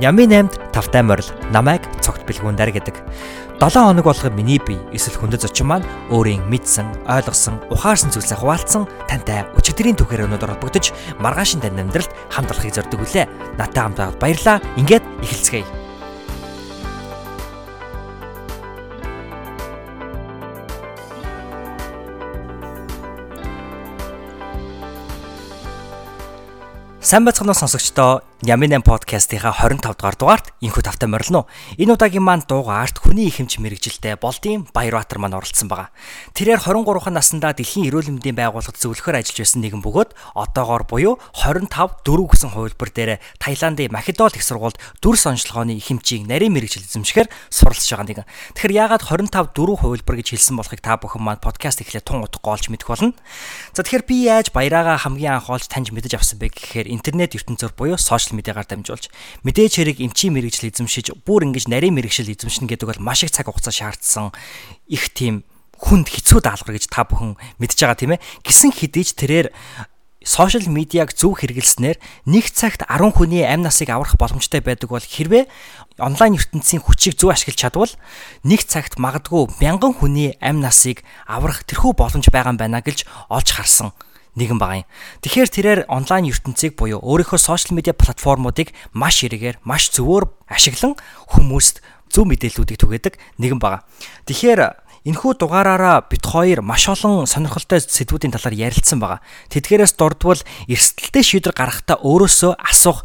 Нями 8-д тавтай морил намайг цогт бэлгүүндэр гэдэг. 7 хоног болгоо миний бие эсвэл хүндэт зочин маань өөрийн мэдсэн, ойлгосон, ухаарсан зүйлсээ хуваалцсан тантай өчигдрийн түүхээр өнөдөр холбогдож маргаашин тань амьдралд хамт олохыг зорддог үлээ. Натаа хамт баярлаа. Ингээд эхэлцгээе. Сайн байцгаана сонсогчдоо Ямин 8 подкастынхаа 25 дугаар дугаарт инхүү тавтай морилно. Энэ удаагийн маань дуугаарт хүний ихэмж мэрэгжилтэй болдын Баярбаатар маань оролцсон байгаа. Тэрээр 23 наснда Дэлхийн эрүүл мэндийн байгууллагад зөвлөхөр ажиллаж байсан нэгэн бөгөөд одоогоор буюу 25 дөрөв гэсэн хувилбар дээр Таиландын Македол их сургуульд дүр сонжлогооны ихэмжийг нарийн мэрэгжил эзэмшихээр суралцж байгаа нэгэн. Тэгэхээр яагаад 25 дөрөв хувилбар гэж хэлсэн болохыг та бүхэн маань подкаст эхлээд тун утга олж мэдэх болно. За тэгэхээр би яаж баяраагаа хамгийн анх олж таньж мэдэж авсан бэ гэхээр интернет ертөнцөөр буюу сошиал сошиал медиагаар дамжуулж мэдээж хэрэг эмчийн мэрэгжил эзэмшиж бүр ингэж нарийн мэрэгжил эзэмшнэ гэдэг бол маш их цаг хугацаа шаардсан их тийм хүнд хэцүү даалгавар гэж та бүхэн мэдж байгаа тийм ээ. Гисэн хэдийж тэрээр сошиал медиаг зөв хэрэглэснээр нэг цагт 10 хүний амь насыг аврах боломжтой байдаг бол хэрвээ онлайн ертөнцийн хүчийг зөв ашиглаж чадвал нэг цагт магадгүй мянган хүний амь насыг аврах тэрхүү боломж байгаа юм байна гэж олж харсан нэгэн байгаа юм. Тэгэхээр тэрээр онлайн ертөнцийг буюу өөрийнхөө сошиал медиа платформуудыг маш эргээр, маш зөвөр ашиглан хүмүүст зөв мэдээллүүдийг түгээдэг нэгэн байгаа. Тэгэхээр энэхүү дугаараараа бит хоёр маш олон сонирхолтой сэдвүүдийн талаар ярилцсан байгаа. Тэдгээрээс дурдвал эрсдэлтэй шийдвэр гаргахтаа өөрөөсөө асуух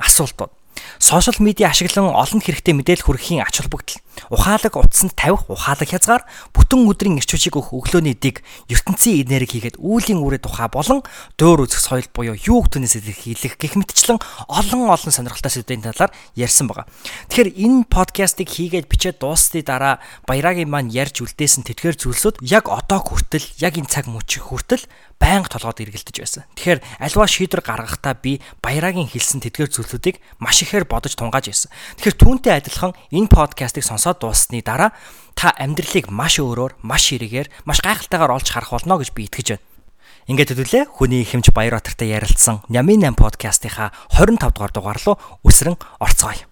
асуултууд Сошиал медиа ашиглан олон хэрэгтэй мэдээлэл хүргэхийн ач холбогдол. Ухаалаг утсанд тавих ухаалаг хязгаар бүтэн өдрийн эрч хүчийг өгөх өглөөний дэг ертөнцийн энерги хийгээд үүлийн үрээ тухай болон дөөр үзэх соёл буюу юуг түнэс хэлэх гэх мэтчлэн олон олон сонирхолтой сэдвийн талаар ярьсан байгаа. Тэгэхээр энэ подкастыг хийгээд бичээд дуусны дараа баярагийн маань ярьж үлдээсэн тэтгэр зүйлсүүд яг одоо хүртэл яг энэ цаг мөчиг хүртэл байнга толгойд эргэлдэж байсан. Тэгэхээр альва шийдвэр гаргахдаа би баярагийн хэлсэн тэтгэр зүйлсүүдийг маш ихээр бодож тунгааж байсан. Тэгэхээр түүнтэй адилхан энэ подкастыг сонсоод дууссаны дараа та амьдралыг маш өөрөөр, маш хэрэгээр, маш гайхалтайгаар олж харах болно гэж би итгэж байна. Ингээд хэдүүлээ хүний хэмж Баярбаатартай ярилцсан Нямын 8 подкастынхаа 25 дугаар дугаар руу үсрэн орцгоё.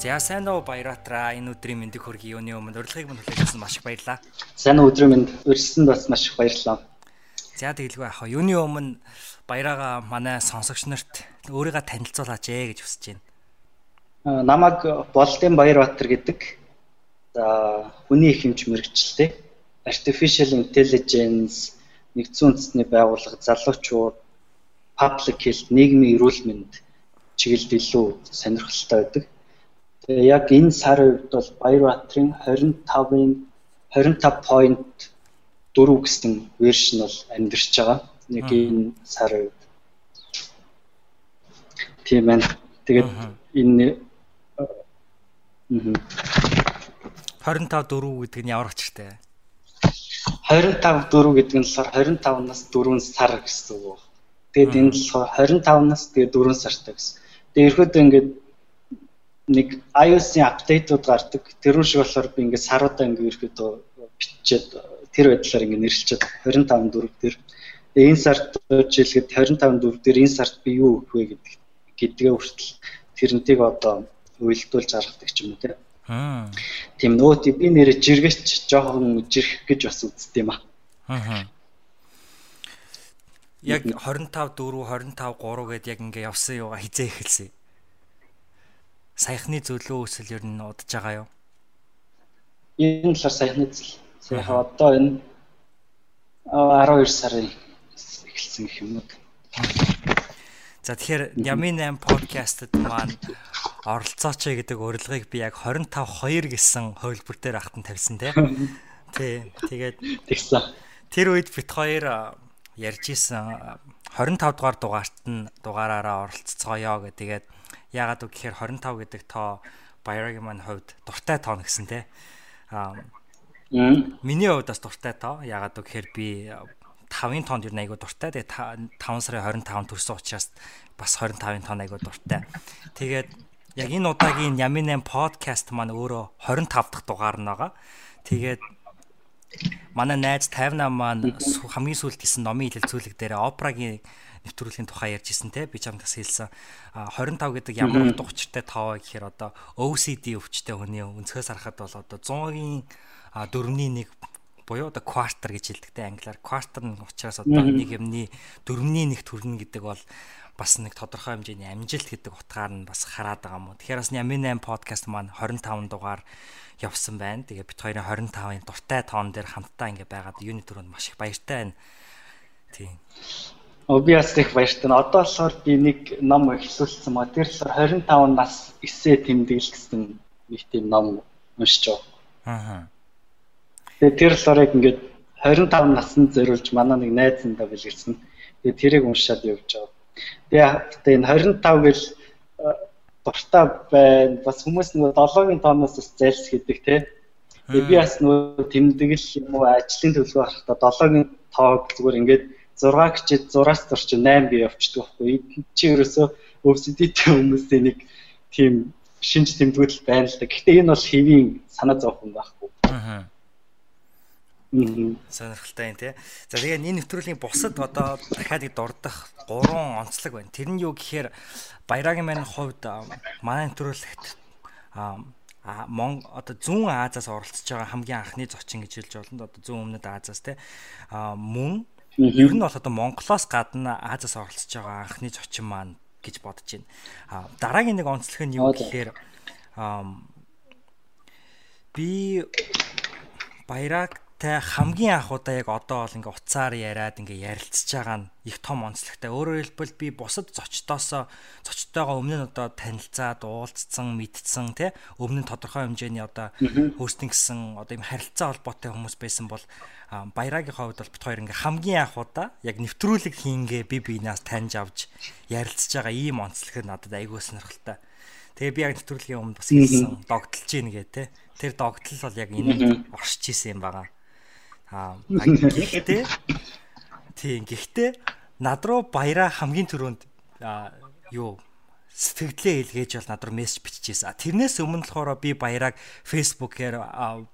За сайн уу Баярбаатараа энэ өдрийн мэндийг хүргэе юуны өмнө урилгыг мөн хүлээж авсан маш их баярлалаа. Сайн өдрийн мэнд урьдчилсан бас маш их баярлалаа. За тэгэлгүй яах вэ? Юуны өмнө баяраага манай сонсогч нарт өөрийгөө танилцуулаач ээ гэж хүсэж байна. Намайг Болдын Баярбаатар гэдэг. За хүний их хэмж мэрэгчлээ. Artificial Intelligence нэгдсэн үндэсний байгууллага залуучууд public health нийгмийн эрүүл мэнд чиглэлд илүү сонирхолтой байдаг. Тэгээ яг энэ сарын үед бол Баярбаатарын 25-ын 25.4 гэсэн вершн бол амьдарч байгаа. Нэг энэ сарын үед. Тийм байна. Тэгээд энэ 25 4 гэдэг нь ямар очиртэй? 25 4 гэдэг нь болохоор 25-наас 4 сар гэсэн үг. Тэгээд энэ болохоор 25-наас тэгээд 4 сартай гэсэн. Тэгээд ерөөдөө ингээд нэг iOS-ийн апдейтууд гардаг. Тэр шиг болохоор би ингээд саруудаа ингээд ерөөдөө бичээд тэр байдлаар ингээд нэрлэлчээд 25 4 дээр тэгээ энэ сард жилгээд 25 4 дээр энэ сард би юу өгөх вэ гэдэг гэдгээ хүртэл тэрнтийг одоо уйлдуулж гаргадаг ч юм уу тийм. Аа. Тийм нөгөө би нэрэ жиргэч жоохон жирэх гэж бас үзт юм аа. Аа. Яг 25 4 25 3 гэдээ яг ингээ явсан юугаа хизээ эхэлсэн саяхны зөвлөө өсөл ер нь удаж байгаа юу? Энэ талаар саяхны зөвлөл. Саяхан одоо энэ 12 сарын эхэлсэн гэх юм уу. За тэгэхээр Ямин 8 подкастт маань оролцооч гэдэг урилгыг би яг 25 2 гэсэн хувилбар дээр ахтан тавьсан тий. Тий. Тэгээд тэгсэн. Тэр үед бит хоёр ярьж исэн 25 дугаар дугаарт нь дугаараараа оролцоцгоё гэдэг. Тэгээд Яагаад үг гэхээр 25 гэдэг тоо Баярагийн маань хувьд дуртай тоо гэсэн те. Аа Миний хувьд бас дуртай тоо. Яагаад үг гэхээр би 5-ын тоонд юу айгуу дуртай. Тэгээ 5 сарын 25 төрсөн учраас бас 25-ын тоон айгуу дуртай. Тэгээд яг энэ удаагийн Ямин 8 подкаст маань өөрөө 25 дахь дугаар нь байгаа. Тэгээд манай найз 58 маань хамгийн сүүлд хийсэн номын хэлэлцүүлэг дээр опрагийн нэвтрүүлгийн тухай ярьж исэн те би ч амтас хэлсэн 25 гэдэг ямар утга учиртай тоо гэхээр одоо OCD өвчтэй хүний өнцгөөс харахад бол одоо 100-ийн 4-ний 1 буюу одоо quarter гэж хэлдэг те англиар quarter нь учраас одоо нэг юмны 4-ний 1 төрнө гэдэг бол бас нэг тодорхой хэмжээний амжилт гэдэг утгаар нь бас хараад байгаа юм. Тэгэхээр бас Ямин 8 подкаст маань 25 дугаар явсан байна. Тэгээ бит хоёрын 25-ын дуртай тоон дээр хамтдаа ингэ байгаад юуны төрөнд маш их баяртай байна. Тийм. Оо би бас их баяртай. Одоо болохоор би нэг ном эхлүүлсэн маа. Тэр болохоор 25 нас эсээ тэмдэглэл гэсэн нэг тийм ном уншиж байгаа. Аа. Тэгээ тэр болохоор ингээд 25 наснд зориулж манай нэг найзандаа бэлгэлсэн. Тэгээ тэрийг уншаад явж байгаа. Тэгээ энэ 25 гэл дуртай байна. Бас хүмүүс нөгөө 7-гийн тооноос бас зайлс гэдэг те. Тэгээ би бас нөгөө тэмдэглэл юм уу ажлын төлөвлөгөө харахтаа 7-гийн тоог зүгээр ингээд 6 гिचэд 6-аас зурч 8 би явчихдаг байхгүй. Чи ерөөсөө OCD-тэй хүмүүсийн нэг тийм шинж тэмдгэл байна л да. Гэхдээ энэ бол хэвийн санаа зовхон байхгүй. Аа Сонирхолтой юм тий. За тэгээ энэ нэвтрүүлгийн бусад одоо дахиад дурдах гурван онцлог байна. Тэр нь юу гэхээр Баярагийн маань хувьд манай нэвтрүүлэгт а Мон одоо зүүн Азиас оролцож байгаа хамгийн анхны зочин гэж хэлж болно. Одоо зүүн өмнөд Азиас тий. А мөн ер нь бол одоо Монголоос гадна Азиас оролцож байгаа анхны зочин маань гэж бодож байна. А дараагийн нэг онцлог нь юу гэхээр би Баяраг Тэ хамгийн анх удаа яг одоо бол ингээ уцаар яриад ингээ ярилцж байгаа нь их том онцлогтой. Өөрөөр хэлбэл би бусад зочдоосоо зочдтойгоо өмнө нь одоо танилцаад уулзсан, мэдсэн тий өмнө нь тодорхой хэмжээний одоо хөөстин гэсэн одоо юм харилцаа холбоотой хүмүүс байсан бол баярагийн хувьд бол бит хоёр ингээ хамгийн анх удаа яг нэвтрүүлэг хийнгээ би биенаас таньж авч ярилцж байгаа ийм онцлог надад айгүй сонирхолтой. Тэгээ би яг нэвтрүүлгийн өмнө бас хэлсэн догтлж гин гээ те. Тэр догтлол бол яг энэ оршиж исэн юм байгаа. Аа гэхдээ тийм гэхдээ над руу баяраа хамгийн түрүүнд юу сэтгэлдээ илгээж бол над руу мессеж биччихсэн. Тэрнээс өмнө болохоор би баяраг фэйсбүүкээр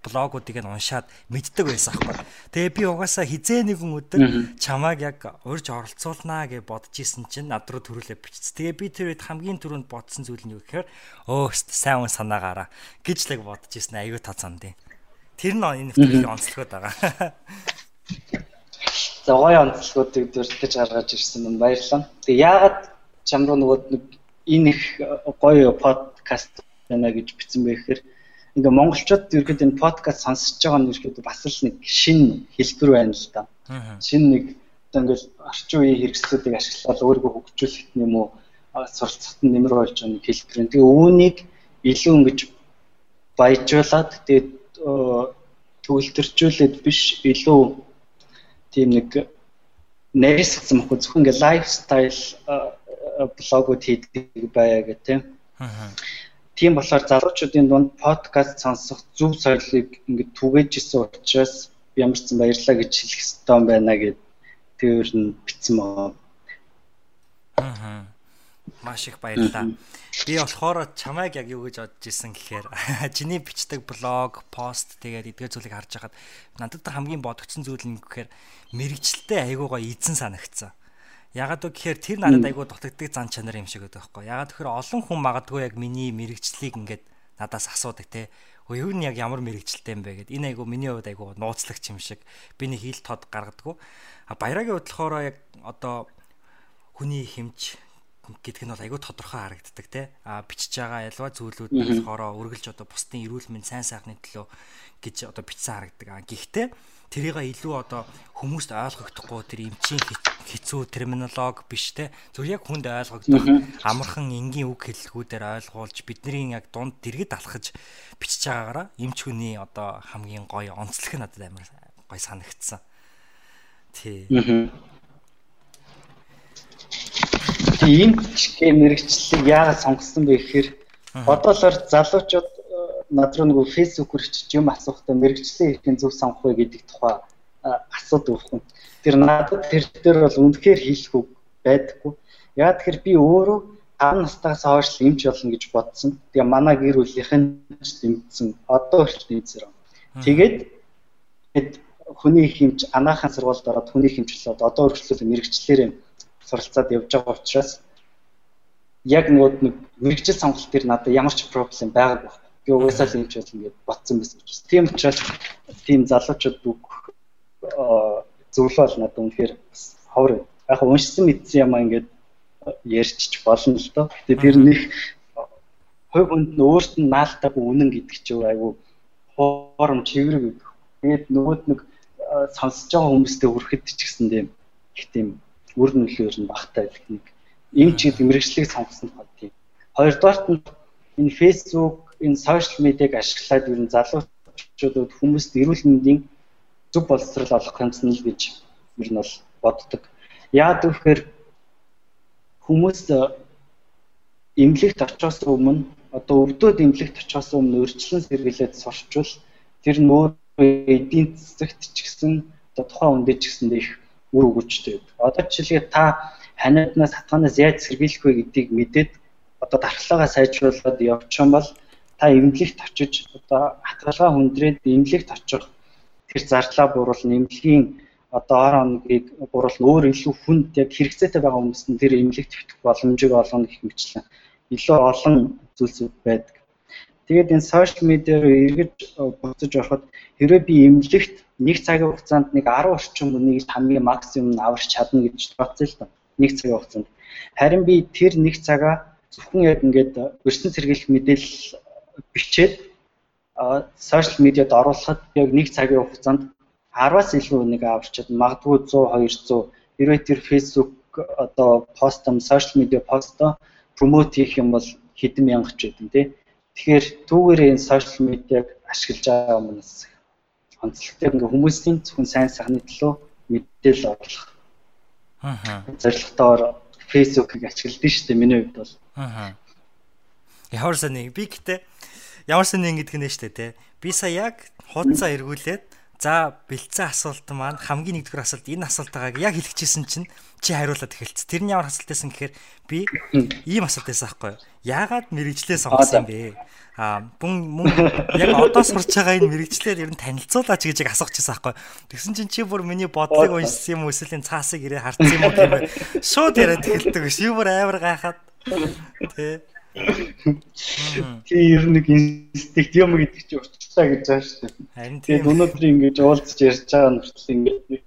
блогуудыг нь уншаад мэддэг байсан аахгүй. Тэгээ би угаасаа хизээ нэгэн өдөр чамааг яг урьж оролцуулнаа гэж бодож исэн чинь над руу төрүүлээ бичсэн. Тэгээ би тэр үед хамгийн түрүүнд бодсон зүйл нь юу гэхээр өөст сайн хүн санаагаараа гэж л бодож исэн. Аюу та цанд юм. Тэр нь энэ нэвтрүүлгийн онцлогод байгаа. За гоё онцлогуудыг дурдж гаргаж ирсэн юм баярлалаа. Тэгээ яагаад чам руу нөгөө нэг энэ их гоё подкаст байна гэж бичсэн бэ гэхээр ингээ монголчууд ерөөд энэ подкаст сонсож байгаа нь ерөөд бас л нэг шин хэлбэр байна л да. Шин нэг одоо ингээл орчин үеийн хэрэгслүүдийг ашиглаад өөрийгөө хөгжүүлэх юм уу суралцахад нэмэр болж байгаа нэг хэлбэр. Тэгээ үүнийг илүү ингэж баяжуулаад тэгээд төвлөрчүүлээд биш илүү тийм нэг нэрсгсэн мөхөө зөвхөн ингээ лайфстайл блогууд хийдэг байя гэх тийм. Тийм болохоор залуучуудын дунд подкаст сонсох зөв соёлыг ингээ түгээжсэн учраас ямар ч баярлаа гэж хэлэх ёстой юм байна гэд тэр нь битсэн байгаа. Аа. Маш их баярлалаа. Би болохоор чамайг яг юу гэж бодож исэн гэхээр чиний бичдэг блог, пост тэгээд эдгээр зүйлийг харж байхад надад хамгийн бодогдсон зүйл нь гэхээр мэрэгчлээ айгуугаа эзэн санагдсан. Ягаад гэвэл тэр надад айгуу дутагддаг зан чанар юм шиг байдаг байхгүй. Ягаад тэгэхээр олон хүн магадгүй яг миний мэрэгчлийг ингээд надаас асуудаг те. Өө юу нь яг ямар мэрэгчлээ юм бэ гэд. Энэ айгуу миний хувьд айгуу нууцлагч юм шиг. Би нэг хил тод гаргадаггүй. Баярагийн хувьд болохоор яг одоо хүний хэмж гэдг нь бол айгүй тодорхой харагддаг те. А бичиж байгаа ялва зүйлүүд болохоор үргэлж одоо бусдын эрүүл мэнд сайн сайхны төлөө гэж одоо бичсэн харагдаг а гэхдээ тэрийг илүү одоо хүмүүст ойлгогдохгүй тэр эмчийн хэцүү терминолог биш те. Зөв яг хүнд ойлгогдох амархан энгийн үг хэллэгүүдээр ойлгуулж бидний яг дунд дэргэд алхаж бичиж байгаагаараа эмч хүний одоо хамгийн гоё онцлог нь надад амар гоё санагдсан. Тий ийм гэ мэрэгчлэлийг яагаад сонгосон бэ гэхээр одоолоор залуучууд э, над руу нөгөө фэйсбүүкээр чиж юм асуухтаа мэрэгчлээ хэрхэн зөв сонгох вэ гэдэг тухай асуудаг байхгүй. Тэр надад тэр дээр бол үнэхээр хийхгүй байдаггүй. Яагаад тэгэхээр би өөрөө 5 настайгаас хойш эмч болно гэж бодсон. Тэгээ манай гэр бүлийнхэн ч тэмцсэн. Одоо хүртэл тэмцэр. Тэгээд хүний хэмж анагаахын сургуульд ороод хүний хэмжлээд одоо өргөжлөл мэрэгчлэрээ суралцаад явж байгаа учраас яг нөгөө нэг мэрэгжил сонголт төр надад ямар ч проблем байгаагүй. Би угаасаа л хэмж бол ингээд ботсон байсан учраас. Тийм учраас тийм залуучууд үг зөвлөл надад үнэхээр ховор. Яг уншсан мэдсэн юм аа ингээд ярьчих болно л доо. Гэтэ тэр нэг хувь хүнд нь өөрт нь наалтаагүй үнэн гэдэг чинь айгүй хоором чиврэг гэдэг. Тэгээд нөгөөд нэг сонсож байгаа хүмүүстэй хүрэхэд ч гэсэн тийм их тийм үр нөлөө нь багтай гэх нэг юм чи мэрэгчлийг сонгосон тийм. Хоёрдугаарт нь энэ Facebook, энэ сошиал медиаг ашиглаад ер нь залуучуудад хүмүүст эрүүл мэндийн зөв боловсрол олох юмсан л гэж ер нь бол боддог. Яад гэхээр хүмүүс эмнэлэгт очиос өмнө одоо өвдөд эмнэлэгт очиос өмнө өрчлөн сэргийлээд сурчвал тэр нь өөр эдийн засагт ч гэсэн одоо тухайн үндэ ч гэсэн их үр өгөөжтэй. Одоо жишээлбэл та ханиаднаас хатгаанаас яаж сэргийлэх вэ гэдгийг мэдээд одоо дархлаагаа сайжруулад явчих бол та эмнэлэгт очиж одоо хатгалгаа хүндрээд эмнэлэгт очих тэр зарлаа бууруулна эмнэлгийн одоо ор оногийг бууруулна өөр илүү хүнд яг хэрэгцээтэй байгаа хүмүүст нь тэр эмнэлэгт хэвтэх боломжийг олгоно гэх мэтчлэн илүү олон зүйлсүүд байдаг. Тэгээд энэ сошиал медиа руу эргэж буцаж ороход хэрвээ би эмнэлэгт нэг цагийн хугацаанд нэг 10 орчим хүнийг хамгийн максимум аварч чадна гэж бодсон л доо. Нэг цагийн хугацаанд. Харин би тэр нэг цагаа зөвхөн яг ингээд өрсөн сэргийлэх мэдээлэл бичээд сошиал медиад оруулахад яг нэг цагийн хугацаанд 10-аас илүү нэг аварчаад магадгүй 100 200 хэрвээ тэр Facebook одоо постом сошиал медиа постоо промот хийх юм бол хэдэн мянга ч байдэн тий. Тэгэхээр түүгээр энэ сошиал медиаг ашиглаж байгаа хүмүүс онцлогтой ингээ хүмүүсийн зөвхөн сайн сайхны төлөө мэдээлэл оруулах. Аа. Зорилготоор Facebook-ыг ашигладаг шүү дээ миний хувьд бол. Аа. Ямар сони би гэтээ ямар сони ингэдэг нэ штэ те. Би сая яг хуудасаа эргүүлээд За бэлдсэн асуулт маань хамгийн нэгдүгээр асуулт энэ асуултаагаа яг хэлчихсэн чинь чи хариулаад эхэлц. Тэрний ямар асуулт байсан гэхээр би ийм асуулт байсан байхгүй юу? Яагаад мэрэгчлээ сонгосон бэ? Аа бүн мөн яг одоо сурч байгаа энэ мэрэгчлэр ер нь танилцуулаач гэж яг асуух гэсэн байхгүй юу? Тэгсэн чинь чи бүр миний бодлыг уншсан юм уу эсвэл цаасыг ирээ харсан юм уу гэмээр шууд яриад эхэлдэг биш. Юу бүр амар гайхаад тий Тий ер нь нэг инстинкт юм гэдэг чинь урчлаа гэж байгаа шүү дээ. Харин тийм. Өнөөдөр ингэж уулзч ярьж байгаа нь хүртэл ингэж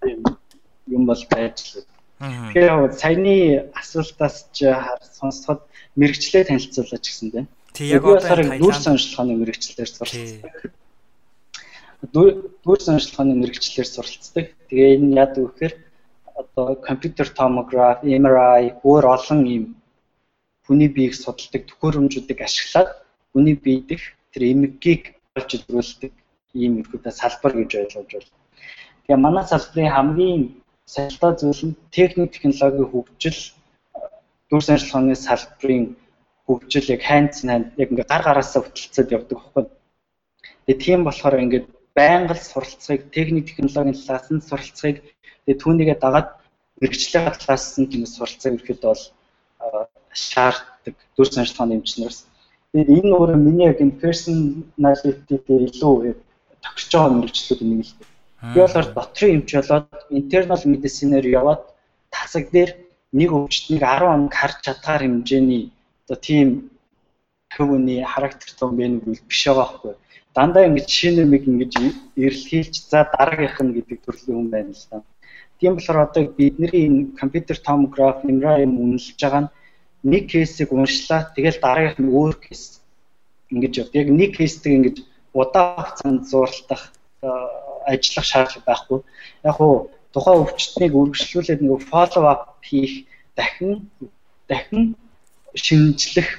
юм бол байж л. Тэгэхээр саяны асуултаас ч сонсоход мэрэгчлээ танилцуулаач гэсэн дээ. Тий яг одоо дүр сонирхлооны мэрэгчлэлээр суралцдаг. Дүр сонирхлооны мэрэгчлэлээр суралцдаг. Тэгээ энэ яд гэхээр одоо компьютер томограф, MRI өөр олон юм хүний биеийг судалдаг төхөөрөмжүүдийг ашиглаад хүний бие дэх тэр эмгэгийг олж илрүүлдэг ийм ерөөдөө салбар гэж ойлгож байна. Тэгээ манай салбарын хамгийн сахилтаа зүйл нь техник технологийн хөгжил дүр санчилгааны салбарын хөгжил яг хайнц хайнд яг ингээ гар гараасаа хөтөлцөд явдаг байхгүй. Тэгээ тийм болохоор ингээд байнга л суралцахыг техник технологийн талаас нь суралцахыг тэгээ түүнийгээ дагаад мэрэгчлээ талаас нь тийм суралцах ирэхэд бол шаарддаг дүр санчилгааны эмчнэрс. Тэгээд энэ өөрөө миний яг энэ personality дээр илүү тохирч байгаа мэрэгчлүүд нэг л. Би болохоор дотрын эмч болоод internal medicine-ээр яваад тасаг дээр нэг өвчтнийг 10 хоног харж чадгаар хэмжээний одоо тийм хөвөний характер том бэ биш байгаа байхгүй. Дандаа ингэж шинэ нэг ингэж эрэлхийлж за дараагийнх нь гэдэг төрлийн хүн байна л да. Тийм болохоор одоо бидний компьютер томограф, MRI юм үнэлж байгаа нь нэг кейсийг уншлаа тэгэл дараагийнх нь өөр кейс ингэж явд. Яг нэг кейстэй ингэж удаан хугацаанд зурлах ажиллах шаардлага байхгүй. Яг уу тухайн өвчтнийг үргэлжлүүлээд нэг follow up хийх дахин дахин шинжлэх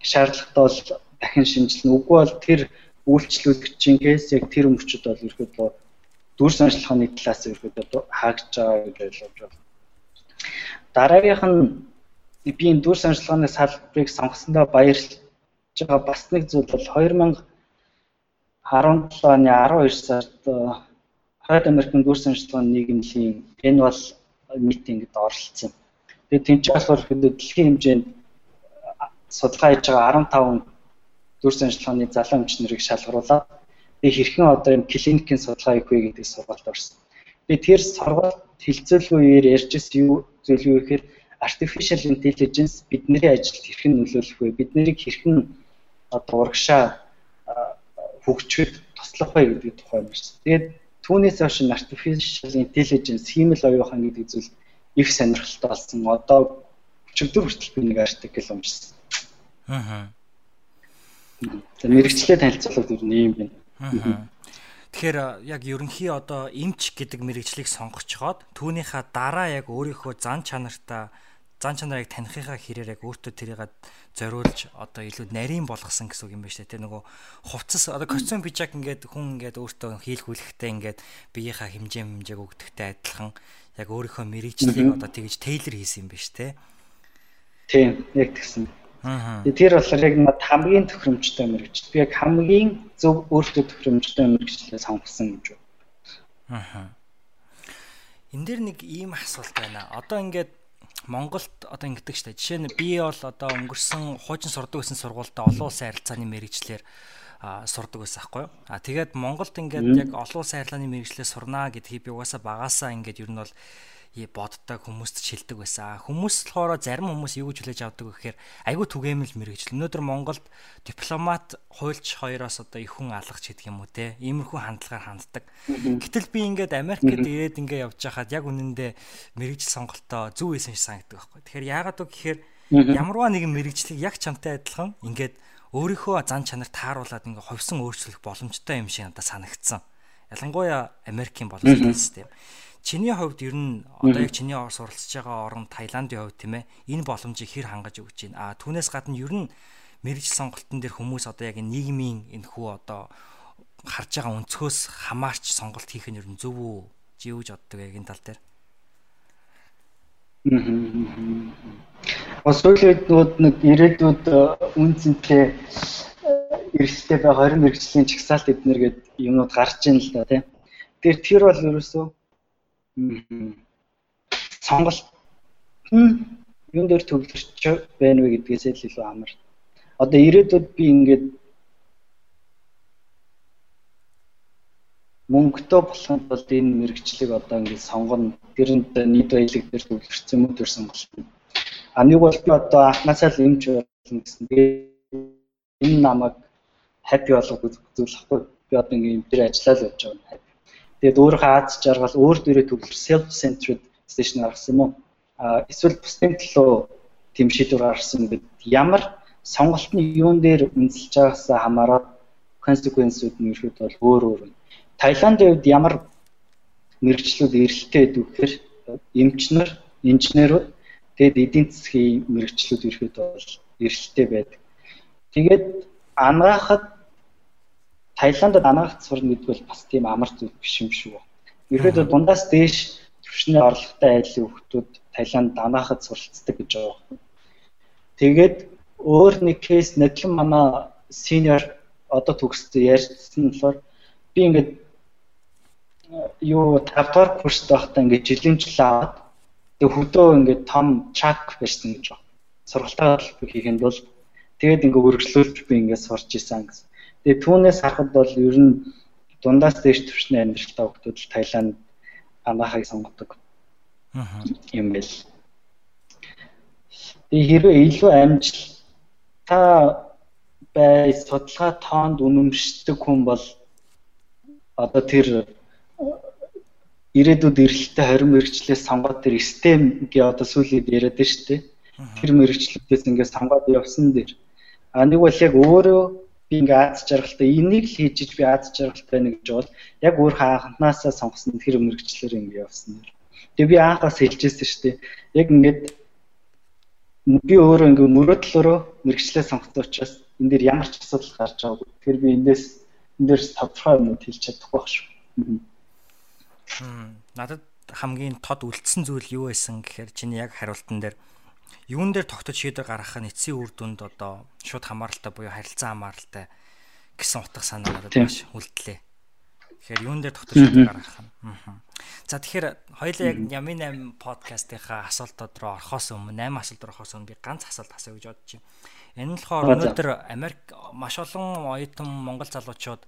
шаардлагатай бол дахин шинжилнэ. Үгүй бол тэр үйлчлүүлэгчийн кейс яг тэр өмчөд бол ерөөдөө дүр санчилгааны талаас ерөөдөө хаагдж байгаа гэж ойлгож байна. Дараагийнх нь би энэ дүр санчилгааны салбарыг сонгосондоо баярлж байгаа бас нэг зүйл бол 2017 оны 12 сард Хойд Америкийн дүр санчилгааны нийгмийн annual meeting-д оролцсон. Тэгээд тэнцээ болохоор дэлхийн хэмжээнд судалгаа хийж байгаа 15 дүр санчилгааны залуу эмч нарыг шалгаруулаад би хэрхэн одоо юм клиникийн судалгаа хийх вэ гэдэг сургалт орсон. би тэр сургалт хилцүүлгүй үеэр ярьжсэн юу зүйл юу гэхээр artificial intelligence бидний ажилд хэрхэн нөлөөлөх вэ? Бид нарыг хэрхэн одоо урагшаа хөгжөхөд туслах вэ гэдэг тухай ярьсан. Тэгээд түүнээс хойш artificial intelligence хиймэл оюухан гэдэг зүйл их сонирхолтой болсон. Одоо өчигдөр хүртэл би нэг артикл уншсан. Аа. За мэрэгчлээ танилцуулах зүйл нь юм байна. Аа. Тэгэхээр яг ерөнхий одоо эмч гэдэг мэрэгчлийг сонгочхоод түүнийхээ дараа яг өөрийнхөө зан чанартаа зан чанарыг таних хэрээр яг өөртөө тэрийг зориулж одоо илүү нарийн болгосон гэсэн үг юм байна шүү дээ. Тэр нөгөө хувцас одоо костюм пижак ингээд хүн ингээд өөртөө хийлгүүлэхтэй ингээд биеийнхаа хэмжээ хэмжээг өгдөгтэй адилхан яг өөрийнхөө мэрэгжлийг одоо тэгж тейлер хийсэн юм байна шүү дээ. Тийм, яг тэгсэн. Аа. Тэр болохоор яг над хамгийн төхөөрөмжтэй мэрэгжил. Би яг хамгийн зөв өөртөө төхөөрөмжтэй мэрэгчлээ сонгосон гэж байна. Аа. Энд дэр нэг ийм асуулт байна. Одоо ингээд Монголд одоо ингэдэг штэ. Жишээ нь би бол одоо өнгөрсөн хуучин сурдаг гэсэн сургуультай олон улсын харилцааны мэрэгчлэр сурдаг байсан байхгүй юу. А тэгээд Монголд ингээд яг олон улсын харилцааны мэрэгчлээ сурнаа гэдгийг би угаасаа багасаа ингээд ер нь бол боддог хүмүүст ч хэлдэг байсан. Хүмүүс болохоор зарим хүмүүс юу гэж хүлээж авдаг гэхээр айгүй түгээмэл мэрэгжил. Өнөөдөр Монголд дипломат хуульч хоёроос одоо их хүн алгах гэдэг юм уу те. Иймэрхүү хандлагаар ханддаг. Гэтэл би ингээд Америкт ирээд ингээд явж байхад яг үнэндээ мэрэгжил сонголтоо зөв байсан шиг санагддаг байхгүй. Тэгэхээр яагаад вэ гэхээр ямарваа нэгэн мэрэгжлийг яг чамтай адилхан ингээд өөрийнхөө зан чанар тааруулаад ингээ ховсон өөрчлөх боломжтой юм шиг надад санагдсан. Ялангуяа Америкийн боловсрол систем. Чиний хувьд ер нь одоо яг чиний орс оролцож байгаа орн Таиландын хувьд тийм ээ энэ боломжийг хэр хангаж өгч байна. А түүнээс гадна ер нь мэрэгжил сонголтын дээр хүмүүс одоо яг нийгмийн энэ хүү одоо харж байгаа өнцгөөс хамаарч сонголт хийх нь ер нь зөв үү? Живж боддог яг энэ тал дээр. Осоглоод нэг ирээдүйд үн цэнтэй эрсдэлтэй байгаа 20 мэрэгжлийн чагсаалт эднэр гээд юмнууд гарч ийн л да тийм. Тэр тэр бол ерөөсөө сонголт юун дээр төвлөрч байна вэ гэдгээс л илүү амар. Одоо ирээдүйд би ингээд мөнгөтэй болохын тулд энэ мэрэгчлэг одоо ингээд сонгоно. Тэрэнд нийт баялаг дээр төвлөрсөн юм төр сонголт. А нэг бол би одоо анхнаасаа л юмч болно гэсэн. Тэгээд энэ намайг хаппи болгох зүйл ахгүй. Би одоо ингээд юм дээр ажиллаа л явж байгаа. Тэгээд өөрийнхөө аз жаргал өөр дөрөө төвлөр self centered station гаргасан юм уу? А эсвэл бусдын төлөө тэм шийдвэр гаргасан гэд ямар сонголт нь юун дээр үнэлж байгаасаа хамаарат consequence-үүд нь ерөөд бол өөр өөр. Таиландын хувьд ямар мэрэгчлүүд эрэлттэй байдаг гэхээр эмчнэр, инженерүүд тэгээд эдийн засгийн мэрэгчлүүд ерөөд бол эрэлттэй байдаг. Тэгээд ангаахад Таиландд анагаах сурна гэдэг бол бас тийм амар зүйл биш юм шүү. Ерөөдөө дундаас дээш төвшний орлоготой айлын хүмүүс Таиланд анаахад суралцдаг гэж байгаа. Тэгээд өөр нэг кейс нэдлэн манай синьор одоо төгссөн ярьсан болохоор би ингээд юу 5 дахь курст байхдаа ингээд жилийн жил аваад тэг хөдөө ингээд том чак байсан гэж байна. Сургалтаа хийхэд бол тэгээд ингээд үргэлжлүүлж би ингээд сурч исэн гэсэн. Тэгээ түүнээс харахад бол ер нь дундаас дээш төвшний амьдралтай хүмүүс л Таиланд анахыг сонгодог. Аа. Юм бэл. Тэгээ хэрвээ илүү амжилттай бай судалгаа тоонд үнэмшдэг хүн бол одоо тэр ирээдүйд эрэлттэй 20 мэрэгчлээс сонгоод тэр STEM гээ одоо сүүлийн яриад дээ. Тэр мэрэгчлүүдээс ингээд сонгоод явсан дэр. А нэг бол яг өөрөө би ингээ аз жаргалтай энийг л хийж иж би аз жаргалтай байна гэж бол яг өөр хаанхнаасаа сонгосон тэр мэрэгчлэр ингээ явсан. Тэгээ би анхаас хэлжсэн шүү дээ. Яг ингээд би өөрөө ингээ мөрөөдлөөрөө мэрэгчлээ сонгосон учраас энэ дээр ямар ч асуудал гарч байгаагүй. Тэгэхээр би эндээс энэ дээр тодорхой юмуд хэлж чадахгүй байх шүү. Хм. Надад хамгийн тод үлдсэн зүйл юу байсан гэхээр чиний яг хариултан дээр юун дээр тогтож шийдвэр гаргах нь эцсийн үр дүнд одоо шууд хамааралтай буюу харилцан хамааралтай гэсэн утга санаа надад маш үлдлээ. Тэгэхээр юун дээр тогтож шийдвэр гаргах нь. За тэгэхээр хоёлаа яг Ямин 8 подкастынхаа асуултууд руу орохоос өмнө 8 асуулт руу орохоос өмнө би ганц асуулт асууя гэж бодож байна. Энэ нь болохоор өнөөдөр Америк маш олон оюутан Монгол залуучууд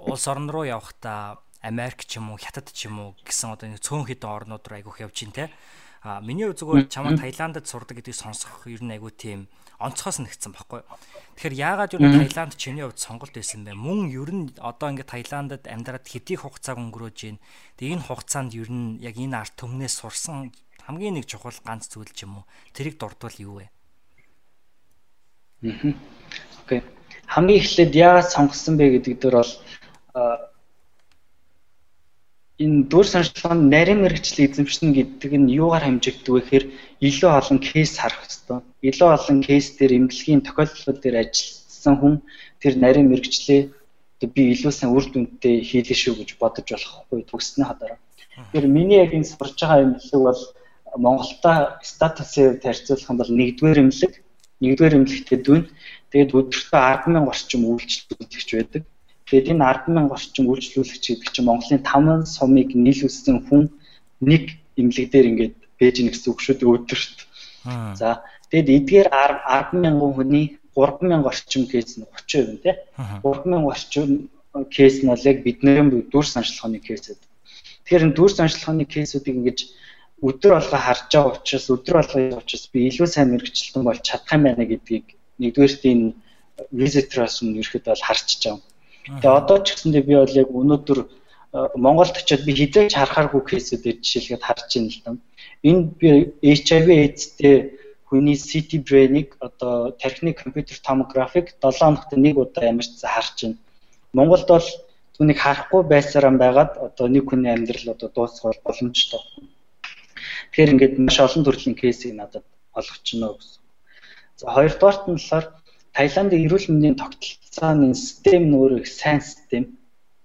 улс орн руу явахдаа Америк ч юм уу, Хятад ч юм уу гэсэн одоо нэг цөөн хэдэн орнууд руу айгүйх явж байна те. А миний зүгээр чамаа Таиландд сурдаг гэдгийг сонсох ер нь айгүй тийм онцгоос нэгдсэн баггүй. Тэгэхээр яагаад юу Таиланд чиний хувьд сонголт байсан бэ? Мөн ер нь одоо ингээд Таиландд амьдраад хэдий хугацааг өнгөрөөж гин. Тэгээ энэ хугацаанд ер нь яг энэ арт төмнөөс сурсан хамгийн нэг чухал ганц зүйл ч юм уу? Тэрийг дурдвал юу вэ? Окей. Хамгийн эхлээд яагаад сонгосон бэ гэдэг дээр бол энэ дүр саншлын нарийн мэрэгчлэл эзэмшнэ гэдэг нь юугаар хэмжигддэг вэ гэхээр илүү олон кейс харах хэрэгтэй. Илүү олон кейс дээр эмнэлгийн тохиолдлууд дээр ажилласан хүн тэр нарийн мэрэгчлээ би илүү сайн үр дүнтэй хийлээ шүү гэж бодож болохгүй төгснө хадаараа. Тэгэхээр миний яг энэ сурж байгаа эмнэлэг бол Монголда статусыг харьцуулах юм бол нэгдүгээр эмнэлэг, нэгдүгээр эмнэлэгтэй дүн. Тэгээд өдөртөө 100000 орчим үйлчлүүлэгч байдаг. Тэгээд энэ 100000 орчим үйлчлүүлэгч гэдэг чинь Монголын 5 сумыг нийлүүлсэн хүн нэг имлэг дээр ингээд бэж ийн гэсэн үг шүү дээ өдөрт. За тэгээд эдгээр 100000 хүний 3000 орчим кейс нь 30% нь тий. 3000 орчим кейс нь бол яг бидний дүр санчлагын кейсүүд. Тэгэхээр энэ дүр санчлагын кейсүүдийг ингэж өдөр болго харж байгаа учраас өдөр болгоны учраас би илүү сайн мэрэгчлэн болж чадах юм байна гэдгийг нэгдүгээрт энэ визитераас нь ерөөхдөө бол харчиж байгаа. Тэгээ одоо ч гэсэндээ би бол яг өнөөдөр э, Монголд очиод би хизээч харахааргүй кейсүүдээр жишээлгээд харж байна л да. Энэ би HIV AIDS-тэй хүний CT brain-ыг одоо тархины компьютер томографик 7 хоногт нэг удаа ямарчсан харж байна. Монголд бол түүнийг харахгүй байсараа байгаад одоо нэг хүний амьдрал одоо дуусгах боломжтой. Тэгэхээр ингээд маш олон төрлийн кейсийг надад олгочихно гэсэн. За хоёрдугаарт нь болохоор Таиландын эрүүл мэндийн тогтолцооны систем нөр их сайн систем.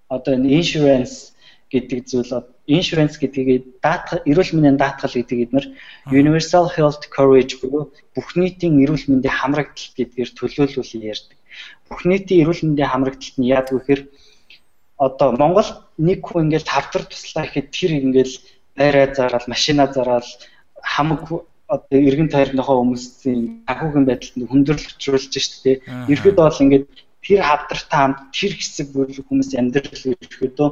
Одоо энэ insurance гэдэг зүйл insurance гэдгийг даатгал эрүүл мэндийн даатгал гэдгийг эдгээр universal health coverage буюу бүх нийтийн эрүүл мэндийн хамрагдалт гэдгээр төлөөлөл ярьдаг. Бүх нийтийн эрүүл мэндийн хамрагдалт нь яадаг вэ гэхээр одоо Монгол нэг хүн ингээл тавдар туслаа гэхэд тэр ингээл байраа зараад машина зараад хамаг одоо эргэн тойрныхоо хүмүүсийн санхүүгийн байдалд хүндрэл учруулж шүү дээ. Ерхэд бол ингээд тэр хавдартай хамт тэр хэсэг бүр хүмүүс амьдрал ерөөдөө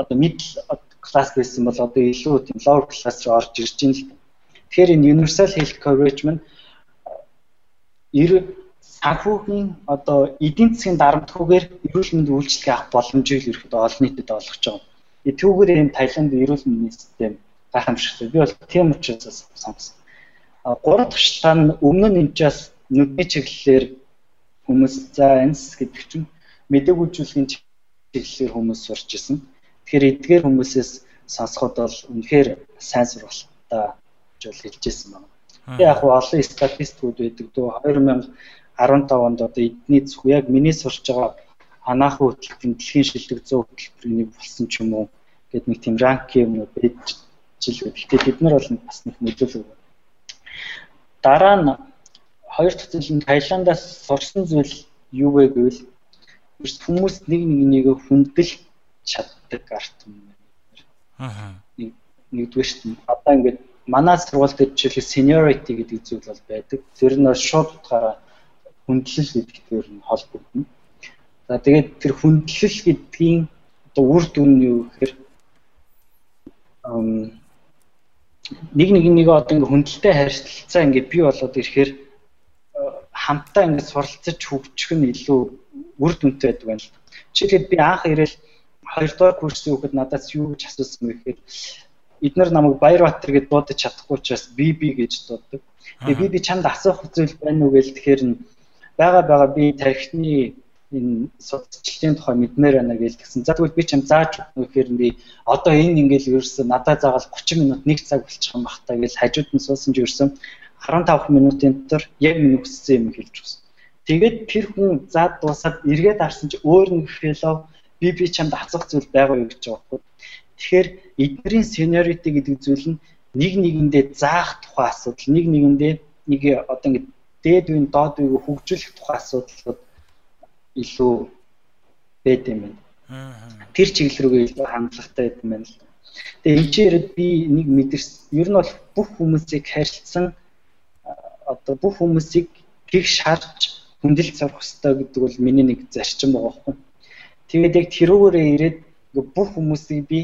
одоо middle класс байсан бол одоо илүү тийм lower class руу орж ирж байна л. Тэгэхээр энэ universal health coverage маань санхүүгийн одоо эдийн засгийн дарамтгүйгээр эрүүл мэндийн үйлчилгээ авах боломжийг ерөөдөө олон нийтэд олгож байгаа. Түүгээр энэ Таиланд эрүүл мэндийн систем гайхамшигтай. Би бол тийм учраас сонгосон. Гурав дахь шалтгаан нь өмнө нь энэчээс нүдний чиглэлээр хүмүүс за энс гэдэг чинь мэдээг үйлчлэгийн чиглэлээр хүмүүс сурч исэн. Тэгэхээр эдгээр хүмүүсээс сонсоход бол үнэхээр сайн сургалтаа гэж бол хэлж ирсэн байна. Тэгээ яг олон статистикуд байдаг дөө 2015 онд одоо эдний зөв яг миний сурч байгаа анаахын хөтөлбөрийн дэлхийн шилдэг 100 хөтөлбөрийн болсон ч юм уу гэдэг нэг тийм ранк юм уу байж жил. Гэхдээ бид нар бол бас нэг мэдээлэл Дараа нь хоёр дахь зүйл нь Таиландаас сурсан зүйл юу вэ гэвэл хүмүүс нэг нэг нэг хүндэл чаддаг арт юм байна. Аа. Нэгдүгээр нь одоо ингээд манай сургууль дээр жишээлбэл seniority гэдэг зүйл бол байдаг. Тэр нь шууд утгаараа хүндлэл гэдгээр нь холбогдно. За тэгээд тэр хүндлэл гэдгийн одоо үр дүн нь юу гэхээр нэг нэг нэг одоо ингээ хүндэлтэй харилцаа ингээ бий болоод ирэхээр э, хамтаа ингээ суралцаж хөгжих нь илүү үр дүнтэй байдаг байна л. Жишээлбэл би анх ирээл хоёрдугаар курсын хүүхэд надаас юу гэж асуусан бэ гэхээр эдгээр намайг Баярбаатар гэдээ дуудаж чадахгүй учраас би би гэж дууддаг. Тэгээ би би чамд асуух зүйл байна уу гэж тэгэхээр бага бага би тархины энэ судалчлалын тухай мэдмээр байна гэж тэгсэн. За тэгвэл би ч юм зааж өгөхээр би одоо энэ ингээл ерөөсөө надад заагаад 30 минут 1 цаг болчих юм бах та гэж хажууд нь суусан ч ерөөсөө 15 минутын дотор яг минь хүссэн юм хэлж өгсөн. Тэгээд тэр хүн заад дуусаад эргээд арсан чи өөр нэг фэллоу би би чамд хацах зүйл байгаа юу гэж байгаа байхгүй. Тэгэхээр эднэрийн seniority гэдэг зүйл нь нэг нэгэндээ заах тухай асуудал, нэг нэгэндээ нэг одоо ингэ дээд үн доод үеийг хөгжүүлэх тухай асуудлууд илүү байд юм байна. Тэр чиглэл рүүгээ илүү хандлагатай байд юм байна л. Тэгээ энэ чинь би нэг мэдэрс ер нь бол бүх хүмүүсийг харилцсан одоо бүх хүмүүсийг тэг шарж хүндэлж сурах хэрэгтэй гэдэг бол миний нэг зарчим байгаа байхгүй. Тэгээд яг тэрүүгээрээ ирээд бүх хүмүүсийг би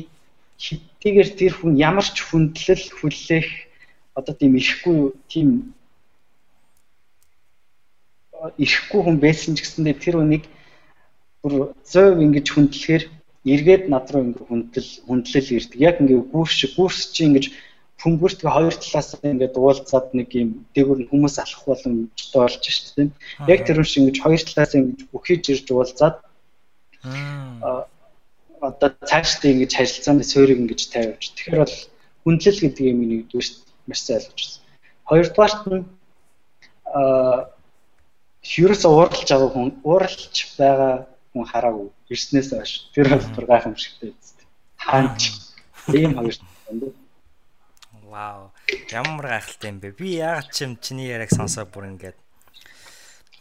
хэдийгээр тэр хүн ямар ч хүндлэл хүлээх одоо тийм ихгүй тийм ихгүй хүн байсан ч гэсэндээ тэр хүнийг бүр 100% ингэж хүндлэхээр эргээд над руу ингэ хүндэл хүндлэл ирдэг. Яг ингэ гүрш гүрс чи ингэж пүнгүртгээ хоёр талаас ингээд уулзаад нэг юм дээгүр нь хүмүүс алах боломжтой болж шүү дээ. Яг тэр шиг ингэж хоёр талаас ингэж бүхийж ирж уулзаад аа одоо цаашдаа ингэж харилцааны суурийг ингэж тавьж. Тэгэхээр бол хүндлэл гэдэг юм нэгдүгээр маш сайн ойлгож байна. Хоёрдугаарт нь аа ерөөс ууралж байгаа хүн ууралж байгаа хүн хараагүй ирснээс хойш тэр бол гайхамшигтай үст. Хаач ийм хоёр юм. Вау. Ямар гайхалтай юм бэ? Би яагаад ч юм чиний яриаг сонсоо бүр ингээд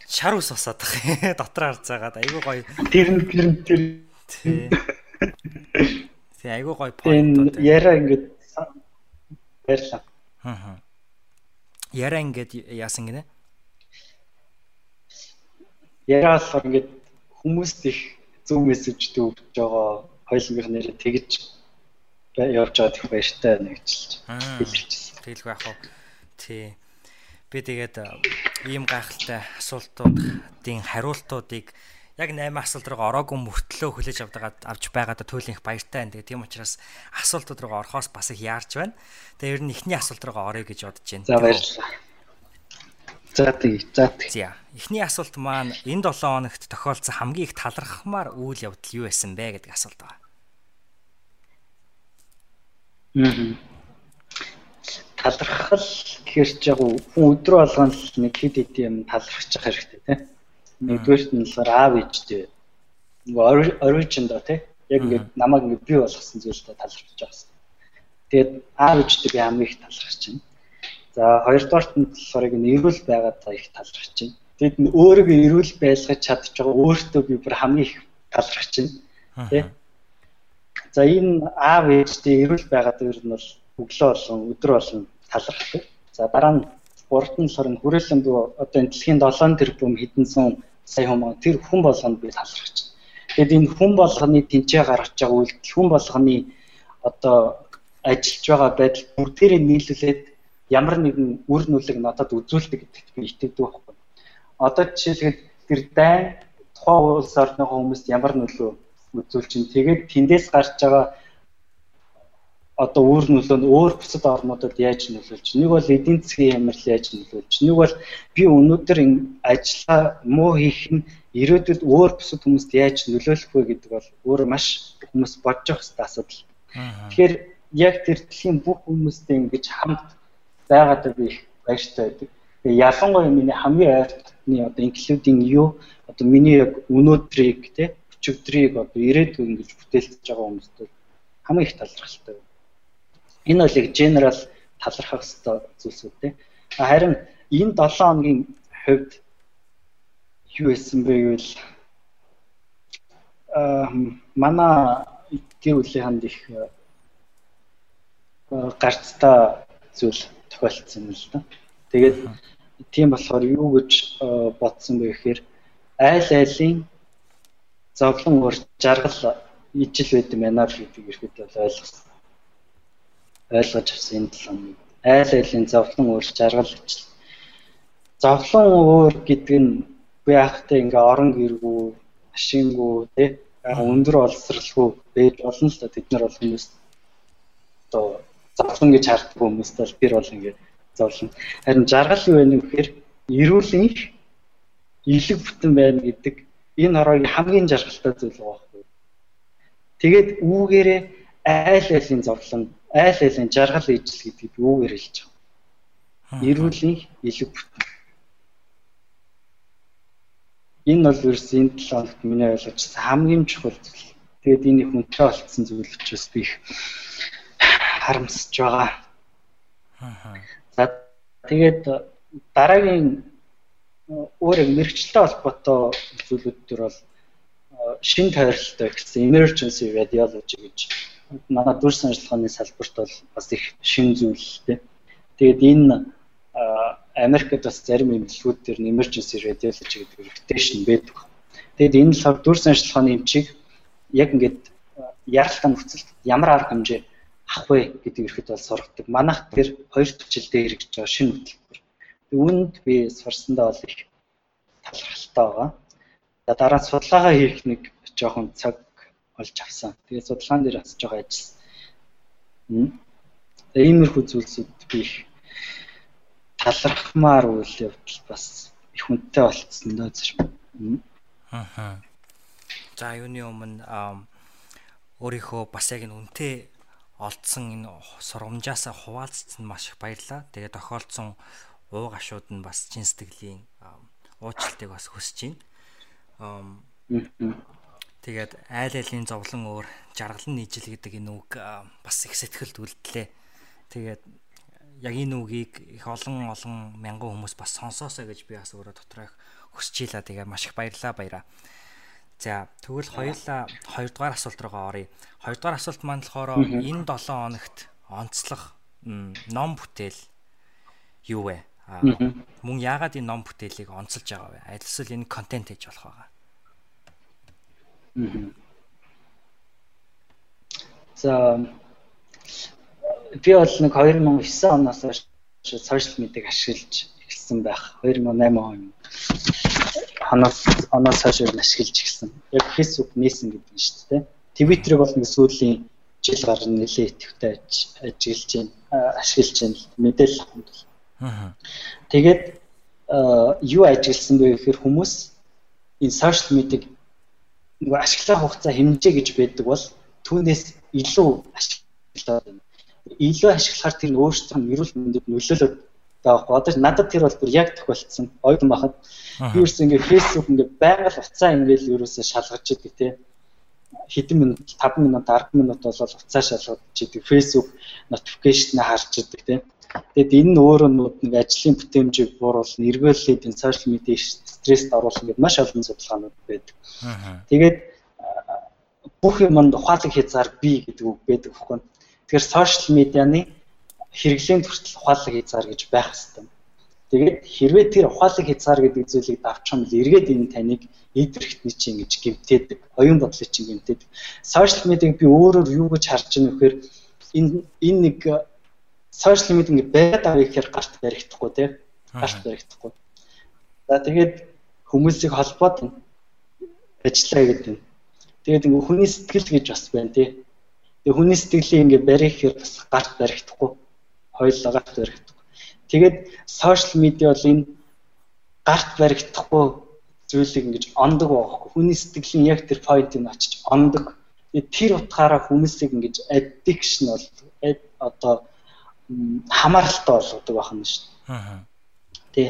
шар ус усаад тах дотор харж байгаад айгүй гоё. Тэр нь тэр нь тэр. Тэг айгүй гоё point. Яриа ингээд баярлаа. Аа. Яриа ингээд яасан гинэ? Яриа болохоор ингээд хүмүүст их зөв мессеж төвж байгаа хоёулынх нэрээ тэгж явж байгаа их баяртай нэгжилж хэлчихсэн. Тэгэлгүй яах вэ? Тий. Би тэгээд ийм гайхалтай асуултуудын хариултуудыг яг 8 асуулт руу ороогүй мөртлөө хүлээж авдагаад авч байгаадаа туйлынх баяртай байна. Тэгээд тийм учраас асуултууд руу орохоос бас их яарч байна. Тэгээд ер нь эхний асуулт руу орё гэж бодож байна. За баярлалаа. За тий. За. Эхний асуулт маань энэ 7 хоногт тохиолдсон хамгийн их талархмаар үйл явдал юу байсан бэ гэдэг асуулт байна. Аа. Талархал гэхэр ч яг өдрө болгон л нэг хэд хэд юм талархаж явах хэрэгтэй тийм. Нэгдүгээрт нь болохоор аав ээжтэй. Нөгөө origin доо тийм. Яг ингээд намайг ингээд бий болгосон зүйлтэй талархаж байгаа. Тэгээд аав ээжтэй би хамгийн их талархаж байна. За хоёрдугаарт нь болохоор энэ эрүүл байгаад их талархаж байна. Тэгэд нь өөрийгөө эрүүл байлгаж чадчих байгаа өөртөө би бүр хамгийн их талархаж байна. Тэ? За энэ аав ээжтэй эрүүл байгаад ер нь бол өглөө болон өдөр болон талархдаг. За дараа нь гуравт нь болохоор хүрээлэн буюу одоо энэ дэлхийн 7 тэрбум хэдэн зуун сая хүмүүс тэр хүн болгонд би талархаж байна. Тэгэд энэ хүн болгоны тэнцээ гаргаж байгаа үйлдэл хүн болгоны одоо ажиллаж байгаа байдал бүгдээрээ нийлүүлээд ямар нэгэн үр нүлэг надад үзүүлдэг гэдэгт би итгэдэг байхгүй. Одоо жишээлбэл тэр дайн тухайн улс орныхоо хүмүүст ямар нөлөө үзүүлж чинь тэгээд тэндээс гарч байгаа одоо үр нөлөө нь өөр бусад орнуудад яаж нөлөөлж нэг бол эдийн засгийн хямрал яаж нөлөөлж нэг бол би өнөөдөр ажиллаа муу хийх нь ирээдүйд өөр бусад хүмүүст яаж нөлөөлөх вэ гэдэг бол өөр маш хүмүүс бодож явах хэрэгтэй асуудал. Тэгэхээр яг тэр дэлхийн бүх хүмүүстэй ингэж хамт байгаад би баяртай байдаг. Тэгээ ялангуяа миний хамгийн ойртны одоо инклюдинг юу одоо миний яг өнөөдрийг те өчигдрийг одоо ирээдүйг ингэж бүтээлцэж байгаа хүмүүст хамгийн их талархалтай. Энэ бол яг генерал талархах хэвээр зүйлсүүд те. Харин энэ 7 хоногийн хувьд юу исэн бэ гэвэл аа манай гэр бүлийнхэнд их гарцтай зүйл тохиолдсон юм л да. Тэгээд тийм болохоор юу гэж э, бодсон бэ гэхээр айл айлын зовлон уур жаргал ижил байд юм байна л гэдэг ихэд бол ойлгосон. ойлгож авсан энэ талын айл айлын зовлон уур жаргал ижил. Зовлон уур гэдэг нь би яахтай ингээ орон гэргүү, машингүү тий өндөр олсралгүй байж болно л да бид нар бол хүмүүс одоо зовлон гэж харддаг хүмүүст бол тэр бол ингээд зовлон. Харин жаргал юу вэ гэхээр эрүүлийн илэг бүтэн байна гэдэг энэ ороогийн хамгийн жаргалтай зүйл байхгүй. Тэгээд үүгээрээ айл айлын зовлон, айл айлын жаргал ижил гэдгийг үүгээр хэлж байгаа. Эрүүлийн илэг бүтэн. Энэ бол ерөөс энэ 7 хоногт миний ойлгож хамгийн чухал зүйл. Тэгээд энэ хүнтэй болцсон зүйл учраас би их харамсаж байгаа. За тэгээд дараагийн өөр мэрэгчлээ холбоотой зүйлүүд төр бол шин тойролтой гэсэн emergency radiology гэж манай дүрс ажиллагааны салбарт бол бас их шин зүйл те. Тэгээд энэ Америкт бас зарим эмчилгүүд төр emergency radiology гэдэг reputation байдаг. Тэгэд энэ л дүрс ажиллагааны эмчийг яг ингээд яралтай нөхцөлд ямар арга хэмжээ авах вэ гэдэг ихэд бол сургадаг. Манайх тэр хоёр төчил дээр гэж байгаа шинэ хөтөлбөр. Үүнд би сурсандаа бол их талархалтай байгаа. За дараа нь судалгаагаа хийх нэг жоохон цаг олж авсан. Тэгээ судалгаан дээр бас жоохон ажилласан. Тэгээ иймэрхүү зүйлсүүд би их талархмаар үйл явдал бас их хүнтэй болцсон доо зэрэг. Аа. За юуны өмнө өөрийнхөө бас яг энэ үнтэй олдсон энэ сургамжаас хуваалцсан маш их баярлаа. Тэгээ тохиолдсон ууг ашууд нь бас чин сэтгэлийн уучлалтыг бас хүсэж байна. Тэгээд айл айлын зовлон өөр жаргалан нийжил гэдэг энэ үг бас их сэтгэлд үлдлээ. Тэгээд яг энэ үгийг их олон олон мянган хүмүүс бас сонсоосоо гэж би бас өөрөө дотроо их хүсэж ийла. Тэгээ маш их баярлаа баяраа. За тэгвэл хоёулаа хоёрдугаар асуулт руугаа оръё. Хоёрдугаар асуулт маань болохоор энэ 7 хоногт онцлог ном бүтээл юу вэ? Мөн яагаад энэ ном бүтээлийг онцолж байгаа вэ? Аль эсвэл энэ контент хийж болох байгаа? За би бол нэг 2009 оноос хойш сошиал медиаг ашиглаж эхэлсэн байх. 2008 он оноос оноос хойш ер нь ашиглаж эхэлсэн. Яг Facebook нээсэн гэдэг нь шүү дээ. Twitter-ыг бол нэг сүүлийн жил гарна нэлээд идэвхтэй ажиглаж байна, ашиглаж байна мэдээлэл авахд. Аа. Тэгээд юу ажигласан бэ гэхээр хүмүүс энэ social media-г нөгөө ашиглах хугацаа хэмжээ гэж байдаг бол түүнээс илүү ашиглаад байна. Илүү ашиглахаар тэр өөрсдөө эрүүл мэндэд нөлөөлөд байгаа. Одоо надад тэр бол бүр яг тохиолдсон. Ойдон бахад би ерөөс ингээ фэйсбુક ингээ байгаль уцаа ингээл ерөөсөө шалгаж идэг те хэдэн минут 5 минут 10 минут бол уцаа шалгаж идэг фэйсбુક нотификейшн харж идэг те Тэгэд энэ нь өөрөө нэг ажлын бүтээмжийг бууруулна, эргүүлээд энэ сошиал медиа стресст оруулах гэдэг маш олон судалгаанууд байдаг. Тэгээд бүх юмд ухаалаг хязгаар бий гэдэг үг байдаг байхгүй. Тэгэхээр сошиал медианы хэрэглээнд хүртэл ухаалаг хязгаар гэж байх хэрэгтэй. Тэгээд хэрвээ тэр ухаалаг хязгаар гэдэг зүйлийг давчих юм бол эргээд энэ таныг эд хэрэгтний чинь гэж гэмтээдэг. Оюун бодлыг чинь гэмтээдэг. Сошиал медиаг би өөрөөр юу гэж харж байна вэхээр энэ энэ нэг сошиал медиа ингэ байгаад авъя гэхээр гарт баригдахгүй тийм гарт баригдахгүй. За тэгээд хүмүүсийг холбоод ажиллаа гэдэг. Тэгээд ингэ хүний сэтгэл гэж бас байна тий. Тэгээд хүний сэтгэлийг ингэ барих гэхээр бас гарт баригдахгүй хоёулаа гарт баригдахгүй. Тэгээд сошиал медиа бол энэ гарт баригдахгүй зүйлийг ингэж ондог байхгүй. Хүний сэтгэлийн яг тэр point-ыг очиж ондог. Тэр утгаараа хүмүүсийг ингэж addiction бол одоо хамааралтай болгодог байна шүү дээ. Аа. Тий.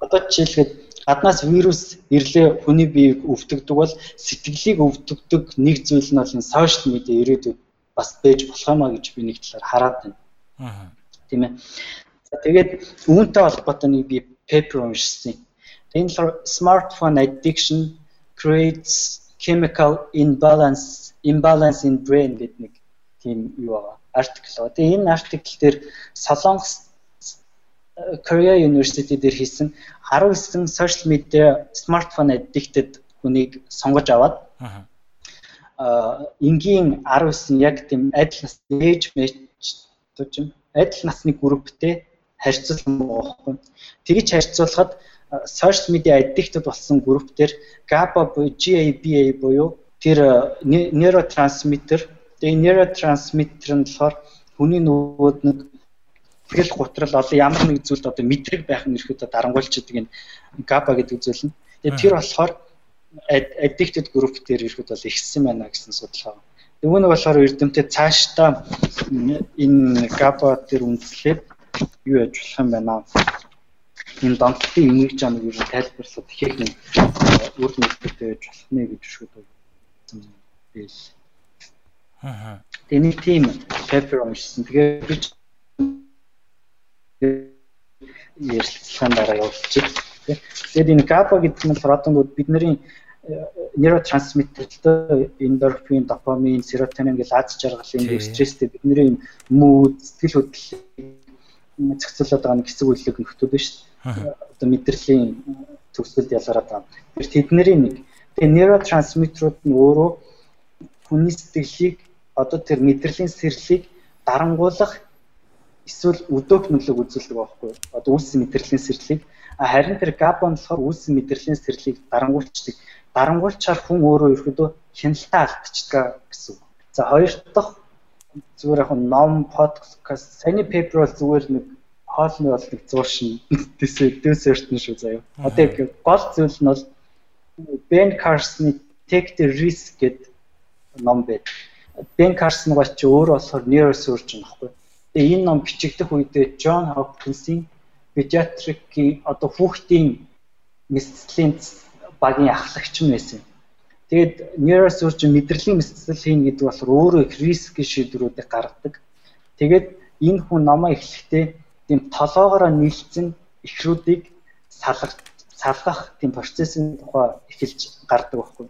Одоо жишээлхэд гаднаас вирус ирлээ хүний биеийг өвдөгдөг бол сэтгэлийг өвдөгдөг нэг зүйл нь бол энэ сошиал медиа ирээдүйд бас байж болох юм а гэж би нэг талаар хараад байна. Аа. Тийм ээ. За тэгээд үүнтэй холбоотой нэг би пепер уншсан. Энэ smartphone addiction creates chemical imbalance imbalance in brain гэдэг нэг тийм юу байгаа артикл. Тэгээ энэ артикл дээр Солонгос Korea University дээр хийсэн 19 social media smartphone addicted хүнийг сонгож аваад аа энгийн 19 яг тийм адил насны age match гэж адил насны групптэй харьцуулсан байхгүй. Тэгж харьцуулахад social media addicted болсон групп дээр GABA буюу GABA буюу тэр нейротрансмиттер Тэгээ нейротрансмиттер нь болохоор хүний нөгөөд нэг тэгэл гутрал одоо ямар нэг зүйлд одоо мэдрэг байх нь ирэхэд дарангуйлчдаг энэ GABA гэдэг зүйл нь. Тэгээ тэр болохоор addicted group дээр ирэхэд бол ихсэн байна гэсэн судалгаа. Нөгөө нэг болохоор эрдэмтэд цаашдаа энэ GABA дээр үндэслээд юу яж болох юм байна энэ донтолтын имийг жамыг юу тайлбарлаад ихэх нэг үр нөлөөтэй байж болох нэ гэж шүдэг. Бэл. Аа. Тэгээ нэг тийм paper уншсан. Тэгээ би ярилцлагын дараа явуулчих. Тэгээд энэ GABA гэдэг нь протонууд бидний нейротрансмиттертэй эндорфин, допамин, серотонин гэл аз жаргалын стресстэй бидний мууд, сэтгэл хөдлөлийг зохицуулаад байгаа нэг нөхдөд нь шүү дээ. Одоо мэдрэлийн төгсгөлд ялгараад байгаа. Тэр тэдний нэг. Тэгээ нейротрансмиттерүүд нь өөрөө хүний сэтгэлийг одоо тэр мэдрэлийн сэрлийг дарангуулах эсвэл өдөөх нөлөөг үзүүлдэг байхгүй одоо үүссэн мэдрэлийн сэрлийг харин тэр нь болохоор үүссэн мэдрэлийн сэрлийг дарангуулчдаг дарангуулчаар хүн өөрөө ерөөдөө хяналтаа алдчихдаг гэсэн. За хоёр дахь зүгээр яг ном подкаст саяны пепер бол зүгээр нэг хоолны бол нэг зууршин десерт нь шүү заяа. Одоо гол зүйл нь бол Ben Carson-ы Take the Risk гэдэг ном байд. Ben Carson гол чи өөрөө болохоор neurosurgeon байхгүй. Тэгээ энэ ном бичигдэх үедээ John Hopkins-ийн pediatric-ийн одоо хүүхдийн мэдслийн багийн ахлагч нь байсан. Тэгээд neurosurgeon мэдрэлийн мэдсэл хийн гэдэг болохоор өөрөө их рискийн шийдвэрүүдийг гаргадаг. Тэгээд энэ хүн номоо эхлэхдээ тийм толоогоороо нийлцэн ихрүүдийг салгах салгах тийм процессын тухай эхэлж гардаг байхгүй.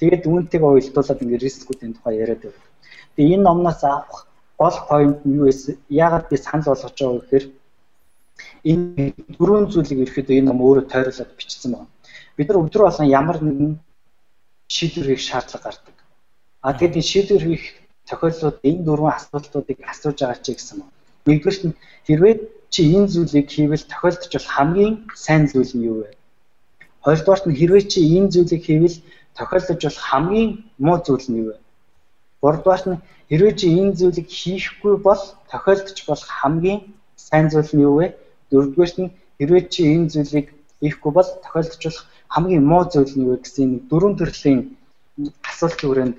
Тэгээд үүнтэйг уялдуулаад ингээд рискүүдийн тухай яриад байна. Тэгээд энэ номноос авах гол point нь юу вэ? Яагаад би санал болгож байгаа вэ гэхээр энэ дөрвөн зүйлийг ерөөхдөө энэ ном өөрөө тойруулаад бичсэн байна. Бид нар өдөр болгон ямар нэгэн шийдвэр хийх шаардлага гардаг. А тэгээд энэ шийдвэр хийх тохиолдлууд энэ дөрвөн асуудлуудыг асууж байгаа чи гэсэн юм. Нэгдүгээрт нь хэрвээ чи энэ зүйлийг хийвэл тохиолдож хамгийн сайн зүйл нь юу вэ? Хоёрдугаарт нь хэрвээ чи энэ зүйлийг хийвэл тохиолдож бол хамгийн муу зүйл нь юу вэ? Гуравдугаарт нь хэрвээ чи энэ зүйлийг хийхгүй бол тохиолдож болох хамгийн сайн зүйл нь юу вэ? Дөрөвдүгээрт нь хэрвээ чи энэ зүйлийг хийхгүй бол тохиолдож болох хамгийн муу зүйл нь юу гэсэн нэг дөрвөн төрлийн асуултын хүрээнд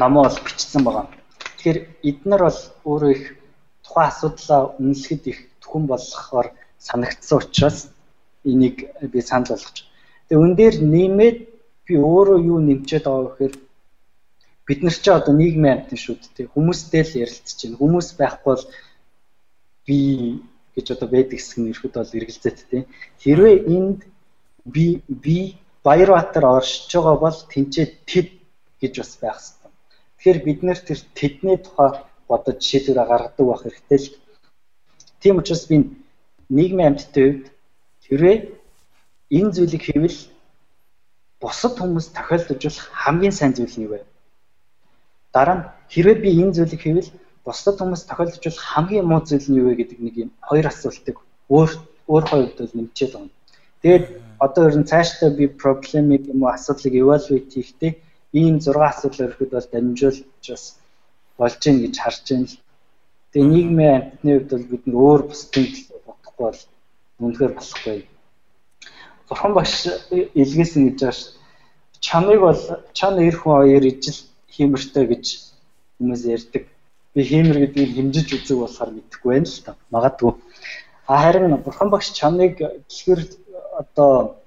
номоо бол бичсэн байгаа. Тэгэхээр эднэр бол өөрөө их тухайн асуудлаа үнэлэхэд их түхэн болгохоор санагдсан учраас энийг би санал болгож. Тэгээ үн дээр нэмээд би өөрөө юу нэмчээд байгаа гэхээр бид нар ч одоо нийгмийн амьтан шүү дээ. Хүмүүстэй л ярилцж байна. Хүмүүс байхгүй бол би гэж одоо байдаг хэсэг нь ирэхэд бол эргэлзээт тийм. Хэрвээ энд би би Баярбаатар оршиж байгаа бол тэнцээ тэд гэж бас байх хэрэгтэй. Тэгэхээр бид нэр тэр тэдний тухай бодож шийдвэр гаргадаг байх хэрэгтэй л. Тийм учраас би нийгмийн амьтдын хувьд хэрвээ энэ зүйлийг хийвэл бусад хүмүүс тохиолдож болох хамгийн сайн зүйл нь юу вэ? Дараа нь хэрвээ би энэ зүйлийг хийвэл бусад хүмүүс тохиолдож болох хамгийн муу зүйл нь юу вэ гэдэг нэг юм хоёр асуултыг өөр өөр хоёрд бол нэмчээд байна. Тэгээд одоо ер нь цаашдаа би проблемыг юм уу асуудлыг evaluate хийхдээ ийм 6 асуудал өрхөд бол дамжуулж бас болж гин гэж харж байна л. Тэгээ нийгмийн амьтны хувьд бол бид нөр өөр бусдын төлөө бодохгүй бол үнэхээр болохгүй. Бурхан багш илгээсэн гэж байгаа ш. Чамыг бол чана эр хүн хоёр ижил хиймэртэй гэж хүмүүс ярьдаг. Би хиймэр гэдгийг хэмжиж үзэг болохоор мэдэхгүй байна л та. Магадгүй. Харин бурхан багш чамыг дэлгэр одоо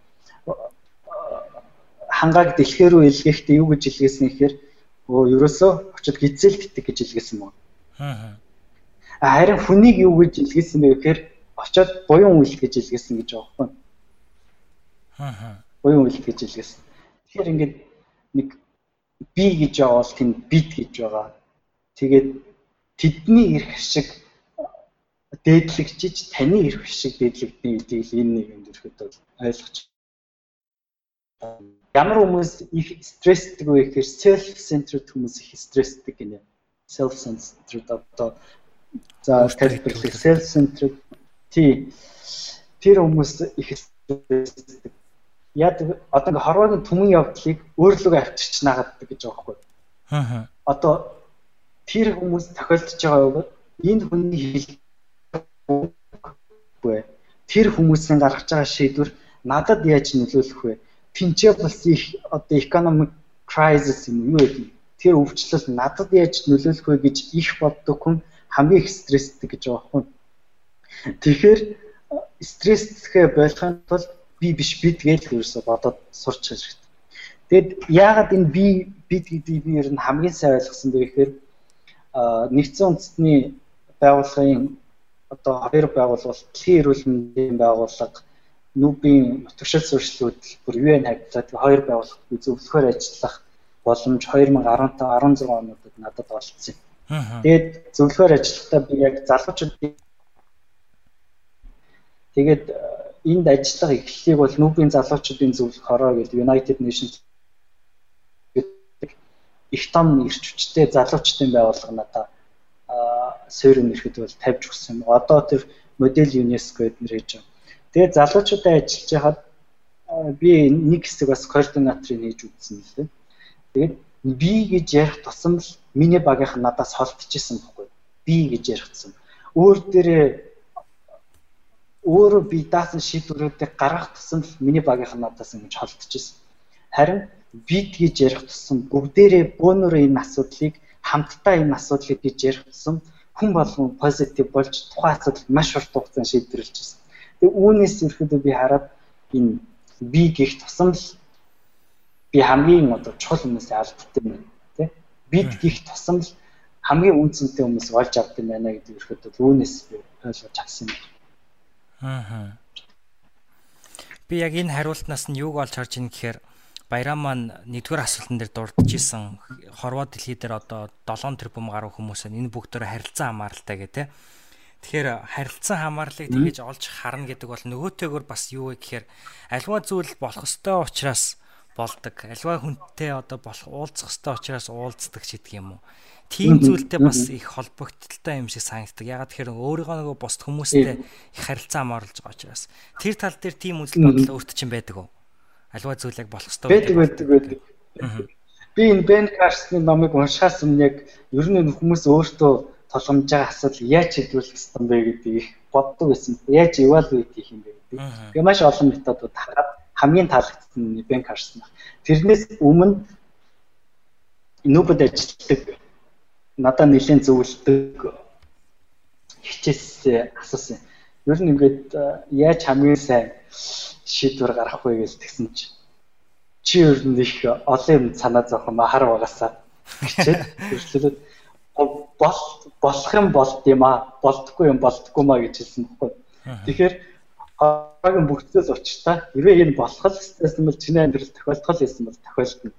хангааг дэлхээ рүү илгээхдээ юу гэж илгээсэн гэхээр өө ерөөсөө очиод гизэл тэтг гэж илгээсэн мөн. Аа. Харин хүнийг юу гэж илгээсэн бэ гэхээр очиод буян үйл гэж илгээсэн гэж байгаа байхгүй. Аа. Буян үйл гэж илгээсэн. Тэгэхээр ингээд нэг би гэж бол тэнд бид гэж байгаа. Тэгээд тэдний эрх шиг дээдлэгчиж таны эрх шиг дээдлэгдний үдийг энэ нэг юм дөрөхөд бол ойлгож ямар хүмүүс их стрессдэг вэ гэхээр self centered хүмүүс их стрессдэг гинэ self centered одоо за тайлбарлах self centered тий. Тэр хүмүүс их стрессдэг яг одоо ингээ хорвоогийн түмэн явдлыг өөрлөгөө авчирч наагадаг гэж байгаа байхгүй аа одоо тэр хүмүүс тохиолдож байгаа бол энэ хүний хэл үгүй. Тэр хүмүүсийн гаргаж байгаа шийдвэр надад яаж нөлөөлөх вэ? Тинчээ бас их одоо economic crisis юм юу гэдэг. Тэр өвчлөл надад яаж нөлөөлөх вэ гэж их боддог хүн хамгийн их стресстэй гэж байгаа хүн. Тэгэхээр стресстэй болохын тулд би биш бид гэж ерөөсө бодоод сурч хэрэгтэй. Тэгэд яагаад энэ би бид гэдгийг би ер нь хамгийн сайн ойлгосон бэ гэхээр нэгдсэн үндэстний байгууллагын одоо хоёр байгууллага дэлхийн эрүүл мэндийн байгууллага нүүбийн нутагшил сурчлал хөтөлбөр UN хавьтаад хоёр байгууллага зөвлөхөр ажиллах боломж 2015 16 онуудад надад олцсон. Тэгээд зөвлөхөр ажиллахдаа би яг залуучуудын тэгээд энд ажиллах эхлэлийг бол нүүбийн залуучуудын зөвлөх хороо гэдэг United Nations их том ирч хүчтэй залуучдын байгууллага надаа суурь нэрхэд бол тавьж өгсөн. Одоо тэр модель ЮНЕСКО эднэр хийж байгаа. Тэгээд залуучуудаа ажиллаж хахад би нэг хэсэг бас координаторыг хийж үзсэн л дээ. Тэгээд би гэж ярих тусам л миний багийнх нь надаас холдчихсэн байхгүй. Би гэж ярихсан. Өөр дээрээ өөрөө би даасан шийдвэрүүдийг гаргах тусам л миний багийнх нь надаас ингэж холдчихсэн. Харин бид гэж ярих тусам бүгдээрээ бөөнөрөө энэ асуудлыг хамтдаа энэ асуудлыг гэж ярих тусам хүн болгон позитив болж тухайн асуудалд маш урт хугацаанд шийдвэрлэж байна. Тэгээ үүнээс ерөөдөө би хараад энэ би гих тусам л би хамгийн одоо чухал хүмүүсээ алддаг юм тий. Бид гих тусам л хамгийн үнцэнтэй хүмүүс олж авдаг юм байна гэдэг ерөөдөө үүнээс би ойлгож авсан юм. Аа. Би яг энэ хариултнаас нь юуг олж харж ийн гэхээр Баяраа маань нэгдүгээр асуултан дээр дурдж исэн хорвоо дэлхий дээр одоо 7 тэрбум гаруй хүмүүс энэ бүгдөө харилцан хамааралтай гэх те. Тэгэхээр харилцан хамаарлыг тэгэж олж харна гэдэг бол нөгөөтэйгөр бас юу вэ гэхээр альва зүйл болох ёстой учраас болдог. Альва хүнтэй одоо болох уулзах ёстой учраас уулздаг ч гэдэг юм уу. Тийм зүйлтэй бас их холбогдолтой юм шиг санагддаг. Ягаад тэгэхээр өөрийнхөө нөгөө бусд хүмүүстэй их харилцаа хамаарлаж байгаа учраас. Тэр тал дээр тийм үзэл бодол өөртөө чинь байдаг уу? Аливаа зүйлийг болох ёстой байдаг байдаг байдаг. Би энэ Ben Carson-ы номыг уншихаас өмнө яг ер нь хүмүүс өөртөө толгомж байгаа асуудал яаж шийдвэрлэх ёстой бэ гэдгийг боддог байсан. Яаж evaluate хийх юм бэ гэдэг. Тэгээ маш олон методууд хараад хамгийн таалагдсан нь Ben Carson. Тэрнээс өмнө нүүбэд ажилладаг надад нэлээд зөвлөдөг хичээс асуусан. Ер нь ингээд яаж хамгийн сайн шийдвэр гаргах вэ гэж тэгсэн чи чи ер нь их олон юм санаа зовхон махар багасаа хичээд хэрэглээд бол болох юм болд юм а болдгүй юм болдгүй маа гэж хэлсэн байхгүй. Тэгэхээр харагийн бүгдээс учиртай хэрвээ энэ болох л гэсэн бол чиний амьдрал тохиолдох л байсан бол тохиолдно.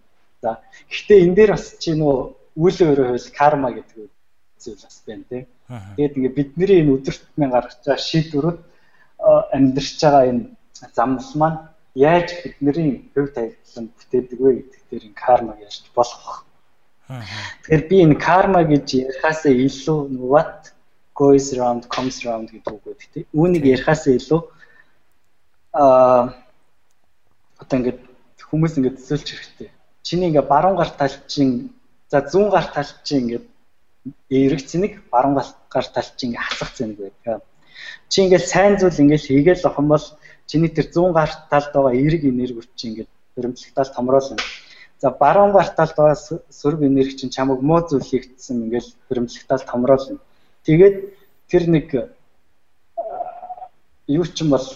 За гэхдээ энэ дээр бас чи нөө үйл өөрөөр хэл карма гэдэг зүйл бас байна тийм. Тэгээд ингээ бидний энэ өдөртмэн гаргаж байгаа шийдвэрүүд амьдарч байгаа энэ замнал маань яаж бидний хөв тавилан бүтээдэг вэ гэдэг дээр энэ карма яаж болох. Тэгэхээр би энэ карма гэж ярихаасаа илүү what goes around comes around гэдэг үг гэдэг тийм. Үүнийг ярихаасаа илүү аа одоо ингээд хүмүүс ингээд төсөөлч хэрэгтэй. Чиний ингээд баруун гар талчин за зүүн гар талчин ингээд эрэг цэник баруун гар талчин ингээд хасах цэник байдаг. Чи ингээд сайн зүйл ингээд хийгээл юм бол чиний тэр 100 гарт талд байгаа эрг энерги чи ингээд хөрөмжлөлтөд томруулна. За баруун гарт талд байгаа сөрөг энерги чинь чамайг муу зүйл хийгдсэн ингээд хөрөмжлөлтөд томруулна. Тэгээд тэр нэг юу ч юм бол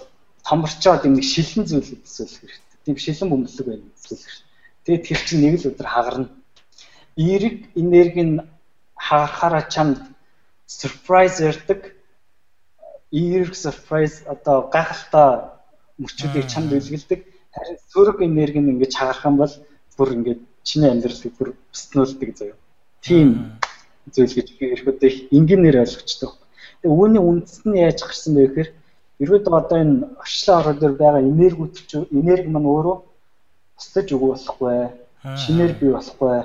томорчоод юм нэг шилэн зүйл төсөөлөх хэрэгтэй. Тийм шилэн бөмбөлөг байна төсөөлөх хэрэгтэй. Тэгээд тэр чинь нэг л өдөр хагарна. Эрэг энерги нь хагарахаараа чамд surprise ярддаг. Эрэг surprise одоо гахалтай мөчүүдийг чамд үлгэлдэг. Харин сөрөг энерги нь ингэж хагарах юм бол бүр ингэж чиний амьдралыг бүр бэснүүлдэг заяа. Тийм зүйл гэж би ерөөдөө энгийнээр ойлгочтой. Тэгээ үүний үндэс нь яаж гарсан бэ гэхээр ерөөдөө одоо энэ орчлон орон дээр байгаа энергиуд ч энерги маань өөрөө устж өгөө болохгүй. Шинээр бий болохгүй.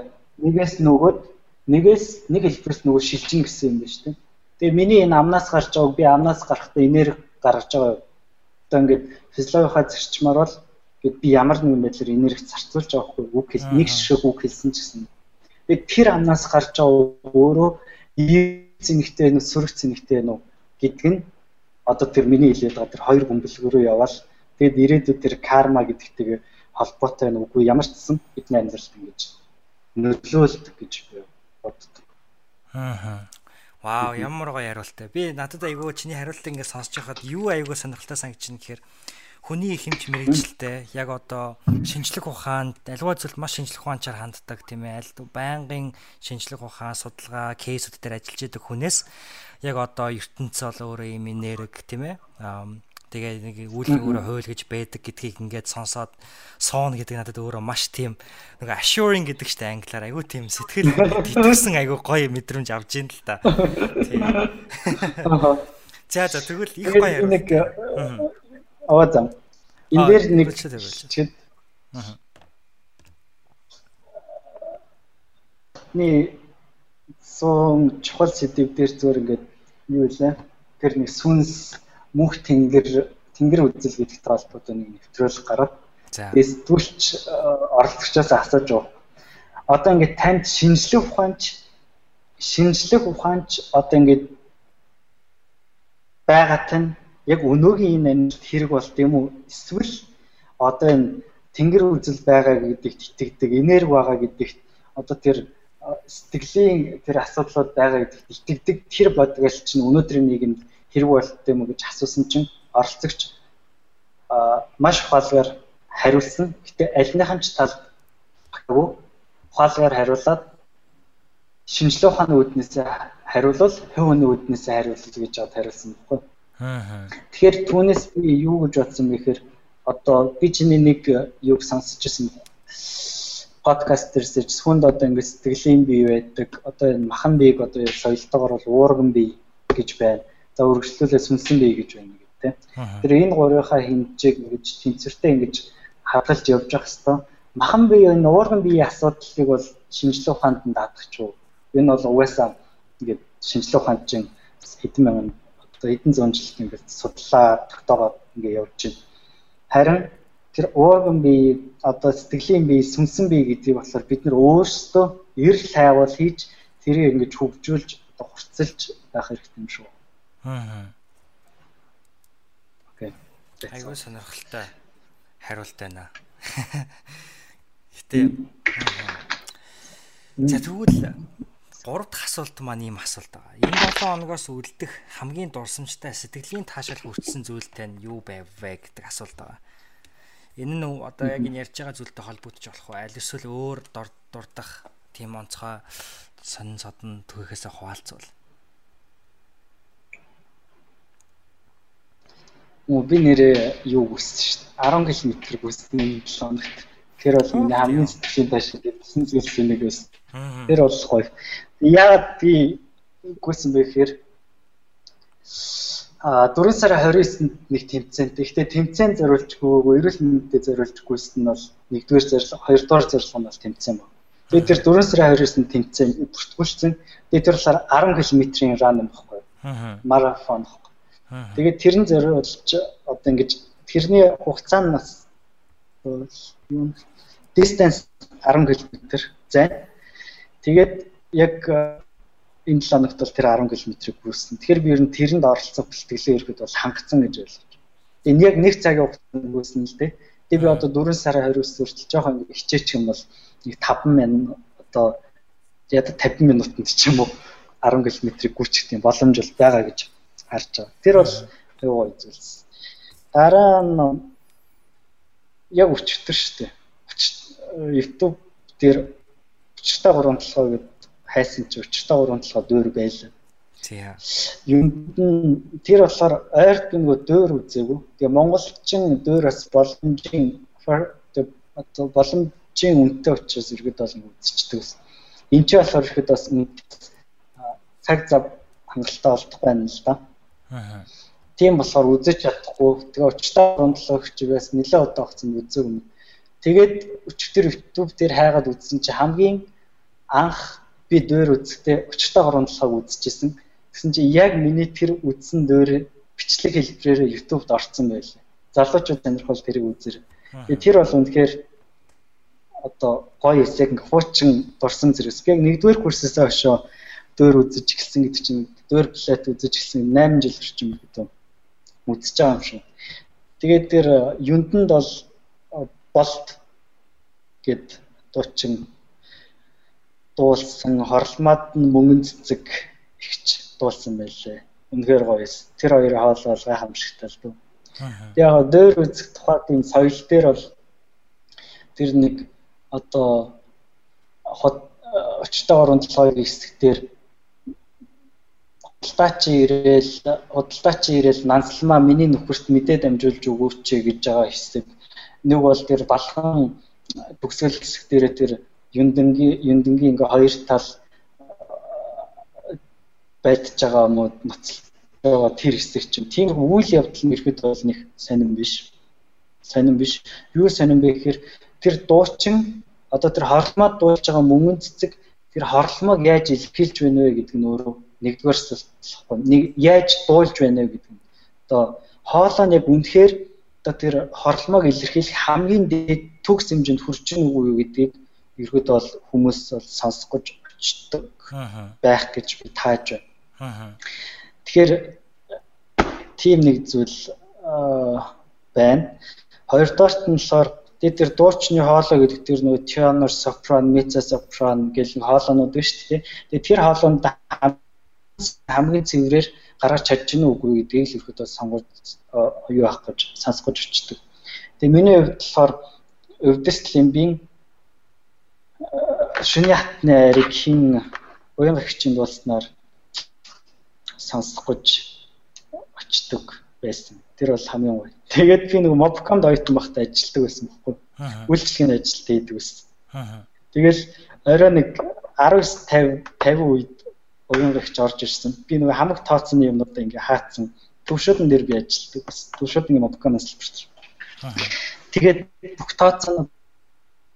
Нэгээс нөгөөд нэгээс нэг хэлбэрс нөгөө шилжин гэсэн юм байна шүү дээ. Тэгээ миний энэ амнаас гарч байгааг би амнаас гарахдаа энерги гаргаж байгаа одоо ингээд физиологийнхаа зарчмаар бол гээд би ямар нэгэн байдлаар энерги зарцуулж байгаа хгүй үг хэл нэг шиг үг хэлсэн ч гэсэн. Тэгээд тэр амнаас гарч байгаа өөрөө зэнэгтэй нэ сөрөг зэнэгтэй нэ гэдг нь одоо тэр миний хэлээд байгаа тэр хоёр бөмбөлгөөрөө яваал тэгээд ирээдүйд тэр карма гэдэгтэйгээ холбоотой нь үгүй ямар ч гэсэн бидний амьдралд ингэж нөлөөлдөг гэж би боддог. Аа. Вау, ямар гоё хариултаа. Би надад айгүй чиний хариултыг ингээд сонсож байхад юу айгүй сонирхолтой санагдчихна гэхээр хүний хэмж мэрэгжилтэй яг одоо шинжлэх ухаанд аливаа зүйлд маш шинжлэх ухаанчаар ханддаг тийм ээ аль байнгын шинжлэх ухаан судалгаа кейсүүд дээр ажиллаж идэг хүнээс яг одоо ертөнцийн бол өөрөө юм энерги тийм ээ тэгээ нэг үүлэг өөрөө хуйл гэж байдаг гэдгийг ингээд сонсоод суун гэдэг надад өөрөө маш тийм нэг assuring гэдэг штэ англиар айгүй тийм сэтгэл тэтгсэн айгүй гоё мэдрэмж авж ийн л та. Тийм. За за тэгвэл их гоё нэг аваа зам. Энд дээр нэг чид бидний суун чухал сэдв дээр зөөр ингээд юу вэ? Тэр нэг сүнс мөнх тэнгэр тэнгэр үзэл гэдэгтэй холбоотой нэг нэвтрүүлэг гараад сэтгүүлч э, оролцогчоос асууж уу. Одоо ингээд танд шинжлэх ухаанч шинжлэх ухаанч одоо ингээд байгаад нь яг өнөөгийн энэ амьдралд хэрэг болт юм уу? Эсвэл одоо энэ тэнгэр үзэл байгаа гэдэгт итгэдэг, энерги байгаа гэдэгт одоо тэр сэтгэлийн тэр асуудлууд байгаа гэдэгт итгэдэг тэр бодгол чинь өнөөдрийн нийгэмд хэрэг болт юм уу гэж асуусан чинь оролцогч маш ухаалгаар хариулсан. Гэтэ альныхан ч талд баггүй ухаалгаар хариулаад шинжлэх ухааны үүднээс хариулвал хувь хүний үүднээс хариулж гэж бод хариулсан баггүй. Тэгэхээр түүнээс би юу гэж бодсон бэ гэхээр одоо би чиний нэг юуг сонсч ирсэн подкаст дээрсэж хүнд одоо ингэ сэтгэлийн бий байдаг. Одоо энэ махан биег одоо соёлтойгоор бол уурган бий гэж байна. За үргэлжлүүлээ сүнсэн бий гэж байна гэдэг. Тэр энэ гурвынхаа хэмжээг ингэж тэнцвэртэй ингэж хадгалж явж явах хэвээр махан бие энэ уурган биеийн асуудлыг бол шинжлэх ухаанд нь даадах ч юу. Энэ бол угаасаа ингээд шинжлэх ухаанд чинь хэдэн мянган одоо хэдэн зуун жил ингээд судлаа тогтоогоод ингээд явж байна. Харин тэр уурган бие одоо сэтгэлийн бие сүнсэн бие гэдгийг болохоор бид нар өөрсдөө эрэл хайвал хийж тэрийг ингэж хөгжүүлж одоо хурцлж байх хэрэгтэй юм шүү. Аа. Окей. Айгуу сонирхолтой хариулт байна. Гэтэ За тэгвэл 3 дахь асуулт маань ийм асуулт байгаа. Энэ 7 хоногоос үлдэх хамгийн дурсамжтай сэтгэлийн таашаал хүртсэн зүйлтэй нь юу байв вэ гэдэг асуулт байгаа. Энэ нь одоо яг энэ ярьж байгаа зүйлтэй холбогдож болох уу? Аль эсвэл өөр дурдах тийм онцгой сонин содон түүхээс хуваалцвал. Мөн би нэрээ юу хүссэн шүү дээ. 10 км хүссэн энэ 7 хоногт. Тэр бол миний хамгийн сэтгэлийн таашаал гэдсэн зүйлс нэг байсан. Тэр бол гоё. Яагаад би гүйсэн бэ гэхээр а 4 сарын 29-нд нэг тэмцээнд. Гэхдээ тэмцээн зориулжгүй, эрүүл мэндэд зориулжгүйсэн нь бол нэгдүгээр зорилго, хоёрдугаар зорилго нь бол тэмцээн байна. Тэгээд тэр 4 сарын 29-нд тэмцээн бүртгүүлсэн. Тэгээд тэр болохоор 10 км-ийн ран юм баггүй. Марафон баггүй. Тэгээд тэрэн зориулж одоо ингэж тэрний хугацаа нь бас юу distance 10 км зай Тэгээд яг э, энэ 7 хоногт бол тэр 10 км-ийг хүрсэн. Тэгэхээр би ер нь тэрэнд оролцох бэлтгэлээ ирэхэд бол хангацсан гэж байлаа. Энэ яг нэг цагийн хугацаанд хүрсэн л дээ. Тэгээ би одоо 4 сарын 29-нд хүртэл жоохон хичээчих юм бол нэг 5 минут одоо яа 50 минутанд ч юм уу 10 км-ийг гүйчих тийм боломж бол байгаа гэж харж байгаа. Тэр бол гоё гоё зүйлс. Дараа нь яг өчтөр шүү дээ. YouTube дээр өчтөр гурван толгой гэд хайсан чи өчтөр гурван толгой дөөр байлаа. Тийм. Юунд нь тэр болохоор ойрт нөгөө дөөр үзээгүй. Тэгээ монголчин дөөр бас боломжийн боломжийн үнэтэй учраас иргэд болон үзчихдэг. Энд чи болохоор ихэд бас цаг зав хангалттай болдох байна л да. Аа. Тийм болохоор үзэж чадахгүй. Тэгээ гурван толгой хчигээс нэлээд удаа хугацаанд үзээгүй. Тэгээд өчтөр YouTube дээр хайгаад үзсэн чи хамгийн анх би дөөр үзэхдээ 30 та хорон толгойг үзчихсэн. Тэгсэн чинь яг миний тэр үзсэн дөөр бичлэг хэлбэрээр YouTube-д орсон байлаа. Залуучууд сонирхол тэрийг үзэр. Тэгээ тэр бол үнэхээр одоо гоё эсэг ингээ хуучин дурсан зэрэгс. Яг нэгдүгээр курсээс хойшоо дөөр үзэж эхэлсэн гэдэг чинь дөөр плат үзэж эхэлсэн 8 жил орчим гэдэг үзэж байгаа юм шиг. Тэгээд тэр юнданд бол болт гэд дуучин дуулсан хорлмаад нь мөнгөн цэцэг ихч дуулсан байлээ. Үнэхээр гоё эс. Тэр хоёрын хоол бол гайхамшигтай л. Тэгээ яг дөр үзэх тухайд энэ соёл дээр бол тэр нэг одоо хот очтой орон толгойн хэсэг дээр худалдаачи ирээл худалдаачи ирээл нансалмаа миний нөхөрт мэдээ дамжуулж өгөөч гэж байгаа хэсэг. Нэг бол тэр балхан төгсгөл хэсэг дээр тэр юндангийн юндангийн ингээ хоёр тал байдж байгаа мó ноцлоо тэр хэсэг чинь тийм үйл явдал нь ирэхэд бол нэг сонирн биш. Сонирн биш. Юу сонирн бэ гэхээр тэр дуучин одоо тэр хормоод дуулж байгаа мөнгөн цэцэг тэр хорломог яаж илэрхийлж байна вэ гэдэг нь өөрөө нэгдүгээр асуултахгүй. Нэг яаж дуулж байна вэ гэдэг нь. Одоо хоолоо нь яг үнэхээр одоо тэр хорломог илэрхийлэх хамгийн дээд төгс хэмжээнд хүрч үгүй юу гэдгийг ерөөд бол хүмүүс бол сонсох гэж очдог байх гэж би тааж байна. Тэгэхээр тийм нэг зүйл байна. Хоёрдоорт нь болохоор тэгээд тэр дуучны хоолой гэдэг тэр нөгөө tenor, sopran, mezzo sopran гэх нэг хоолоонууд байна шүү дээ. Тэгээд тэр хоолоонд хамгийн цэврээр гаргаж чадж гэнэ үгүй гэдгийг л ихэд сонгож юу авах гэж сонсгож өчтдөг. Тэгээ миний хувьд болохоор өвдөс лимбийн шүний хатны ариг хин уян гэгчийн дуулснаар сонсгож очдөг байсан. Тэр бол хамгийн гоё. Тэгээд би нэг Mobcom дойтон багтаа ажилладаг байсан байхгүй. Үйлчлэгийн ажилд хийдэг байсан. Тэгэл орой нэг 19 50 50 үед уян гэгч орж ирсэн. Би нэг хамаг тооцны юмнуудаа ингээ хаацсан. Төвшөөдөн дээр би ажилладаг байсан. Төвшөөдний Mobcom-аас салбарч. Тэгээд бүх тооцоонууд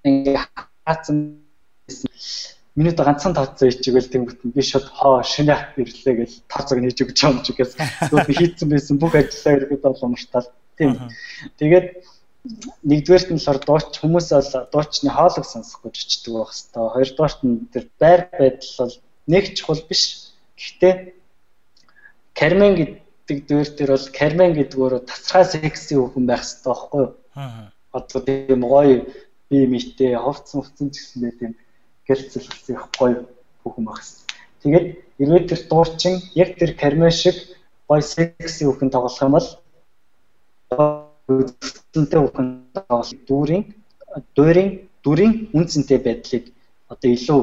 ингээ хаацсан минут ганцхан тооцоо ичээгэл тэнгуут би шууд хоо шинэ хат ирлээ гэж тооцоог нээж өгч байгаа юм чи гэсэн. Тэгвэл би хийцэн байсан бүх ажлаа ирэхэд бол умартал. Тийм. Тэгээд нэгдүгээрт нь болохоор дууч хүмүүс бол дуучны хоолыг сонсох гэж очдөг байх хэвээр. Хоёрдугаарт нь тэр байр байдал бол нэг чухал биш. Гэхдээ Кармен гэдэг дээр тэр бол Кармен гэдэг өөрөө тасраа секси хүн байх хэвээр байхгүй юу? Аа. Одоо тийм гоё би мэтээ ховцсон ховцсон гэсэн тийм гэлцэлсэн их гоё бүхэн багс. Тэгээд эргээд тэр дуурчин яг тэр карме шиг гоё секси бүхэн тоглох юм бол үзэнтэй бүхэн тоглох дүүрийн дүүрийн дүрийн үнцэнтэй байдлыг одоо илүү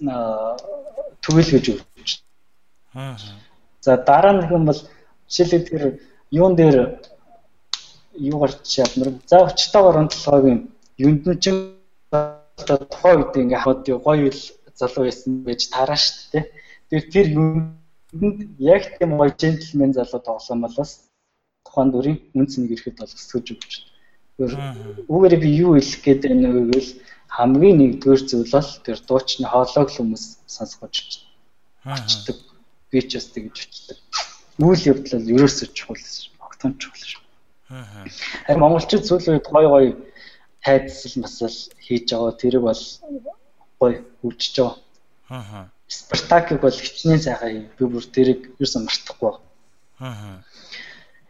төвлөгөж өгч. Аа. За дараа нэг юм бол жишээлбэл тэр юун дээр юу гарч чадмар. За өчтөөр онцлогоогийн юнднчин одоо тухайн үед ингээ хаваад гоё ил залуу байсан байж тараа шүү дээ. Тэр тэр юунд яг тийм гоё джентльмен залуу тоглоом бол бас тухайн дүрийн үнц нэг ирэхэд бол өсгөж өгч. Үүгээр би юу хэлэх гээд байна вэ гэвэл хамгийн нэгдүгээр зүйл бол тэр дуучны хоолойг л хүмүүс сонсгож очдог. Би ч бас тэгж очдог. Үйл явдал бол ерөөсөө чухал шүү. Огтон чухал шүү. Харин монголчууд сүүлийн үед гоё гоё хайдсал масал хийж байгаа. Тэрэг бол гоё үлжиж байгаа. Аа. Спартакийг бол хичнээн сайхан би бүр тэрэг юусан мартахгүй байна. Аа.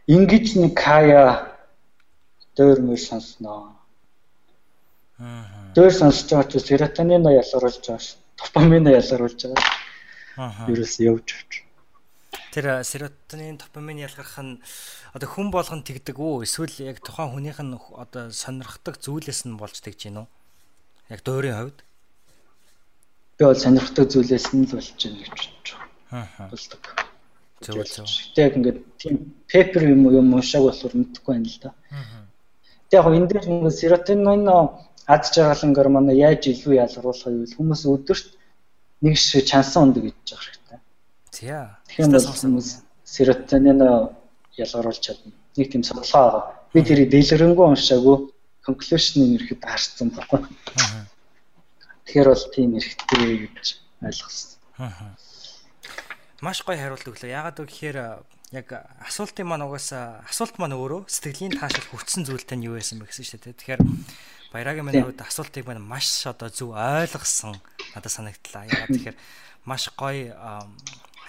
Ингиж нэг кая дөр мөр сонсноо. Аа. Дөр сонсож байгаа ч серотонин ялгаруулж байгаа ш. Допамин ялгаруулж байгаа. Аа. Ерөөс явж авч тэр серотонин допамин ялгарх нь одоо хүн болгон тэгдэг үү эсвэл яг тухайн хүнийх нь одоо сонирхдаг зүйлээс нь болж тэгж гин үү яг дуурийн хувьд би бол сонирхдаг зүйлээс нь л болж байна гэж бодож байна болдог зөв зөв тэг ингээд тийм пепер юм юм уншааг болохоор мэдэхгүй байна л да тэг яг энэ дээр нэг серотонин ад жаргалан гормон яаж илүү ялгаруулах вэ хүмүүс өдөрт нэг шиг чансан ундаг гэж байгаа За. Тэгэхээр хүмүүс серотонин ялгаруулж чадна. Нэг тийм судалгаа байгаа. Би тэрийг дэлгэрэнгүй уншаагүй conclusion-ыг ирэхэд харсан баггүй. Тэгэхээр бол тийм эрэхтэй гэж ойлгосон. Маш гоё хариулт өглөө. Ягаад гэвэл яг асуултын маань угаасаа асуулт маань өөрөө сэтгэлийн таашаал хүчсэн зүйлтэй нь юу байсан бэ гэсэн шүү дээ. Тэгэхээр Баярагийн маань хувьд асуултыг маань маш одоо зөв ойлгосон надад санагдлаа. Ягаад тэгэхээр маш гоё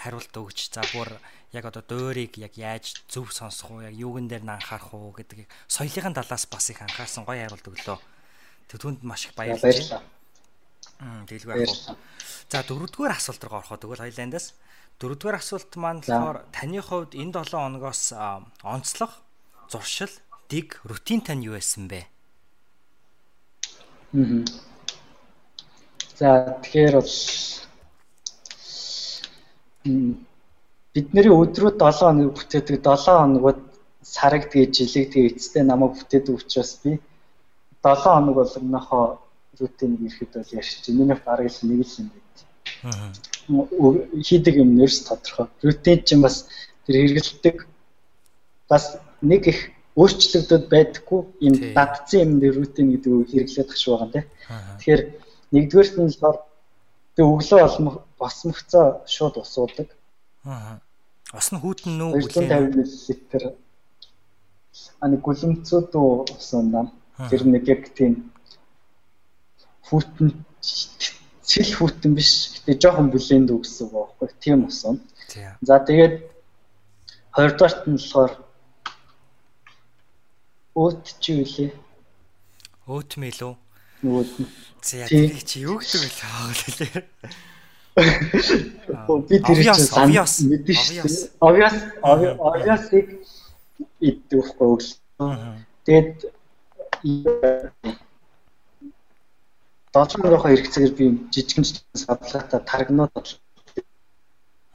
хариулт өгч за бүр яг одоо дуурийг яг яаж зөв сонсох уу яг юуган дээр нь анхаарах уу гэдэг соёлын талаас бас их анхаарсан гоё хариулт өглөө. Тэг түнд маш их баярлалаа. Мм дэлгүү яг. За дөрөвдүгээр асуулт руу ороход тэгвэл хоёлаандаас дөрөвдүгээр асуулт маань болохоор таны хувьд энэ 7 хоногоос онцлог зуршил дэг рутин тань юу байсан бэ? За тэгэхээр бол бидний өдрөд 7 хоног бүтээдэг 7 хоногуд сараг тэгээ жилиг тэгээ эцэстээ намайг бүтээдэг учраас би 7 хоног болгоноохоо рутиныг ирэхэд бол ярьж чинь миний бараг л нэг л юм байт. Аа. Хийдэг юм нэрс тодорхой. Рутин чинь бас тэр хэрэгэлдэг бас нэг их өөрчлөгдөд байдаггүй юм дадцсан юм дээр рутин гэдэг үг хэрэглээд тахш байгаа тий. Тэгэхээр нэгдүгээр нь болохоор Тэгээ өглөө олмох босмогцоо шууд усуудаг. Аа. Ус нь хүүтэн нүү 250 мл. Ани гүлэмцүүд усуунаа. Тэр нэг яг тийм хүүтэн цэл хүүтэн биш. Гэтэ жоохон бүлэнд үгсэн байхгүй. Тийм усуун. За тэгээд хоёрдугаарт нь болохоор Оот чи үлээ. Оот мэл үү? Нөгөө нь. За тэрийг чи юу гэдэг вэ хаагалаа. Би тэр чинь сан мэдэн шүү. Obvious obviously идэх байхгүй. Тэгээд Долоомгийнхоо хэрэгцээгээр би жижигэн садлаатай таргнууд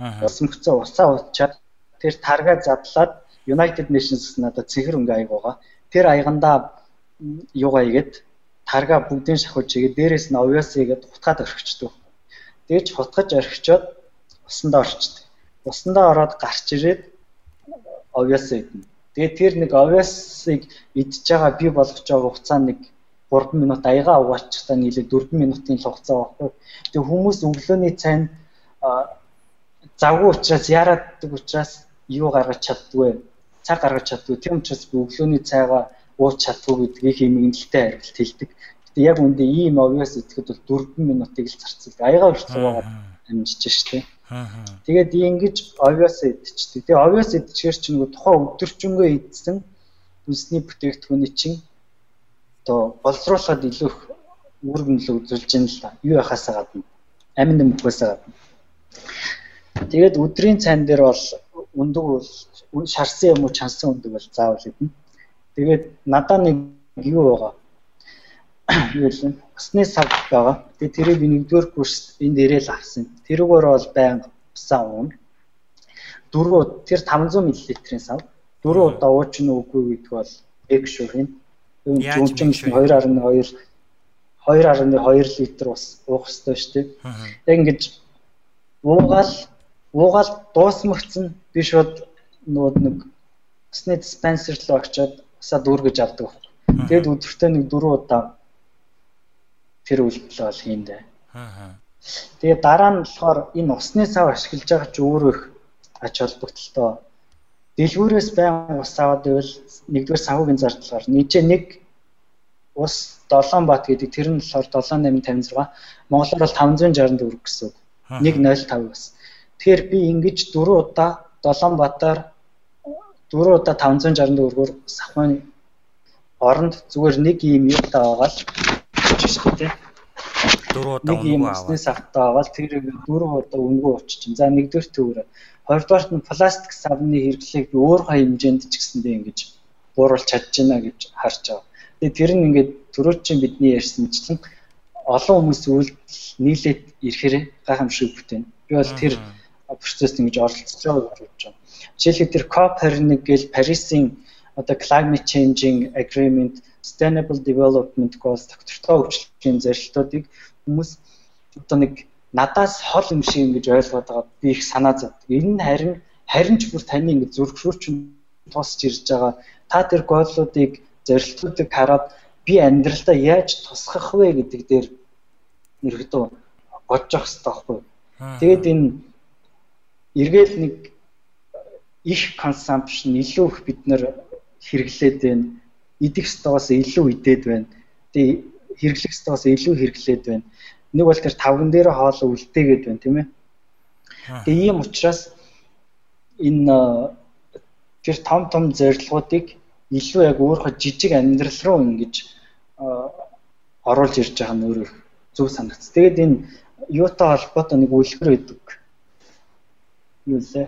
Аа. Усмгцаа усаа уучаад тэр таргаа задлаад United Nations надад цэгэр өнгө аяг байгаа. Тэр аягандаа юугаа игээд тарга бүгдийн шахуулж игээд дээрээс нь овёс игээд утгаад орхичдөг. Дээж хутгаж орхичоод усандаа орчдөг. Усандаа ороод гарч ирээд овёс идэнэ. Тэгээд тэр нэг овёсыг идж байгаа би болгож байгаа хугацаа нэг 3 минут аяга угаачтаа нийлээ 4 минутын хугацаа байхгүй. Тэгээд хүмүүс өглөөний цайнд завгүй учраас яарааддаг учраас юу гаргаж чаддгүй цаг гаргаж чаддгүй. Тийм учраас би өглөөний цайгаа ууж чаддгүй гэдгийг хэмэглэлтэй харилт хэлдэг. Гэтэ яг үндэ ийм obvious итгэхэд бол 4 минутыг л зарцуулдаг. Аяга уртсуугаад амжиж штэ. Тэгээд ингэж obvious идчихдэг. Тэгээд obvious идчихэр чинь нөгөө тухайн өдөржингөө идсэн үнсний бүтээгдэхүүний чинь одоо боловсруулахад илүү их үр гэмэл үзүүлж юм л та. Юу яхасаа гадна. Амин нэмэхээс гадна. Тэгээд өдрийн цайн дээр бол өндөг бол шарсан юм уу чансан өндөг бол заавал идэнэ. Тэгээд надаа нэг юу байгаа. Юу вэ? Усны сав байгаа. Тэгээд тэрийг би нэгдүгээр курс энд ирээл авсан. Тэрүүгээр бол байнга усаа уун. Дөрөв тэр 500 мл-ийн сав. Дөрөв удаа ууч нь үгүй гэдэг бол эк шүү хин. Жүнчим 2.2 2.2 литр ус уух хэрэгтэй шүү дээ. Яг ингэж уугаал уугаал дуусмагцсан би шууд нөгөө нэг усны диспенсер руу очиод усаа дүүргэж авдаг. Тэгэд өдөртөө нэг 4 удаа тэр үйлдэл бол хийндэ. Тэгээ дараа нь болохоор энэ усны сав ашиглаж байгаа ч өөрөө их ач холбогдолтой. Дэлгүүрээс байн ус аваад ивэл нэгдүгээр санхүүгийн зардлаар нийтээ нэг ус 7 бат гэдэг тэр нь болохоор 7856 монголоор бол 564 гэсэн үг. 105 бас. Тэгэхээр би ингэж 4 удаа 7 батаар 4 удаа 564-өөр сахмын оронд зүгээр нэг ийм юутай байгаа л шүү дээ. 4 удаа. Нэг сахтай байгаа л тэр 4 удаа өнгөө ууччин. За нэгдүгээр төвөр. Хоёрдугаарт нь пластик савны хэрэглээг би өөр хай хэмжээнд ч гэсэндээ ингэж бууруулж чадж байна гэж харж байгаа. Тэгээ тэр нь ингээд чинь бидний ярьсанчлан олон хүмүүс үйлдэл нийлээд ирэхээр гайхамшиг бүтээн. Би бол тэр mm -hmm процесс ингэж оролцож байгаа гэж бодож байна. Жишээлбэл тэр COP21 гээл Парисын одоо climate changing agreement, sustainable development goals доктортой хөгжлийн зорилтуудыг хүмүүс одоо нэг надаас хол юм шиг ингэж ойлгоод байгаа би их санаа зовдөг. Энэ нь харин харин ч бүр таны ингэ зүрхрүүч тусч ирж байгаа. Та тэр голлуудыг зорилтуудыг хараад би амьдралдаа яаж тусгах вэ гэдэг дээр ерөөдөө бодож явах хэрэгтэй байхгүй. Тэгээд энэ эргээл нэг их consumption илүү их бид нэр хэрэглээд байна. Идэх стогоос илүү идээд байна. Тэгээ хэрэглэх стогоос илүү хэрэглээд байна. Нэг бол тэр тавган дээр хоол үлдээгээд байна тийм ээ. Тэгээ ийм учраас энэ тэр том том зорилгоодыг илүү яг өөрөө жижиг амьдрал руу ингэж оруулж ирж байгаа нь өөрөө зөв санагц. Тэгээд энэ юутай холбоотой нэг үлгэр өгдөг юу лээ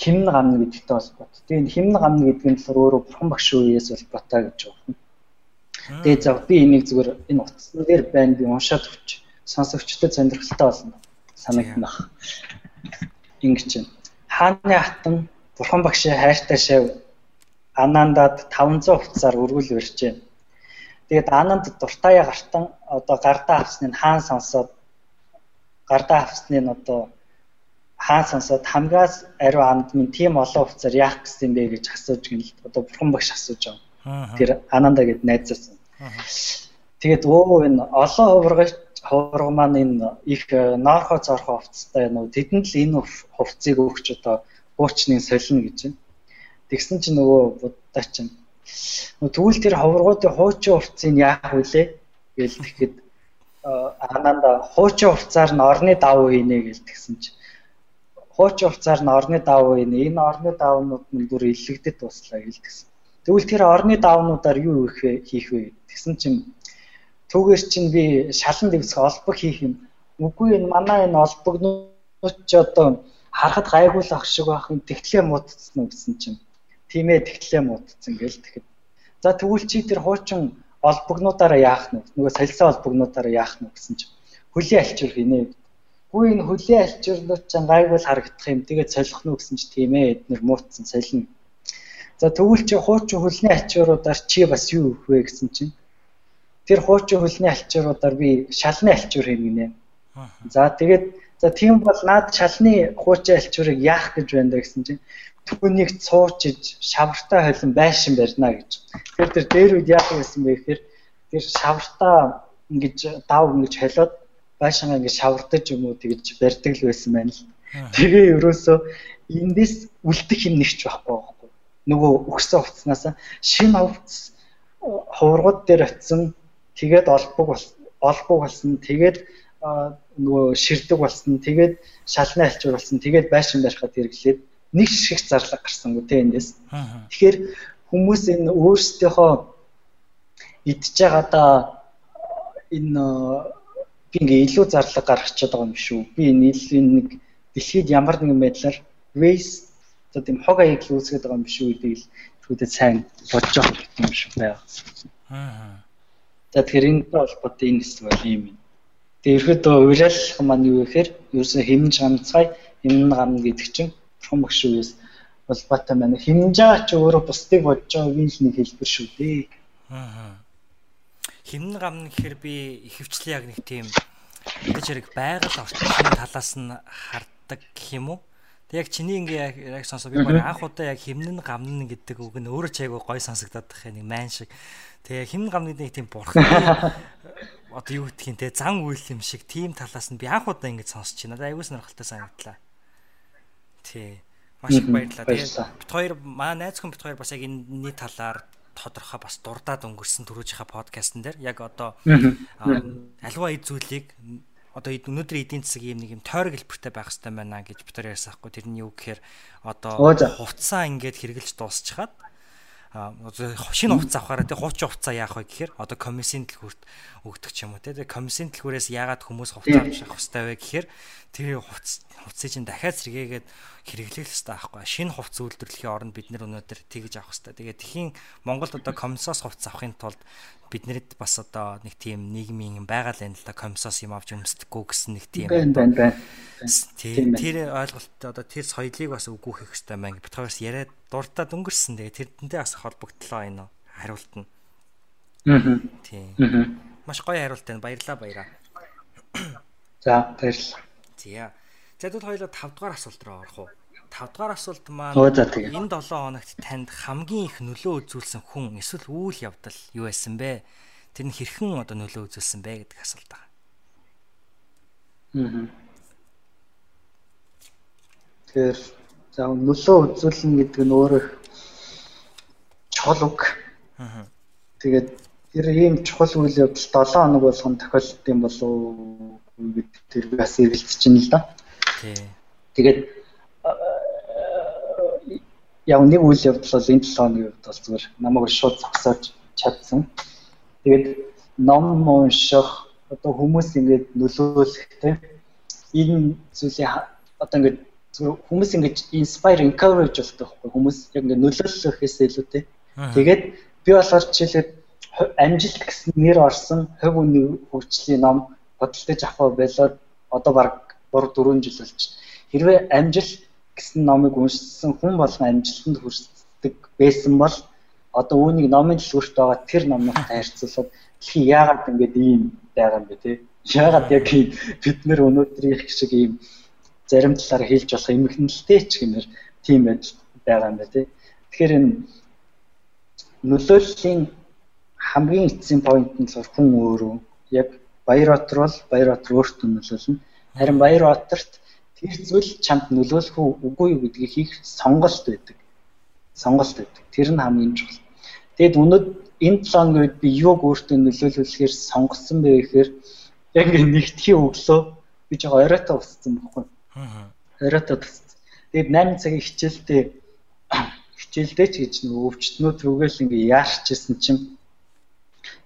химн гамна гэдэгтэй холбоот. Тэгээд химн гамна гэдэг нь болохоор өөрөө бурхан багш үеэс холбоотой гэж байна. Тэгээд за би энийг зүгээр энэ утасны дээр байна би уншаад өгч сонсогчдод сонирхолтой болно санагдана. Ингэж байна. Хааны хатан бурхан багшийн хайртай шав Анандад 500 хувцаар өргөл барьжээ. Тэгээд Ананд дуртаяа гартан одоо гардаа авсныг хаан сонсоод гардаа авсныг одоо хаан сонсоод хамгаас ариу амд минь тийм олон хувцаар яах гэсэн бэ гэж асууж гин л одоо бурхан багш асууж байгаа. Тэр Ананда гэд найзаас. Тэгээд өө энэ олон хуврагч ховрог маань энэ их норхо зорхо хувцастай нөө тэдэнд л энэ хувцсыг өгч одоо хуучныг солино гэж байна. Тэгсэн чинь нөгөө буддаа чинь тэгвэл тэр ховрогуудын хуучин хувцсыг яах вүлээ гэж тэгэхэд ананда хуучин хувцаар нь орны давуу хийнэ гэж тэгсэн чинь хуучин хувцаар нь орны давуу хийнэ. Энэ орны давуунууд нь бүр илэгдэд туслаа гэж тэгсэн. Тэгвэл тэр орны давнуудаар юу хийх вэ? Тэгсэн чинь түүгээр чинь би шалан дэвсэх олбог хийх юм. Үгүй энэ манай энэ олбогнууд ч одоо харахад гайгуулах шиг байх юм тэгтлээ муудцсан гэсэн чинь. Тийм ээ тэгтлээ муудцсан гэл тэгэхэд. За тэгвэл чи тэр хуучин олбогнуудаараа яах нь нөгөө солисон олбогнуудаараа яах нь гэсэн чинь хөлийн альчуур хийнэ. Хүү энэ хөлийн альчуурлууд чинь гайгүй харагдах юм. Тэгээд солих нь гэсэн чинь тийм ээ эднэр муудсан солино За тэгвэл чи хуучин хөлний альчууруудаар чи бас юу өгөх вэ гэсэн чинь тэр хуучин хөлний альчууруудаар би шалны альчуур хийнэ. За тэгээд за тийм бол наад шалны хуучин альчуурыг яах гэж байна гэсэн чинь түүнийг цуучиж шавартаа холин байшин барьна гэж. Тэгэхээр тэр дээр үед яах гэсэн бэ гэхээр тэр шавартаа ингэж дав ингэж холиод байшингаа ингэж шавардаж юм уу тэгж барьдаг л байсан байна л. Тэгээ ерөөсөө эндээс үлдэх юм нэгч байхгүй нөгөө өгсөн хувцснаас шинэ хувцс хуврагууд дээр очисон тэгээд олбог олбог болсон. Тэгээд нөгөө ширдэг болсон. Тэгээд шалны альчуур болсон. Тэгээд байшин барихад хэрэглээд нэг шиг зарлаг гарсан гү тэ эндээс тэгэхээр хүмүүс энэ өөрсдийнхөө идж байгаа да энэ би ингээ илүү зарлаг гаргачихад байгаа юм шүү. Би энэ нэг дэлхийд ямар нэгэн байдлаар race одоо тийм хог аяг л үүсгэж байгаа юм биш үү гэдгийг түүдэд сайн бодож байгаа юм шиг байна. Аа. За тэгэхээр энэтэй холбоотой энэ хэсэг бол юм. Тэгээ ерөөдөө уриалах маань юу гэхээр ерөөсөө хэмж ганцгай хэмнэн гамна гэдэг чинь бурхан багш үеэс холбоотой байна. Хэмж байгаа ч өөрөө бусдыг бодож байгаагийн л нэг хэлбэр шүү дээ. Аа. Хэмнэн гамна гэхээр би ихэвчлэн яг нэг тийм мэдээж хэрэг байгаль орчны талаас нь хардаг гэх юм уу? Тэг яг чиний ингээ яг сонсоо би баг анх удаа яг химнэн гамнэн гэдэг үг нь өөрөө ч айгүй гой сонсогдоод байх нэг майн шиг. Тэгээ химнэн гамныг нэг тийм бурхан одоо юу гэдгийг те зан үйл юм шиг тийм талаас нь би анх удаа ингэж сонсч байна. Айгүй сонирхолтой санагдлаа. Тий. Маш их баярлалаа. Тэгээ бит хоёр маа найз хүн бит хоёр бас яг энэний талаар тодорхой бас дурдаад өнгөрсөн төрөөжийнхаа подкастн дээр яг одоо альва эд зүйлийг одоо өнөөдрийн эдийн засаг ийм нэг юм тойрог хэлбэртэй байх хэрэгтэй байна гэж бид нар ярьсан хгүй тэрний юу гэхээр одоо хувцаа ингээд хэрэгжилж дуусчихад шинэ хувцас авахаараа тий хуучин хувцас яах вэ гэхээр одоо комиссийн дэлгүүрт өгдөг ч юм уу тий комиссийн дэлгүүрээс яагаад хүмүүс хувцас авч явах хэрэгтэй вэ гэхээр тэр хувцас хувцсыг чинь дахиад сэргээгээд хэрэглэх хэрэгтэй байхгүй шинэ хувцас үйлдвэрлэхийн оронд бид нар өнөөдөр тэгж авах хэрэгтэй тэгээд тхийн Монголд одоо комиссоос хувцас авахын тулд биднэрд бас одоо нэг тийм нийгмийн байгаль энэ л да комиссоос юм авч өмсдөггүй гэсэн нэг тийм байна байна тийм тэр ойлголт одоо тэр соёлыг бас үгүйх хэрэгтэй маань бид хоёроос яриад дуртад өнгөрсөн тэгээд тэрнтэй бас холбогдлоо энэ хариулт нь. Аа тийм маш гоё хариулт байна. Баярлаа баяраа за баярлалаа. Зя за тут хоёлоо 5 дугаар асуулт руу орох уу? 5 дугаар асуулт маань энэ 7 хоногт танд хамгийн их нөлөө үзүүлсэн хүн эсвэл үйл явдал юу байсан бэ? Тэр нь хэрхэн одоо нөлөө үзүүлсэн бэ гэдэг асуулт байна. Аа. Тэгэхээр за нөлөө үзүүлнэ гэдэг нь өөрөө чухал үг. Тэгээд тэр ийм чухал үйл явдал 7 хоног болгон тохиолдсон юм болов уу гэдэг тэр бас эргэлзэж байна л да. Тэгээд яг нэг үйл явдал бол энэ 7 хоногийн хувьд бол зүгээр намайг шууд зогсоож чадсан. Тэгээд ном унших одоо хүмүүс ингээд нөлөөлөхтэй энэ зүйлээ одоо зүгээр хүмүүс ингэж inspire encourage болдог байхгүй хүмүүс яг ингэ нөлөөлөхөөс илүүтэй. Тэгээд би болохоор жишээлбэл амжилт гэсэн нэр орсон хөв үний хөгжлийн ном бодолтож авах байлаад одоо баг 3 4 жил болж. Хэрвээ амжилт гэсэн номыг уншсан хүн болгон амжилтанд хүрсдэг байсан бол одоо үүнийг номын дэлгүүрт байгаа тэр номностой харьцуулахад дэлхий яагаад ингэж ийм байгаа юм бэ те? Яагаад яг бид нэр өнөөдрийн шиг ийм зарим талаараа хэлж болох эмгэнэлтэй ч гэмээр тийм байдал байгаа юм байна тий. Тэгэхээр энэ нөлөөллийн хамгийн эцсийн point нь болохоор хүн өөрөө яг Баярбаатар бол Баярбаатар өөртөө нөлөөлнө. Харин Баярбаатарт тэр зүйл чамд нөлөөлөх үгүй юу гэдгийг хийх сонголт байдаг. Сонголт байдаг. Тэр нь хамгийн чухал. Тэгэд өнөөдөр энэ 7 үед би юуг өөртөө нөлөөлүүлэхээр сонгосон бэ гэхээр яг ингэ нэгтгэхийн өглөө би жоо оройтой уссан байхгүй. Аа. Туссан. Тэгээд 8 цагийн хичээлдээ хичээлдээ ч гэж нөгөө өвчтнүүд рүүгээл ингээ яарчсэн чинь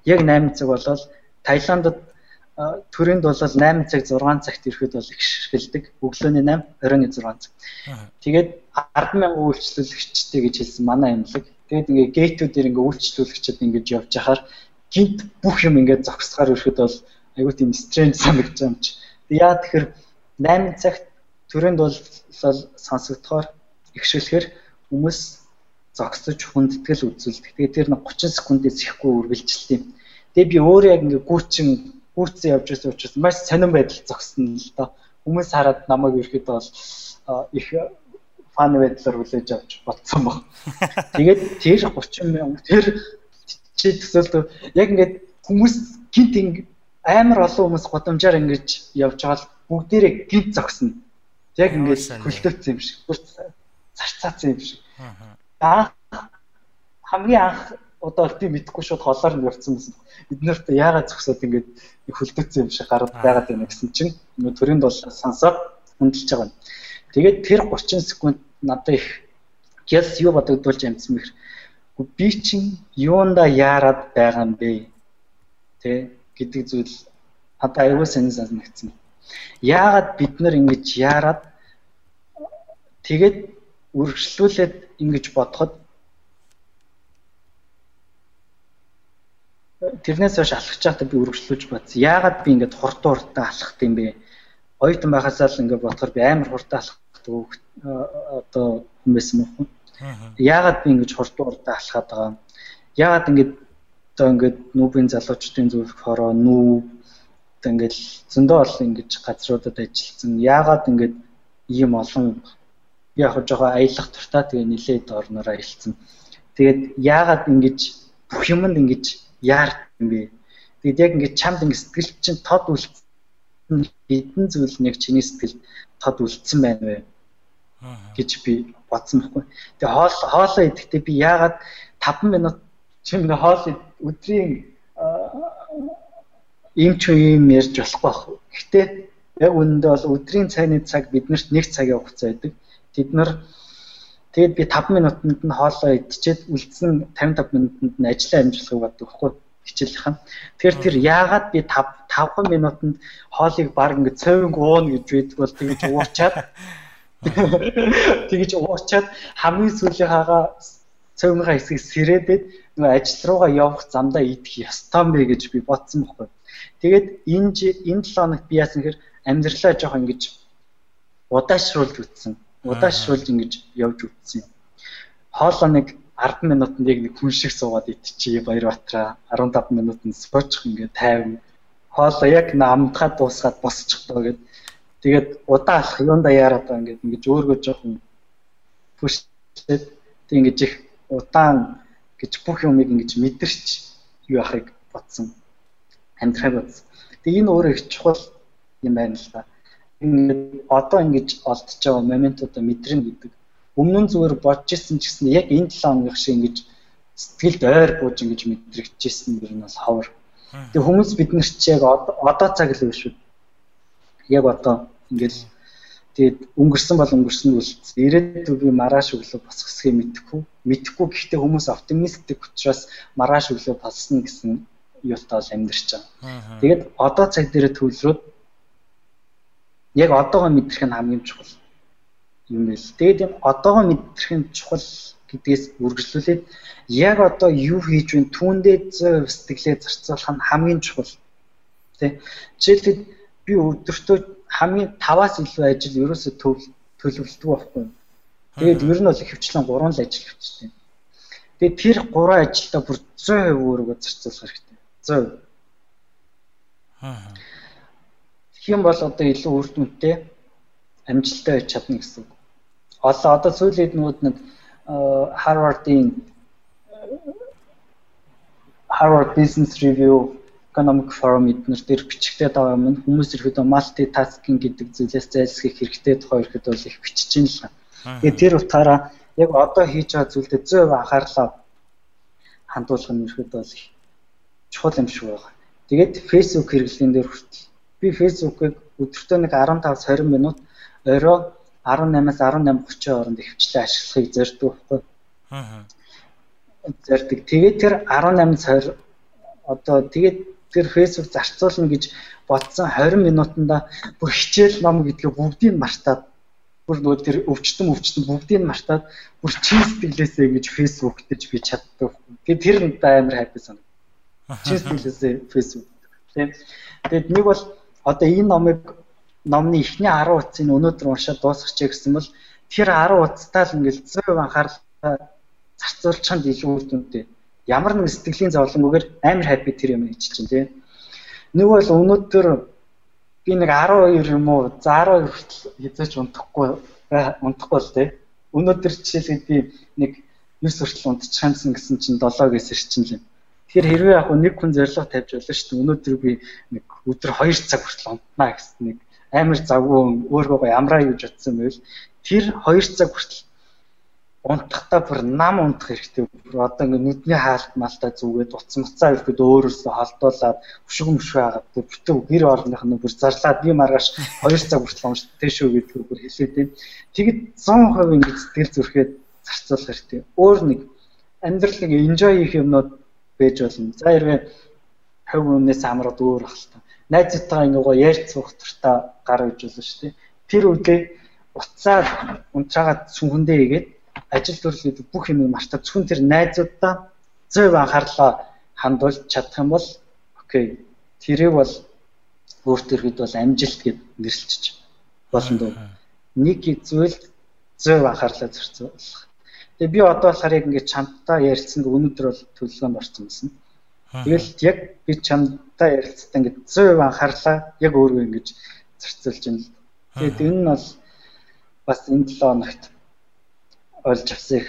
яг 8 цаг болол Таиландд төрөнд бол 8 цаг 6 цагт ирэхэд бол их ширхэлдэг. Өглөөний 8, оройн 6 цаг. Тэгээд 100000 үйлчлүүлэгчтэй гэж хэлсэн манай имлэг. Тэгээд ингээ гейтүүдээр ингээ үйлчлүүлэгчд ингэж явж хахаар гинт бүх юм ингээ зогсохоор ирэхэд бол айгүй тийм стрэнд санагдаж юм чи. Яа тэгэхээр 8 цагт төрөнд бол сонсогдохоор ихшүүлэхээр хүмүүс зогсож хүндэтгэл үзүүлдэг. Тэгээ тэр нэг 30 секундээс ихгүй үргэлжилт юм. Тэгээ би өөрөө яг ингээ гүүчин гүүцэн явж байсан учраас маш сонирн байдал зогсно л доо. Хүмүүс хараад намайг ирэхэд бол их фан байдлаар хүлээж авч бодсон баг. Тэгээд тэр 30 мянга тэр чи төсөөлтөө яг ингээд хүмүүс гинт ингээ амар олон хүмүүс гудамжаар ингэж явж байгаа л бүгдээрээ гинт зогсно. Яг ингээд хөлтөөцсөн юм шиг. Зарцаацсан юм шиг. Аа хамгийн анх одоо би мэдэхгүй шууд холоор нь явцсан байсан. Бид нарт яагаад зөксөд ингээд хөлтөөцсөн юм шиг гараад байгаад байна гэсэн чинь төрөнд бол сонсоод хөндлөж байгаа юм. Тэгээд тэр 30 секунд надад их гялс юу бодогдуулж амжсан мэхэр би чинь юунда яарад байгаа юм бэ? Тэ гэдэг зүйл одоо аюул сонир санагдсан. Яагаад бид нар ингэж яарад тэгээд үргэлжлүүлээд ингэж бодоход тэрнээс хойш алхаж байхдаа би үргэлжлүүлж бодсон. Яагаад би ингэж хурдан хурдан алхах юм бэ? Оюутан байхасаа л ингэ бодохоор би амар хурдан алхах одоо хүмүүс юм уу? Яагаад би ингэж хурдан хурдан алхаад байгаа юм? Яагаад ингэж одоо ингээд нүүбийн залуучдын зөвлөх хороо нүүб одоо ингээд зөндөө бол ингэж газруудад ажилласан. Яагаад ингээд ийм олон яг жоо аялах туртаа тэгээ нилээд орноор аялцсан. Тэгээд яагаад ингэж бүх юмд ингэж яар юм бэ? Тэгэд яг ингэж чамд ингэ сэтгэл чинь тод үлдсэн хэдэн зүйл нэг чиний сэтгэлд тод үлдсэн байна вэ? гэж би бодсон байхгүй. Тэгээ хоол хоолоо идэхдээ би яагаад 5 минут чинь хоол өдрийн ийм ч юм ярьж болохгүй байх. Гэхдээ яг үүндээ бол өдрийн цайны цаг биднэрт 1 цагийн хугацаа байдаг. Тэд нар тэгээд би 5 минутанд нь хоолоо идчихэд үлдсэн 55 минутанд нь ажлаа амжуулахыг боддог байхгүй хичээлийнхэн. Тэгэхээр тэр яагаад би 5 5 минутанд хоолыг баг ингэ цовинг ууна гэж байдаг бол тэгж уурчаад тэгж уурчаад хамгийн сүүлийн хагаа цовингаа хэсгийг сэрээдээд нөгөө ажил руугаа явах замдаа идэх ёстой бэ гэж би бодсон байхгүй. Тэгээд энэ энэ 7 хоногт би яасан гэхээр амьдралаа жоох ингэж удаашруулж үтсэн. Удаашруулж ингэж явж үтсэн. Хоолоо нэг 10 минутанд яг нэг хүн шиг суугаад идчихье Баярбаатараа 15 минутанд суучих ингээ 50 хоолоо яг намдхаа дуусгаад босчих тоо гэд. Тэгээд удаа алах юунда яарад байгаа ингээд ингэж өөргөө жоохон пүштэй тэг ингэж их удаан гэж бүх юмыг ингэж мэдэрч юу яхахыг бодсон амьдрахыг бодсон. Тэгээ энэ өөрөө их чухал юм байна л да. Ингээд одоо ингэж олдож байгаа моментуудаа мэдрэн гэдэг. Өмнө нь зүгээр бодож исэн ч гэсэн яг энэ 7 хоногийн шиг ингэж сэтгэлд ойр бууж ингэж мэдрэгдэжсэн юм бол бас ховор. Тэгээ хүмүүс бид нар чи яг одоо цаг л биш үү. Яг одоо ингээл тэгээд өнгөрсөн бол өнгөрсөн үлдсэн. Ирээдүйд би маргааш өглөө босох хэсгийг мэдэхгүй. Мэдэхгүй гэхдээ хүмүүс оптимистик учраас маргааш өглөө болсон гэсэн юутай бол амьдарч байгаа. Тэгээд одоо цаг дээр төвлөрөөд яг одоогоо мэдрэх нь хамгийн чухал юм байл. Тэгээд энэ одоогоо мэдрэх нь чухал гэдгээс үргэлжлүүлээд яг одоо юу хийж вэ? Түүндээ зөв сэтгэлээ зарцуулах нь хамгийн чухал. Тэ. Жишээлбэл би өдөртөө хамгийн 5-аас илүү ажил ерөөсөө төлөвлөдөг байхгүй. Тэгээд ер нь бол хөвчлэн 3 л ажил хөвчтэй. Тэгээд тэр 3 ажилдаа бүр 100% өөрийгөө зарцуулах хэрэгтэй. 100%. Аа. Юм бол одоо илүү үр дүнтэй амжилттай байж чадна гэсэн үг. Одоо одоо сүүлийн эднүүд нэг Harvard-ийн Harvard Business Review Economic Forum эднэр дээр бичигдээд байгаа юм. Хүмүүс ерөөдөө multitasking гэдэг зүйлээс зайлсхийх хэрэгтэй тухай ихэд бол их бичиж ин л. Тэгээд тэр утгаараа яг одоо хийж байгаа зүйлдээ зөв анхаарлаа хандуулах нь ерөөдөө бол их чухал юм шиг байгаа. Тэгээд Facebook хэрэглэлийн дээр хүртэл би Facebook-ыг өдөртөө нэг 15 20 минут орой 18-аас 18:30 хооронд хөвчлээ ашиглахыг зорддог байхгүй. Аа. Зорддог. Тэгээд тэр 18 20 одоо тэгээд тэр Facebook зарцуулна гэж бодсон 20 минутанда бүр хичээл ном гэдгээ бүгдийг мартаад бүр нөгөө тэр өвчтөн өвчтөн бүгдийг мартаад бүр чи сэтгэлээсээ гэж Facebook дэж би чаддаг. Тэгээд тэр надад амар хайпай санаг. Чи сэтгэлээсээ Facebook. Тэгээд нэг бол одоо энэ номыг номны эхний 10 утсыг өнөөдөр уншаад дуусгачих гэсэн бол тэр 10 утастаа л ингээл 100% анхаарлаа зарцуулчиханд илүү үр дүнтэй. Ямар нэг сэтгэлийн зовлонгүйгээр амар хаппи тэр юм хийж чинь тий. Нэг бол өнөөдөр би нэг 12 юм уу за 12 хүртэл хязгаарч унтахгүй унтахгүй л тий. Өнөөдөр жишээлбэл би нэг 9 хүртэл унтчихсан гэсэн чинь 7-ээс ирчин л юм. Тэгэхээр хэрвээ яг нэг хүн зорилго тавьж байлаа шүү дээ. Өнөөдөр би нэг өдөр 2 цаг хүртэл унтнаа гэсэн нэг амар завгүй өөргөө ямраа юу бодсон байвал тэр 2 цаг хүртэл унтахтаа бүр нам унтах хэрэгтэй. Одоо ингэ нүдний хаалт малтаа зүгээд утсан уцаа ирэхэд өөрөөсөө холдуулаад өшөг мөшөө хагаад бүтэн гэр орных нь бүр зарлаад би маргааш 2 цаг хүртэл уншдээ шүү гэдгээр бүр хэлээд юм. Тэгэд 100% ингэ сэтгэл зүрхээ зарцуулах хэрэгтэй. Өөр нэг амьдрал нэг enjoy хийх юмнууд байж болно. За хэрвээ хувь өмнөөс амраад өөр ахalta найзтайгаа ингээ ярьж суух туртаа гар үйж болно шүү дээ. Тэр үедээ уцаад унтраагаад сүнхэндээ игээд ажил төрлөд бүх юм мартаа зөвхөн тэр найзуудаа зөв анхаарлаа хандуулж чадах юм бол окей. Тэрийг бол өөртөө хэд бол амжилт гэд нэрлэлчих болно дөө. Нэг зүйл зөв анхаарлаа зорцуулах. Тэгээ би одоо яг ингээд чамтай ярилцсан өнөөдөр бол төлөвлөгөөнд орсон юмсан. Тэгэл яг би чамтай ярилцсан ингээд 100% анхаарлаа яг өөрөө ингэж зарцуулж байна л. Тэгээд энэ нь бол бас энэ 7 хоногт олж авсан их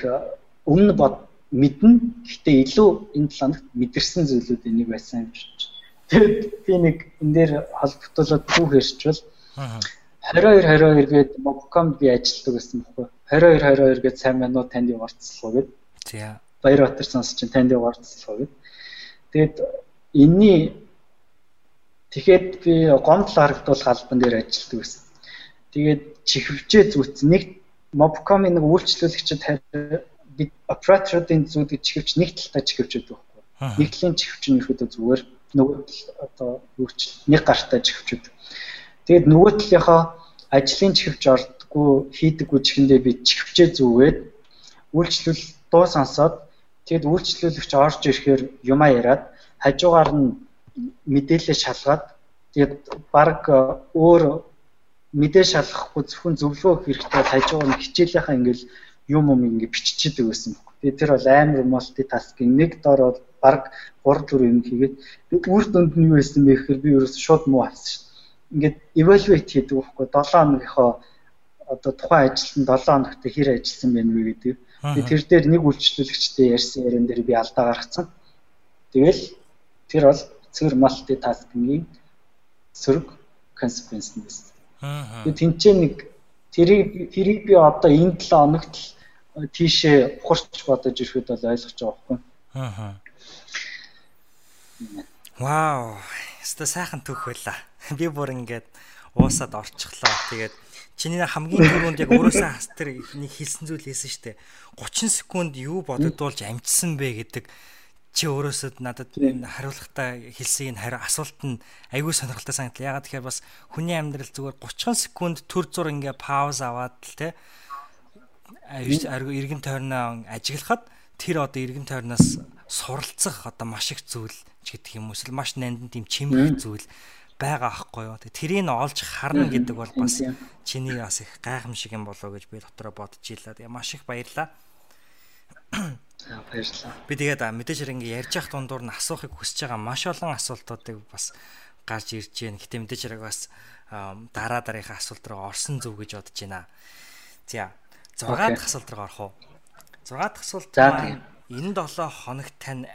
өмнө бод мэднэ. Гэхдээ илүү энэ 7 хоногт мэдэрсэн зүйлүүд энийг байсан юм шиг. Тэгээд би нэг энэ дээр холбогдуулаад түүх ярьчвал 22 22 гээд Mobcom би ажилладаг гэсэн байхгүй. 22 22 гээд сайн байна уу танд яваарцлаа гээд. За. Баярбатар сонсч танд яваарцлаа гээд. Тэгээд энэний тэгэхэд би гомдол харагдвал галбан дээр ажилладаг байсан. Тэгээд чихвчээ зүүц нэг Mobcom-ийн нэг үйлчлүүлэгчид бид операторуудын зүйдэг чихвч нэг талтай чихвчүүд байхгүй. Нэг талын чихвч нь ихэд зүгээр нөгөө одоо үйлчил нэг гартаа чихвчүүд. Тэгээд нөгөө талынхаа ажлын чихвч ордггүй хийдэггүй чихэндээ би чихвчээ зүгээд үйлчлэл дуу сонсоод тэгэд үйлчлүүлэгч орж ирэхээр юмаа яриад хажуугаар нь мэдээлэл шалгаад тэгээд баг өөр мэдээ шалгахгүй зөвхөн зөвлөгөө хэрэгтэй хажуугаар нь хичээлийнхаа ингээл юм юм ингээ биччихэдэг байсан юм. Тэгээд тэр бол амар мультитаскинг нэг дор бол баг 3 4 юм хийгээд би үр дүнд нь юу байсан бэ гэхээр би ерөөс шууд муу авсан ингээд evaluate хийдэг байхгүй 7 хоногийнхоо одоо тухайн ажилтанд 7 хоногт хэр ажилласан бэ вэ гэдэг. Тэгээд тэр дээр нэг үйлчлүүлэгчтэй ярьсан яриан дээр би алдаа гаргацсан. Тэгэл тэр бол цэгэр multitasking-ийн сөрөг consequence нь байсан. Тэгээд тэнцээ нэг тэрийг тэрийг би одоо энэ 7 хоногт л тийшээ ухарч бодож ирэхэд бол ойлгож байгаа байхгүй. Аа. Вау. Өстө сайхан төх байлаа. Би бүр ингээд уусаад орчихлоо. Тэгээд чиний хамгийн түрүүнд яг өөрөөсөө хас тэр нэг хэлсэн зүйл хэлсэн штэ. 30 секунд юу бодогдуулж амжсан бэ гэдэг чи өөрөөсөө надад хариулахтаа хэлсэн энэ хариу асуулт нь аягүй сонирхолтой санагдлаа. Ягаад тэгэхээр бас хүний амьдрал зүгээр 30 секунд төр зур ингээ пауз аваад л те эргэн тойрноо ажиглахад тэр одоо эргэн тойрноос суралцах одоо маш их зүйл ч гэдэг юм эсвэл маш нандин тийм чимрэх зүйл байгаа аахгүй юу. Тэрийг олж харна гэдэг бол бас чиний бас их гайхамшиг юм болоо гэж би дотроо бодож илаа. Тэгээ маш их баярлаа. Баярлалаа. Би тэгээд мэдээж хэрэг ингээ ярьж явах дундуур нь асуухыг хүсэж байгаа маш олон асуултуудыг бас гарч ирж байна. Гэтэ мэдээж хэрэг бас дараа дараагийн асуулт руу орсон зөв гэж бодож байна. За 6 дахь асуулт руу орох уу? 6 дахь асуулт маань энэ 7 хоногт тань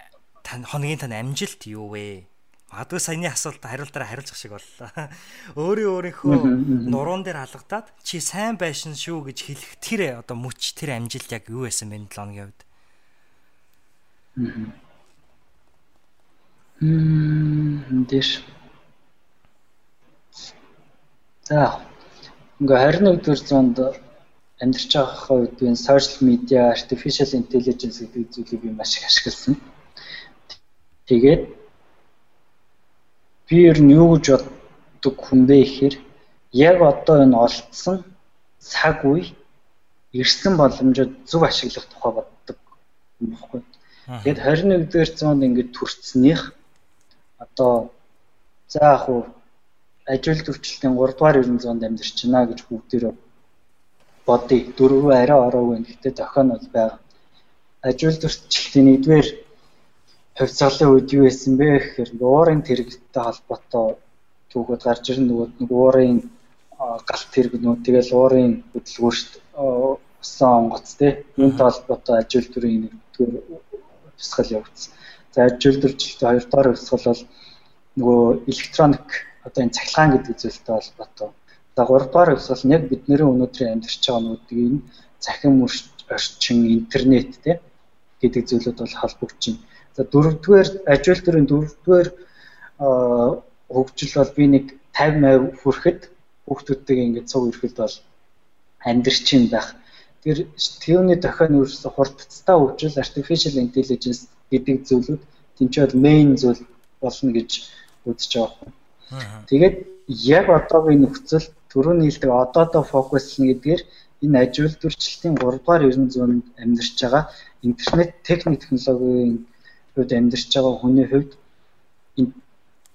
тань хоногийн тань амжилт юу вэ? Магадгүй саяны асуулт хариултаараа хариулчих шиг боллоо. Өөрийн өөрийнхөө нуруунд дээр алгадаад чи сайн байшин шүү гэж хэлэх тэр одоо мөч тэр амжилт яг юу байсан бэ 7 хоногийн хувьд? Мм дэш. За. Ингээ 21 дэх зуунд амьдарч байгаа үед энэ social media, artificial intelligence гэдэг зүйлийг би маш их ашигласан. Тэгээд би ер нь юу гэж боддог хүн бэ гэхээр яг одоо энэ олдсон цаг үе ирсэн боломжууд зөв ашиглах тухай боддог юм баггүй. Тэгэд 21 дэх зуунд ингээд төрцснийх одоо за яг уу ажил төвчлөлтийн 3 дугаар ерөн зуунд амьдарч байна гэж бүгдээрээ бодъё. Дөрвөө арай ороогүй. Гэхдээ зохион бол байгаа. Ажил төвчлөлтийн 1-р хувьцаалын үед юу байсан бэ гэхээр уурын тэрэгтэй холбоотой түүхүүд гарч ирэн нөгөөд нэг уурын галт тэрэгнүүд тэгэл уурын хөдөлгөөрт усан онгоц тий юунтай холбоотой ажил төрийн нэгдүгээр хувьсгал явагдсан. За ажил төрчлөлтөд хоёр дахь хувьсгал бол нөгөө электроник одоо энэ цахилгаан гэдэг зүйлтэй холбоотой. За гурав дахь хувьсгал нь яг бидний өнөөдрийн амьдарч байгаа нүдийг захин орчин интернет тий гэдэг зүйлүүд бол. За дөрөвдүгээр ажил төрийн дөрөвдүгээр хөгжил бол би нэг 50 80 хүрэхэд хүүхдүүдтэйгээ ингээд цуг ирэхэд бол амьдрчин байх. Тэр түүний дохион ерөөсө хурдцтай хөгжил artificial intelligence гэдэг зүйлүүд тэнцээ бол main зүйл болно гэж үзэж байгаа. Тэгээд яг одоогийн нөхцөл түрүүний хэлдэг одоодоо фокуслна гэдгээр энэ ажил төрчлөлтийн 3 дугаар 900-нд амьдарч байгаа интернет техник технологийн хувьд амьдарч байгаа хүний хувьд энэ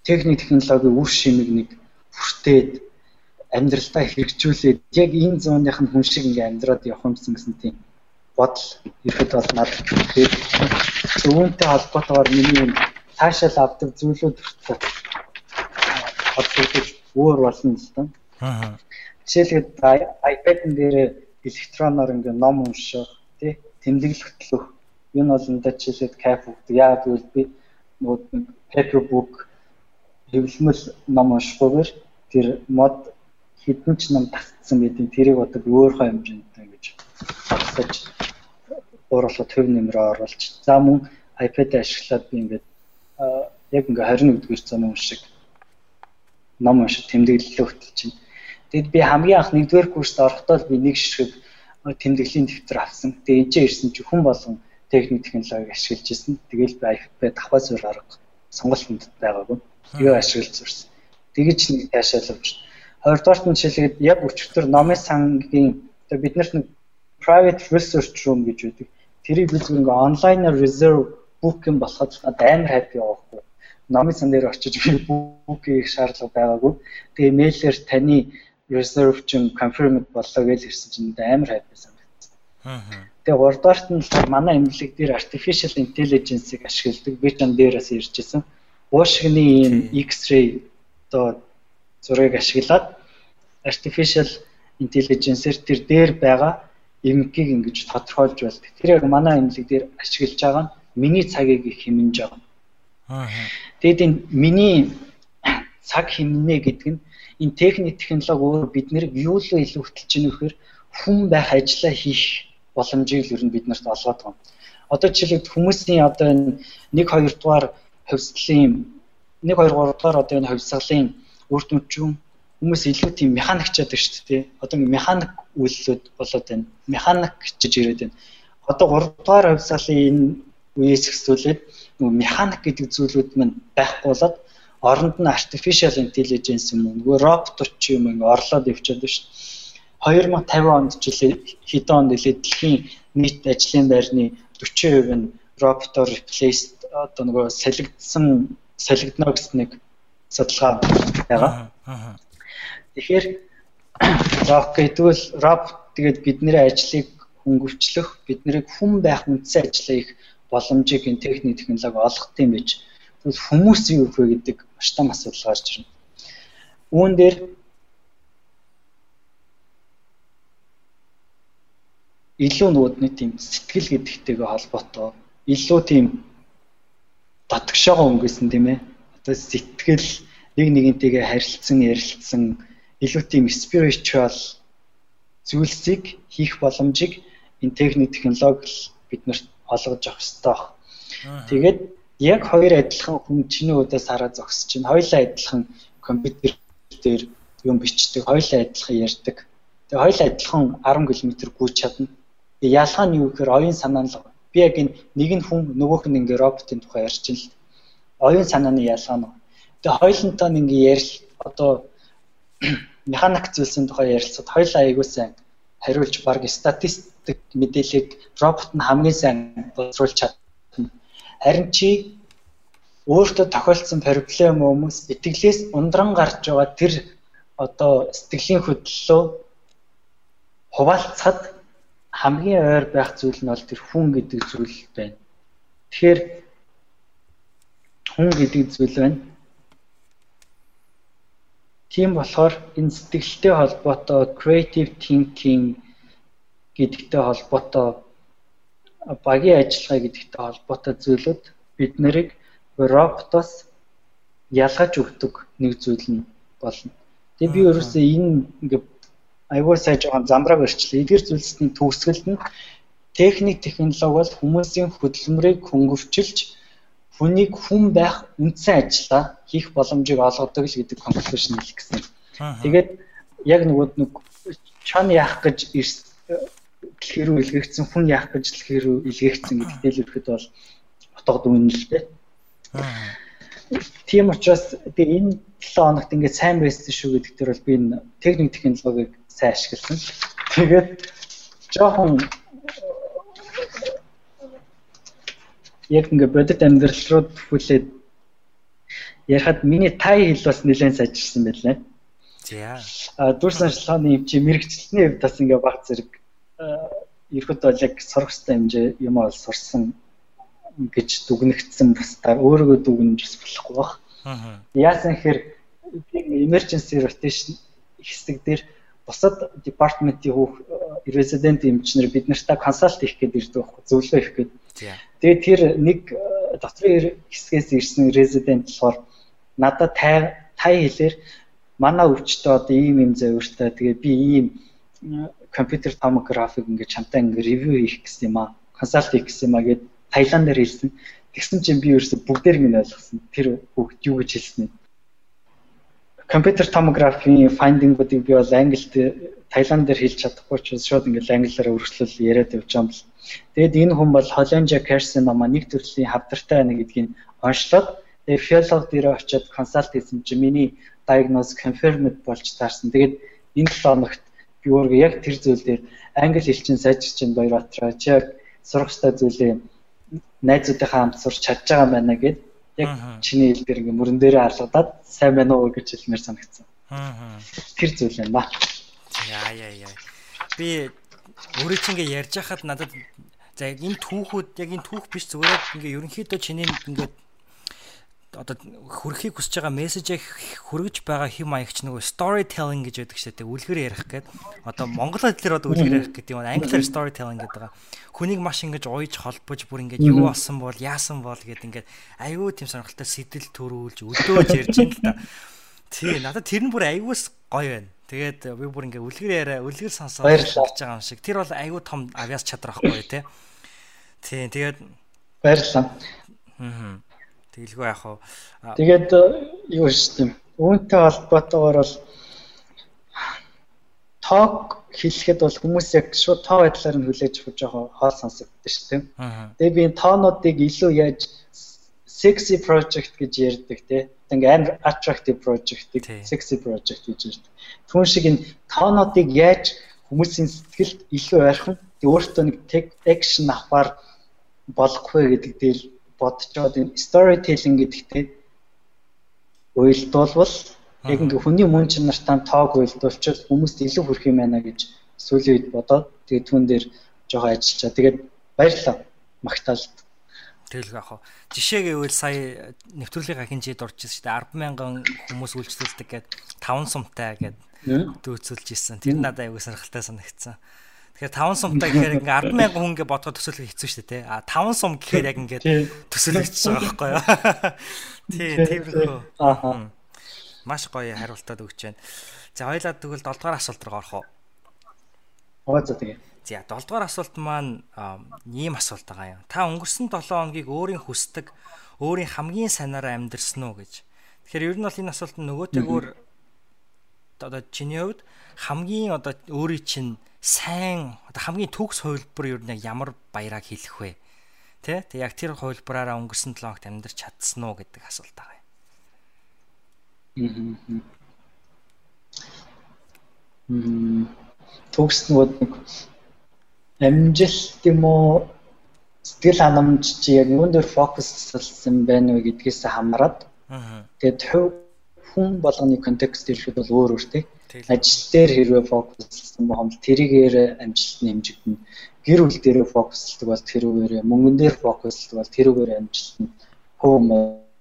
техник технологийн үр шимийг нэг бүртээд амьдралдаа хэрэгжүүлээд яг энэ зууных нь хүн шиг ингээ амьдраад явах юмсан гэсэн тийм бодол ирэхэд бол надад тэгээд зөвөнтэй холбоотойгоор миний цаашаал авдаг зүйлүүд хүртэл холбогдож өөр болно л доо. Аа. Жишээлбэл iPad-ын дээр электроноор ингээ ном унших, тий, тэмдэглэл хөтлөх Энэ бол энэ жишээлээд кайф өгдөг. Яагаад гэвэл би нөгөө paper book хэвлэмэл ном уншихгүйгээр тэр мод хідэн ч ном тасцсан гэдэг тэрийг бодог өөрийнхөө хэмжээнд ингэж багсаж уурлахад төв нэмрээ оруулж за мөн iPad ашиглаад би ингээд яг ингээ 21 дэх зам шиг ном уншиж тэмдэглэлээ хөтөлж байна. Тэгэд би хамгийн анх нэгдүгээр курст орохдоо би нэг ширхэг тэмдэглэлийн дэвтэр авсан. Тэгээ энэ ч ирсэн чи хүн болгон техник технологиг ашиглаж ирсэн. Тэгэл IFP давхаа зур арга сонголт хүндэт байгаагүй. Тэгээ ашиглаж зурсан. Тэгэж нэг таашаалвч. Хоёрдугаарт нь жишээлгээд яг өчигдөр номын сангийн бид нарт нэг private research room гэж үүдэг. Тэрийг би зүгээр ингээ онлайнаар reserve book юм болоход амар happy явахгүй. Номын сан дээр очиж би book хийх шаардлага байгаагүй. Тэгээ мэйлээр таны reserve чинь confirmed боллоо гэж ирсэн чинь амар happy санагдсан. Аа Тэгээ гуравдугаарт нь манай эмнэлэг дээр artificial intelligence-ийг ашигладаг. Би ч ан дээрээс иржсэн. Уушгины ийм X-ray одоо зургийг ашиглаад artificial intelligence-ээр тэр дээр байгаа эмгийг ингэж тодорхойлж байна. Тэр яг манай эмнэлэг дээр ашиглаж байгаа нь миний цагийг их хэмнэж байгаа. Аа. Тэгэд энэ миний цаг хэмнэ гэдэг нь энэ техник технологи өөр биднийг юу л илүү хөтлж ийн вэхээр хүн байх ажиллаа хийх боломжийг л ер нь бид нарт олгоод байна. Одоо жишээлбэл хүмүүсийн одоо энэ 1 2 дугаар хувьслын 1 2 3 дугаар одоо энэ хувьсгалын үр дүнчүүн хүмүүс илүү тийм механикчаад байна шүү дээ. Одоо механик үйлслүүд болоод байна. Механик гэж ирээд байна. Одоо 3 дугаар хувьсгалын энэ үеэс эхлүүлээд нөгөө механик гэдэг зүйлүүд мань байхгүй болоод оронд нь artificial intelligence юм нөгөө робот ч юм ингээ орлоод явчихад байна шүү 2050 онд жилээ хэдэн онд илээ дэлхийн нийт ажлын байрны 40% нь роботоор replaced одоо нөгөө солигдсон солигдно гэсэн нэг судалгаа байгаа. Тэгэхээр окей тэгвэл робот тэгээд бидний ажлыг хөнгөвчлөх, биднийг хүн байх үндсэн ажлаа их боломжийг энэ техник технологи олгох юм байж. Тэгвэл хүмүүс юу вэ гэдэг маш том асуудал гарч ирнэ. Үүн дээр илүү нөгөөдний тийм сэтгэл гэдэгтэйгээ холбоотой илүү тийм татгшаага өнгөсөн тийм ээ одоо сэтгэл нэг нэгнтэйгээ харилцсан, ярилцсан илүү тийм spiritual зүйлсийг хийх боломжийг энэ техник технологи биднэрт олгож авах хэрэгтэй. Тэгээд яг хоёр адилхан хүн чиний удаас хараа зогсож чинь хоёулаа адилхан компьютер дээр юм бичдэг, хоёулаа адилхан ярьдаг. Тэгээ хоёулаа адилхан 10 км гүйж чадна. Ялгаа нь юу гэхээр оюун санаа л би яг энэ нэг нь хүн нөгөөх нь ингээ роботын тухай ярьж л оюун санааны ялгаа нь. Тэгээ хоёулантай нь ингээ ярил одоо механик зүйлсийн тухай ярилцаад хоёулаа айгуу сайн хариулж баг статистик мэдээллийг робот нь хамгийн сайн боловсруулж чадна. Харин чи өөртөө тохиолдсон проблем хүмүүс итгэлээс ундран гарч байгаа тэр одоо сэтгэлийн хөдлөлөө хуваалцахад хамгийн ойр байх зүйл нь бол тэр хүн гэдэг зүйл байна. Тэгэхээр хүн гэдэг зүйл байна. Тийм болохоор энэ сэтгэлтэй холбоотой creative thinking гэдэгтэй холбоотой багийн ажиллагаа гэдэгтэй холбоотой зүйлүүд бид нарыг роботоос ялгаж өгдөг нэг зүйл нь болно. Тэгээ би өөрөөсөө энэ ингээ аюул сайн жоохон замбрааг өрчлөө. Эдгээр зүйлсийн төгсгөлд нь техник технологи бол хүмүүсийн хөдөлмөрийг хөнгөвчилж хүнийг хүн байх үндсэн ажиллаа хийх боломжийг олгодог л гэдэг конклюшн хэлэх гэсэн. Тэгээд яг нөгөө нэг чон яах гэж дэлхий рүү илгээгдсэн хүн яах гэж дэлхий рүү илгээгдсэн гэдэгтэй л ихэд бол утга дүн л дээ. Тийм учраас тэгээ энэ 7 хоногт ингээд сайн байсан шүү гэдэг дээр бол би энэ техник технологиг сайн ашигласан. Тэгээд жоохон яг ингээд бодит амьдрал руу хүлээд ярихад миний тай хэл бас нэлээд сайжирсан байлаа. За. А дурсан шалгааны юм чи мэрэгчлэлний хувьд бас ингээд баг зэрэг ерхэд бол яг сурах хэвээр хэмжээ юм ол сурсан гэж дүгнэгдсэн бусдаар өөрийгөө дүгнэж бас болохгүй баг. Яасан гэхээр emergency rotation хэсэг дээр бусад департаментийн хүүх резидент эмчнэр бид нартай консалт хийх гээд ирдэг байхгүй зөвлөгөө хийх гээд. Тэгээд тэр нэг дотрын хэсгээс ирсэн резидент болохоор надад тай тай хэлээр манай өвчтөө одоо ийм юм завиртай тэгээд би ийм компьютер томографыг ингээд чамтай ингээд ревю хийх гэсэн юм аа консалт хийх гэсэн юм аа гэд Таиландаар хэлсэн. Тэгсэн чинь би ерөөсө бүгдээр минь ойлгосон. Тэр хүүхд юу гэж хэлсэн нь. Компьютер томографийн finding-уудыг би бол англид Таиландаар хэлж чадахгүй ч шууд ингээд англиараа өргөжлөл яриад явж байгаа юм бол. Тэгэд энэ хүн бол Холонжа Керсен намаа нэг төрлийн хавдартай байна гэдгийг онцлоод тэгээ филолог дээр очиод консалт хийсэн чинь миний diagnose confirmed болж таарсан. Тэгээд энэ 7 хоногт би өөрөө яг тэр зүйл дээр англи хэлчин сайжирч ин Баярбаатар чи яг сурах ёстой зүйлээ найзуудынхаа хамт сурч чадж байгаа байна гэд яг чиний хэл дээр ингээ мөрөн дээрээ алгадаад сайн байна уу гэж хэлмээр санагдсан. Тэр зүйл юм ба. Яа яа яа. Би өөрөө чи ингээ ярьж хахад надад за энэ түүхүүд яг энэ түүх биш зүгээр ингээ ерөнхийдөө чиний ингээ одоо хүрхийг хүсэж байгаа мессежийг хүргэж байгаа хэм маягч нөгөө storytelling гэж байдаг шүү дээ. Үлгэр ярих гэдэг. Одоо монгол хэлээр одоо үлгэр ярих гэдэг юм. Англиар storytelling гэдэг байгаа. Хүнийг маш ингэж уйж холбож бүр ингэж юу болсон бол яасан бол гэдэг ингээд аюу тийм сонирхолтой сэтэл төрүүлж өдөөж ярьж ин л та. Тий, надад тэр нь бүр аюус гоё байна. Тэгээд би бүр ингээ үлгэр яриа, үлгэр сонсоод гэж байгаа юм шиг. Тэр бол аюу том авьяас чадвар ахгүй тий. Тий, тэгээд баярлалаа. Аа. Тэгэлгүй яах вэ? Тэгээд э, юу шүү дээ. Үүнтэй холбоотойгоор бол ток хэлэхэд бол хүмүүс яг шууд тоо байдлаар нь хүлээж авах жоохон хоол сонсогддог шүү дээ. Тэгээд би энэ тоонуудыг илүү яаж sexy project гэж ярьдаг тий. Ингээ амар attractive project-ийг sexy project гэж ярьдаг. Түүн шиг энэ тоонуудыг яаж хүмүүсийн сэтгэлд илүү ойрхон өөртөө нэг action авахар болох вэ гэдэг дээр бодцоод энэ storytelling гэдэгтэй уйлдуулвал яг ингээ хүний мөн чанартай тоог уйлдуулчихвал хүмүүст илүү хүрх юм байна гэж сүүлийн үед бодоод тэгээд түүн дээр жоохон ажиллачаа. Тэгээд баярлалаа. Магтаалт. Тэгэл яах вэ? Жишээ гэвэл сая нэвтрүүлгийн хинжид орж ирсэн шүү дээ 100000 хүмүүс үйлчлүүлдэг гээд 5 сумтай гээд дүүцүүлж ирсэн. Тэр надад аягүй сонирхолтой санагдсан. Тэгэхээр 5 сумтай гэхээр ингээ 100000 хүн ингээ бодгоо төсөөлөх хэцүү шүү дээ тий. А 5 сум гэхээр яг ингээ төсөөлөгдөж байгаа байхгүй юу? Тий, тиймэрхүү. Аа. Маш гоё хариултад өгч байна. За хоёлаа тэгвэл 7 дугаар асуулт руу орох уу? Аа за тэгээ. За 7 дугаар асуулт маань ийм асуулт байгаа юм. Та өнгөрсөн 7 хоногийг өөрийн хүсдэг, өөрийн хамгийн санаараа амьдрсан уу гэж. Тэгэхээр ер нь бол энэ асуулт нөгөөтэйгөр одоо чиний хувьд хамгийн одоо өөрийн чинь сайн одоо хамгийн төгс хувилбар ер нь ямар баяраг хэлэх вэ? Тэ? Тэг яг тэр хувилбараараа өнгөрсөн 7 хоногт амьдарч чадсан уу гэдэг асуулт байгаа юм. Мм төгс нөгөө нэг амжилт юм уу сэтгэл ханамж чи яг юун дээр фокуслсан байна вэ гэдгээс хамраад тэгээд хүн болгоны контекст хэлэхэд бол өөр өөр тий. Ажил дээр хэрвээ фокуслсан бол тэрийгээр амжилт нэмжигдэнэ. Гэр бүл дээр фокуслдаг бол тэрүүгээр мөнгөн дээр фокуслдаг бол тэрүүгээр амжилт нь хөө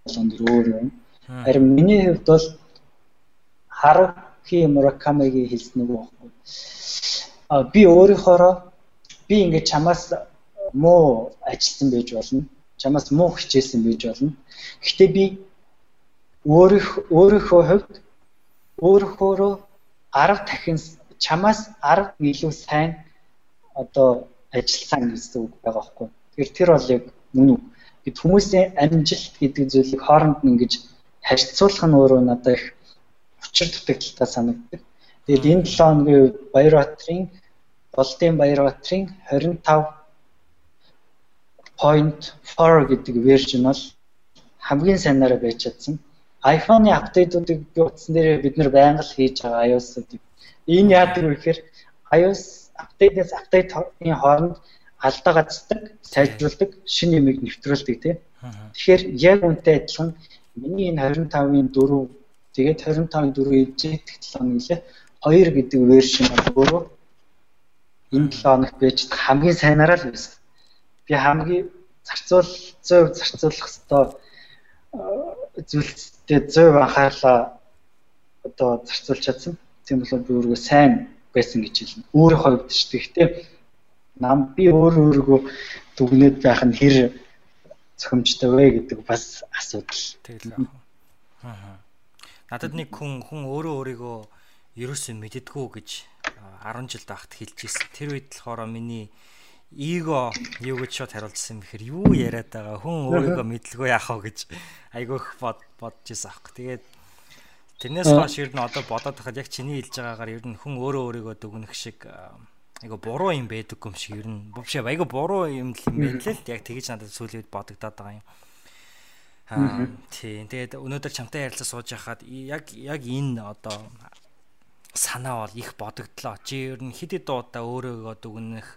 болгон дээр өөр юм. Харин миний хувьд бол Харуки Муракамигийн хэлсэн нэг байхгүй. А би өөрийнхоороо би ингээд чамаас муу ажилтсан байж болно. Чамаас муу хичээсэн байж болно. Гэхдээ би өөрийнх өөрийнхөө хувьд өөрөөхөөрөө 10 дахин чамаас 10 илүү сайн одоо ажилласан гэсэн үг байгаа байхгүй. Тэгэхээр тэр бол яг мөн үү. Гэт хүмүүсийн амжилт гэдэг зүйлийг хооронд нь ингэж харьцуулах нь өөрөө надад их учир дутагдaltaа санагддаг. Тэгээд энэ 7 хоногийн үед Баярбаатарын Болдын Баярбаатарын 25.4 гэдэг вержн бол хамгийн сайнаараа байж чадсан. iPhone-ы апдейтуудыг утсан дээр бид нэр байнга л хийж байгаа iOS-уудыг. Энэ яадаг вэ гэхээр iOS апдейтээс апдейтын хооронд алдаа гацдаг, сайжруулдаг, шинэ юмыг нэвтрүүлдэг тийм. Тэгэхээр яг үнтэй адилхан миний энэ 25-ын 4 тэгээд 25-ын 4 ижигдэх 7 нэглээ 2 гэдэг вершн өөрөө энэ 7 хоногт байж хамгийн сайнараа л байсан. Би хамгийн зарцуул 100% зарцуулах хэвээр зүйлстэй 100% анхаарлаа одоо зарцуулж чадсан. Тийм болохоор би өөрийгөө сайн байсан гэж хэлнэ. Өөрийн хувьд ч гэхдээ нам би өөр өөрийгөө дүгнээд байх нь хэр зохимжтой вэ гэдэг бас асуудал. Тэгэл аа. Надад нэг хүн хүн өөрөө өөрийгөө ерөөсөө мэддэггүй гэж 10 жил багт хэлж ирсэн. Тэр үед болохоор миний эго юу гэж шууд хариулсан бэхэр юу яриад байгаа хүн өөрийгөө мэдлгүй яах вэ гэж айгүйх бод бодож ирсэн аахгүй. Тэгээд тэрнээс хойш ер нь одоо бодоод тахад яг чиний хэлж байгаагаар ер нь хүн өөрөө өөрийгөө дүгнэх шиг айгу буруу юм байдаг юм шиг ер нь бовш айгу буруу юм л юм байна л яг тэгэж надад сүүлийн үед бодогдоод байгаа юм. Аа тийм тэгээд өнөөдөр чамтай ярилцаж сууж байхад яг яг энэ одоо санаа бол их бодогдлоо. Чи ер нь хэд хэд удаа өөрийгөө дүгнэх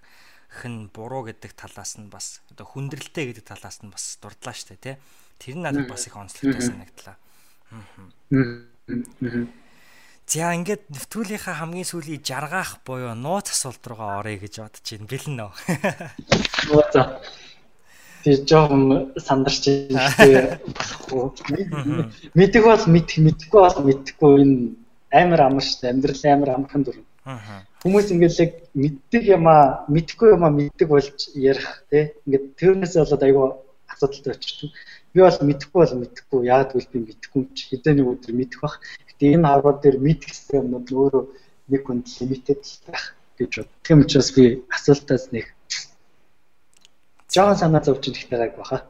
хэн буруу гэдэг талаас нь бас одоо хүндрэлтэй гэдэг талаас нь бас дурдлаа штэ тий. Тэр нь надад бас их онцлогтой санагдлаа. За ингээд нэвтрүүлгийнхаа хамгийн сүүлийн жаргаах буюу нууц асуулт руугаа оръё гэж бодож байна. Бэлэн нөө. Оо за. Тэр жоохон сандарч байна. Мэддэг бол мэдэх, мэдхгүй бол мэдхгүй энэ амар амар дээ. Амьдрал амар амархан дүр. Хүмүүс ингээд яг мэддэг юмаа мэдхгүй юмаа мэддэг болж ярих тий. Ингээд тэрнээс болоод айгүй асуудалтай очирдаг. Би бол мэдхгүй бол мэдхгүй. Яг тэгвэл би мэдхгүй ч хэдэн нэг өдөр мэдэх бах. Гэтэ энэ харгууд дээр мэдэх гэсэн юмнууд өөрөө нэг хүнд лимитэд байх гэж бод. Тийм учраас би асуултаас нэг жоохон санаа зовж ихтэй гайг баха.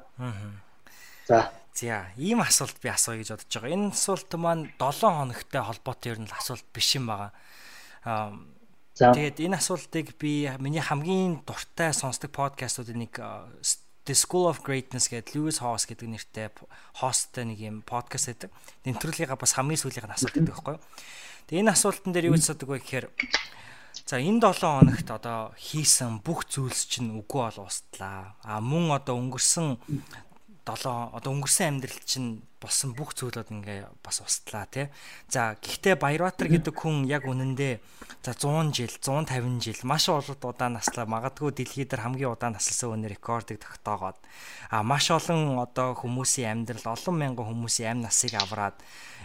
За За, ийм асуулт би асууя гэж бодож байгаа. Энэ асуулт маань 7 хоногтой холбоотой ер нь асуулт биш юм байгаа. Аа Тэгээд энэ асуултыг би миний хамгийн дуртай сонсдог подкастуудын нэг The School of Greatness гэдэг Lewis Hawes гэдэг нэртэй хосттой нэг юм подкаст байдаг. Нэмтрүүлгийнхаа бас хамгийн сүүлийнх нь асуулт байдаг байхгүй юу? Тэгээд энэ асуултан дээр юу хэлдэг вэ гэхээр за энэ 7 хоногт одоо хийсэн бүх зүйлс чинь үгүй бол ууслаа. А мөн одоо өнгөрсөн 7 одоо өнгөрсөн амьдрал чинь болсон бүх зүйлүүд ингээ бас устлаа тий. За гэхдээ Баярбаатар гэдэг хүн яг үнэндээ за 100 жил, 150 жил маш олон удаа наслаа магадгүй дэлхийд дээр хамгийн удаан наслсан өнөр рекордыг тогтоогоод а маш олон одоо хүмүүсийн амьдрал олон мянган хүмүүсийн амь насыг авраад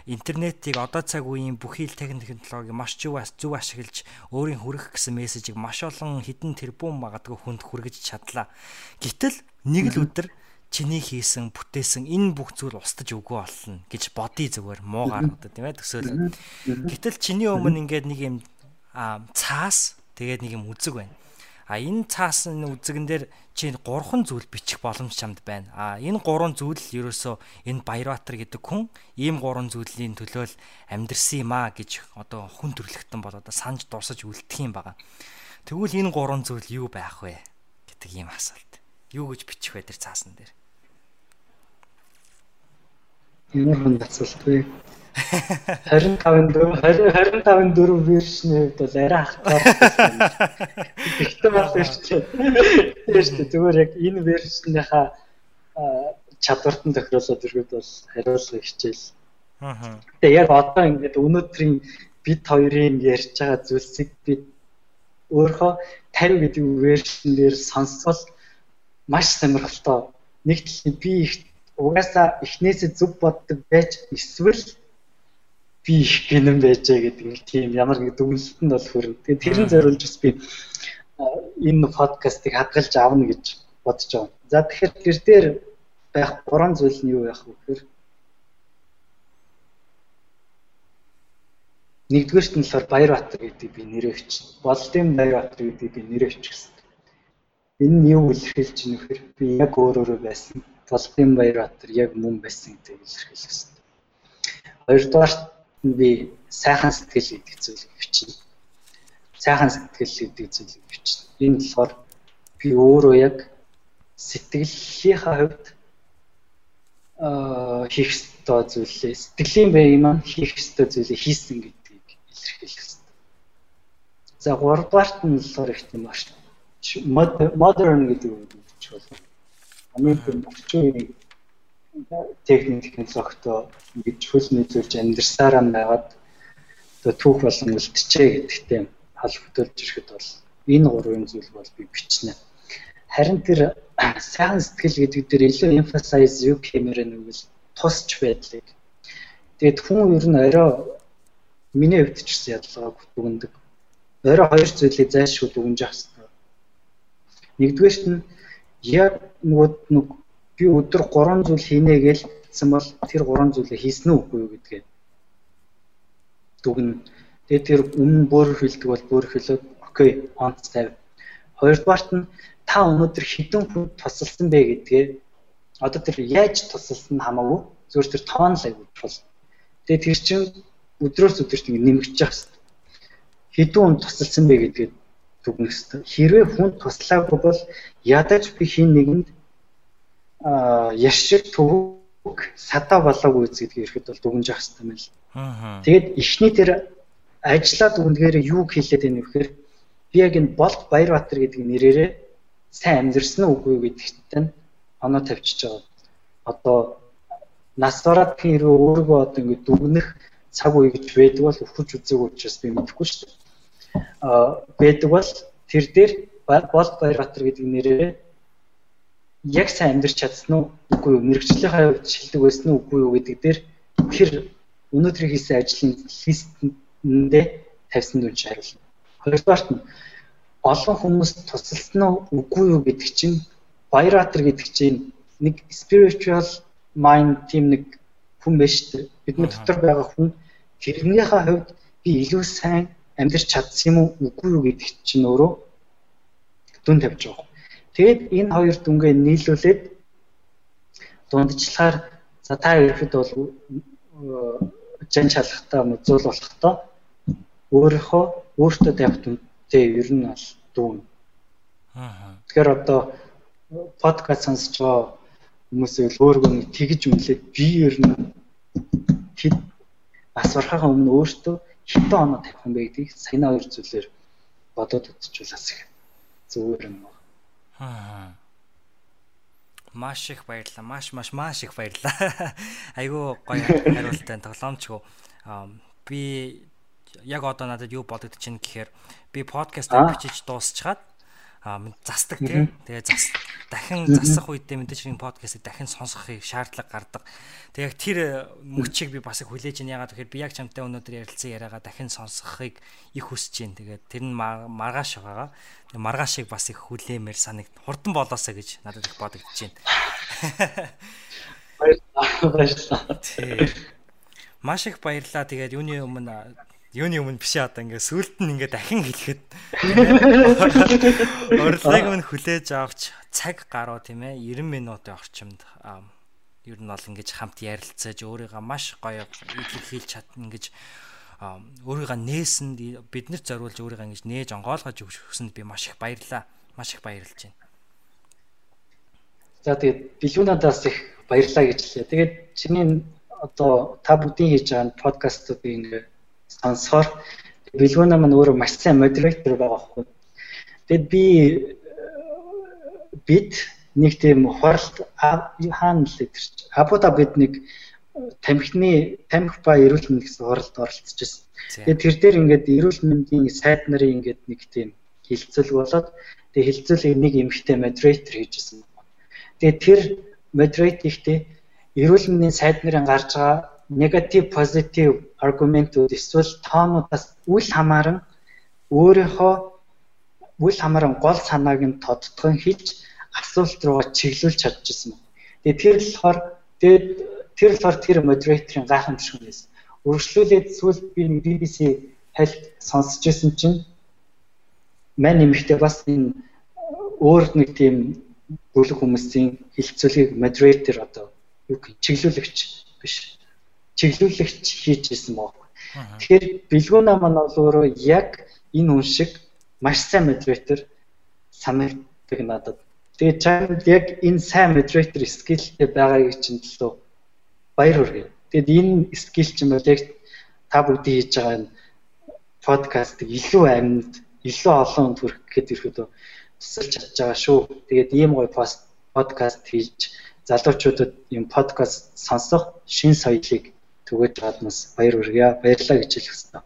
интернетийг одоо цаг үеийн бүхий л технологи маш зөв зөв ашиглаж өөрийн хүргэх гэсэн мессежийг маш олон хідэн тэрбум магадгүй хүнд хүргэж чадлаа. Гэтэл нэг л өдөр чиний хийсэн бүтээсэн энэ бүх зүйл устдаж өгөө болно гэж бодъё зүгээр муугаар одоо тийм ээ төсөөлөн. Гэтэл чиний өмнө ингээд нэг юм цаас тэгээд нэг юм үзэг байна. А энэ цаас энэ үзэгэн дээр чи гурван зүйл бичих боломж чамд байна. А энэ гурван зүйл ерөөсөө энэ Баярбаатар гэдэг хүн ийм гурван зүйлийн төлөө л амьдрсан юм а гэж одоо хүн төрлөختөн бол одоо санаж дурсаж үлдэх юм байгаа. Тэгвэл энэ гурван зүйл юу байх вэ гэдэг ийм асуулт. Юу гэж бичих вэ тэр цаасан дээр? Ямар хүн асуултгүй. 25 4 25 4 вершний хувьд бол арай хатгаар. Гэхдээ бас ирчихээ. Тэгэж зүгээр яг энэ вершнийхаа чадварт нь тохируулаад ирэхэд бол хариулах хичээл. Аа. Тэгээ яг одоо ингээд өнөөдрийн бид хоёрын ярьж байгаа зүйлсийг бид өөрөө 50 гэдэг вершн дээр сонсвол маш сонирхолтой. Нэг талын би их угаасаа эхнээсээ зөв боддог байж эсвэл би их гинэн байжээ гэдэг нэг тийм ямар нэг дүгнэлтэнд бол хүрнэ. Тэгээ тэрэн зориулж бас би энэ подкастыг хадгалж авна гэж бодож байгаа. За тэгэхээр тэр дээр байх гурван зүйл нь юу байх вэ гэхээр нэгдүгээрт нь болохоор Баярбаатар гэдэг би нэрээ өчсөн. Болдын Баярбаатар гэдэг би нэрээ өчсөн. Энэ нь юу илэрхийлж вэ гэхээр би яг өөрөөрөө байсан Болдын Баярбаатар яг мөн байсан гэдэг илэрхийлэх хэрэгтэй. Хоёрдугаар нь би сайхан сэтгэл гэдэг зүйлийг бичнэ. Сайхан сэтгэл гэдэг зүйлийг бичнэ. Энэ болохоор би өөрөө яг сэтгэлийнхаа хувьд аа хийх ёстой зүйлээ сэтгэлийн бай юм хийх ёстой зүйлээ хийсэн гэдгийг илэрхийлэх хэрэгтэй. За гуравдугаарт нь болохоор их тийм бааш. Modern гэдэг үг гэж болно. Америкийн үеийн техник технологитой ингэж хөл нийлүүлж амьдсараа байгаад одоо түүх болон үлдчихэ гэдэгтэй холбогдуулж ирэхэд бол энэ гурван зүйл бол би бичнэ. Харин тэр сайхан сэтгэл гэдэг дээр илүү emphasize юу гэмээр нэгвэл тусч байдлыг. Тэгээд хүн ер нь орой миний хувьд ч гэсэн ялгааг дүгндэг. Орой хоёр зүйлийг зайлшгүй дүгнж явах хэрэгтэй. Нэгдүгээрт нь яг нөгөө би өдөр 3 зүйл хийнэ гэж хэлсэн бол тэр 3 зүйлээ хийсэн үү үгүй юу гэдгээ дүгнэ. Тэгээд тэр өмнө бүр хэлдэг бол бүр хэлээд окей онц тавь. Хоёрдугаарт нь та өнөөдөр хэдэн хүн тусалсан бэ гэдгээ одоо тэр яаж тусалсан нь хамаагүй зөвхөн тэр тоон л аягүй бол. Тэгээд тэр чинь өдрөөс өдөрт ингэ нэмэгдэж байгаа хэвээр. Хэдэн хүн тусалсан бэ гэдгээ дүгнэх хэвээр. Хэрвээ хүн туслаагүй бол ядаж би хин нэгэнд а яшиг төвөг садаа болоогүй гэдгийг ирэхэд бол дүгнж явах хэрэгтэй мэл. Аа. Тэгээд эхний тэр ажиллаа дүгнэгээр юу хэлээд байна вэ гэхээр би яг энэ Болт Баярбаатар гэдэг нэрээрээ сайн амьдэрсэн үгүй гэдэгт нь оноо тавьчихж байгаа. Одоо нас бараад хэрэг өөрийгөө одоо ингэ дүгнэх цаг үе гэж байдаг бол өвчж үзээгүй учраас би мэдэхгүй шүү дээ байдаг бол тэр дээр болт Баярбаатар гэдэг нэрээр яг сайн амьдарч чадсан уу үгүй юу? Мэрэгчлийнхаа хувьд шилдэг байсан уу үгүй юу гэдэг дээр тэр өнөөдөр хийсэн ажлын листэндээ тавьсан дүн чи хариулна. Хоёрдугаарт нь олон хүмүүс тусалсан уу үгүй юу гэдэг чинь Баярбаатар гэдэг чинь нэг spiritual mind тийм нэг хүн байж тээ бидний дотор байгаа хүн тэрнийхээ хувьд би илүү сайн амьдрч чадсан юм уу үгүй юу гэдэг чинь өөрөө дүн тавьж байгаа. Тэгээд энэ хоёр дүнгээ нийлүүлээд дундчлахаар за та ирэхэд бол жан шалгахтаа зуул болохтой өөрийнхөө өөртөө тавих дүнтэй ер нь бол дүүн. Аа. Тэгэхээр одоо подкаст сонсож байгаа хүмүүсээ л өөргөө нэг тэгж үнэлээд би ер нь хэд бас барахаа өмнө өөртөө хитэн оноо тавих юм бэ гэдгийг саяны хоёр зүйлээр бодоод үзчихвэл бас их зүгээр юм байна. Аа. Маш их баярлалаа. Маш маш маш их баярлалаа. Айгуу гоё хариулттай тоглоомчгүй. Би яг одоо надад юу бодогдож байна гэхээр би подкастыг бичиж дуусчаад засдаг тийм. Тэгээ зас дахин засах үедээ мэдээж энэ подкастыг дахин сонсохыг шаардлага гардаг. Тэгээ яг тэр мөчийг би бас хүлээж ин ягаад гэхээр би яг чамтай өнөөдөр ярилцсан яриагаа дахин сонсохыг их хүсэж байна. Тэгээд тэр нь маргааш байгаа. Тэгээ маргаашийг бас их хүлээмээр санагд хурдан болоосаа гэж надад их бодогдож байна. Маш их баярлалаа. Тэгээд юуны өмнө юуны өмнө биш одоо ингээ сүулт нь ингээ дахин хэлэхэд урлагийг минь хүлээж авч цаг гаруй тийм ээ 90 минутын орчимд ер нь бол ингэж хамт ярилцаж өөрийгөө маш гоё илэрхийлж чадна гэж өөрийгөө нээсэнд биднэрт зориулж өөрийгөө ингэж нээж онгоолгож өгсөнд би маш их баярлаа. Маш их баярлж байна. За тэгээд бэлгүүнадаас их баярлаа гэж хэлье. Тэгээд чиний одоо та бүдийн хийж байгаа подкастууд ингээ сонсохоор бэлгүүнаа маань өөрөө маш сайн модератор байгаа хгүй. Тэгэд би бид нэг тийм хуралд хаана л чи Абуда бид нэг тамхины тамхи ба эрүүл мэндийн гэсэн хуралд оролцож байсан. Тэгээд тэр дээр ингээд эрүүл мэндийн сайд нарын ингээд нэг тийм хилцэл болоод тэгээд хилцэлийг нэг эмэгтэй модератор хийжсэн. Тэгээд тэр модератор ихтэй эрүүл мэндийн сайд нарын гарч байгаа негатив позитив аргументууд эсвэл тоонуудаас үл хамааран өөрийнхөө үл хамааран гол санааг нь тодтгон хийж асуулт руугаа чиглүүлж чадчихсан. Тэгээд тэр болохоор тэгээд тэр болохоор тэр модераторын гайхамшиг юм байсан. Өргөжлүүлээд сүүл би BBC хальт сонсч байсан чинь мань нэмэгтэй бас энэ өөр нэг тийм бүлэг хүмүүсийн хилцүүлгийг модератор одоо юу чиглүүлэгч биш чиглүүлэгч хийж ирсэн баг. Тэгэхээр бэлгүүна маань бол өөрөө яг энэ үн шиг маш сайн модератор санагддаг надад. Тэгээд чамд яг энэ сайн модератор скиллтэй байгааг чинь төлөө баяр хүргэе. Тэгэд энэ скилл чинь бол яг та бүгдийн хийж байгаа энэ подкастыг илүү амьд, илүү олон хүнд хүргэх гэхэд ирэхэд тусалж чадж байгаа шүү. Тэгээд ийм гоё пост подкаст хийж залуучуудад юм подкаст сонсох шин соёлыг түгэж чаднаас баяр хүргье. Баярлалаа гэж хэлэх хэрэгтэй.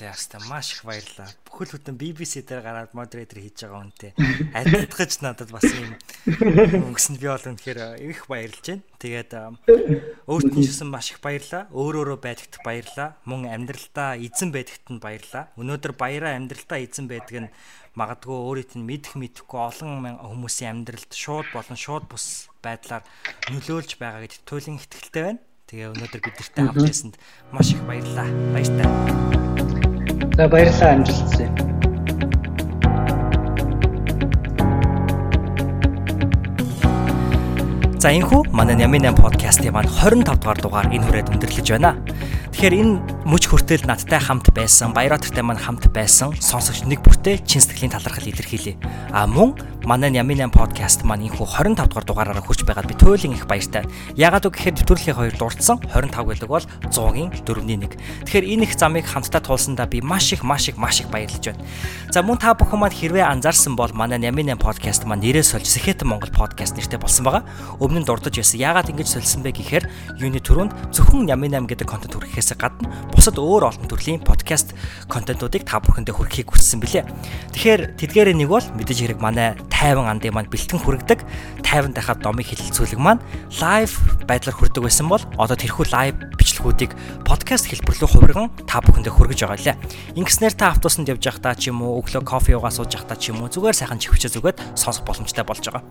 За ястаа маш их баярлалаа. Бүхэл бүтэн BBC дээр гараад модератор хийж байгаа үнтэй. Адилтгаж надад бас юм өнгөсөнд би бол үнэхээр их баярлж байна. Тэгээд өөрт нь жисэн маш их баярлалаа. Өөр өөрөө байдагт баярлалаа. Мөн амьдралдаа эзэн байдагт нь баярлалаа. Өнөөдөр баяраа амьдралдаа эзэн байдаг нь магадгүй өөрийнх нь мэдэх мэдэхгүй олон хүмүүсийн амьдралд шууд болон шууд бус байдлаар нөлөөлж байгаа гэдэгт туйлын ихтгэлтэй байна. Тэгээ өнөөдөр бид нартай хамт байсанд маш их баярлалаа. Баяртай. За баярлалаа амжилтсаа. За энхүү манай Нямын 8 подкастын маань 25 дугаар дугаар энэ хүрээд өндөрлөж байна. Тэгэхээр энэ мөч хүртэл надтай хамт байсан, Баяраатртай маань хамт байсан сонсогч нэг бүртээ чин сэтгэлийн талархал илэрхийлье. А мөн манай Нямын 8 подкаст маань энэхүү 25 дугаар дугаараараа хүрч байгаад би туйлын их баяртай. Ягаад үг гэхээр нэвтрүүлгийн хоёр дурдсан 25 гэдэг бол 100-ийн 4-ний 1. Тэгэхээр энэ их замыг хамтдаа туулсандаа би маш их маш их маш их баярлж байна. За мөн та бүхэн маань хэрвээ анзаарсан бол манай Нямын 8 подкаст маань нэрээ сольж Сэхэтэн Монгол подкаст нэртэй болсон байгаа. Өмнө нь дурдж байсан. Ягаад ингэж солисон бэ гэхээр юуны төрөнд зөвхөн Нямын 8 гэдэг контент хүрэхээс гадна бусад өөр олон төрлийн подкаст контентуудыг та бүхэндээ хүрэхийг хүссэн билээ. Тэгэхээр тэдгээрээ нэг бол мэдээж хэрэг манай 50 андын маань бэлтгэн хүргэдэг 50 дахад номыг хэлэлцүүлэг маань лайв байдлаар хүрдэг байсан бол одоо тэрхүү лайв бичлэгүүдийг подкаст хэлбэрлүү хувирган та бүхэндээ хүргэж байгаа лээ. Ингэснээр та автобусанд явж байхдаа ч юм уу өглөө кофе уугаа сууж байхдаа ч юм уу зүгээр сайхан чихвчээ зүгээд сонсох боломжтой болж байгаа.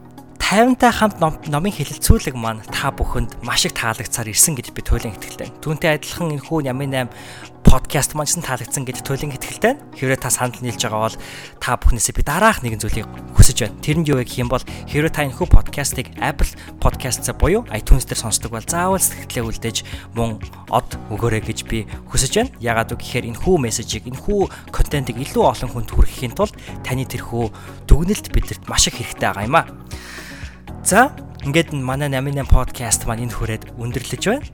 50-тай хамт номын хэлэлцүүлэг маань та бүхэнд маш их таалагдсаар ирсэн гэж би туйлын итгэлтэй. Түүнтэй адилхан энэ хүү Ямын 8 подкаст маань ч таалагдсан гэж туйлын итгэлтэй. Хэврээ та санал нийлж байгаа бол та бүхнээсээ би дараах нэгэн зүйлийг хүсэж байна. Тэр нь юу вэ гэх юм бол хэврээ та энэ хүү подкастыг Apple Podcast-аар буюу iTunes дээр сонсдог бол заавал сэтгэлээ үлдээж мөн од өгөөрэй гэж би хүсэж байна. Ягаад үг гэхээр энэ хүү мессежийг энэ хүү контентыг илүү олон хүнд хүрэхийн тулд таны тэрхүү дүгнэлт бидэрт маш их хэрэгтэй байгаа юм аа. За ингээд манай 88 подкаст маань энэ хүрээд өндөрлөж байна.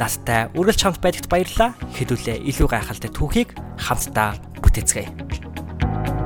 Надтай үргэлж хамт байдагт баярлалаа. Хэдүүлээ илүү гайхалтай түүхийг хамтдаа бүтээцгээе.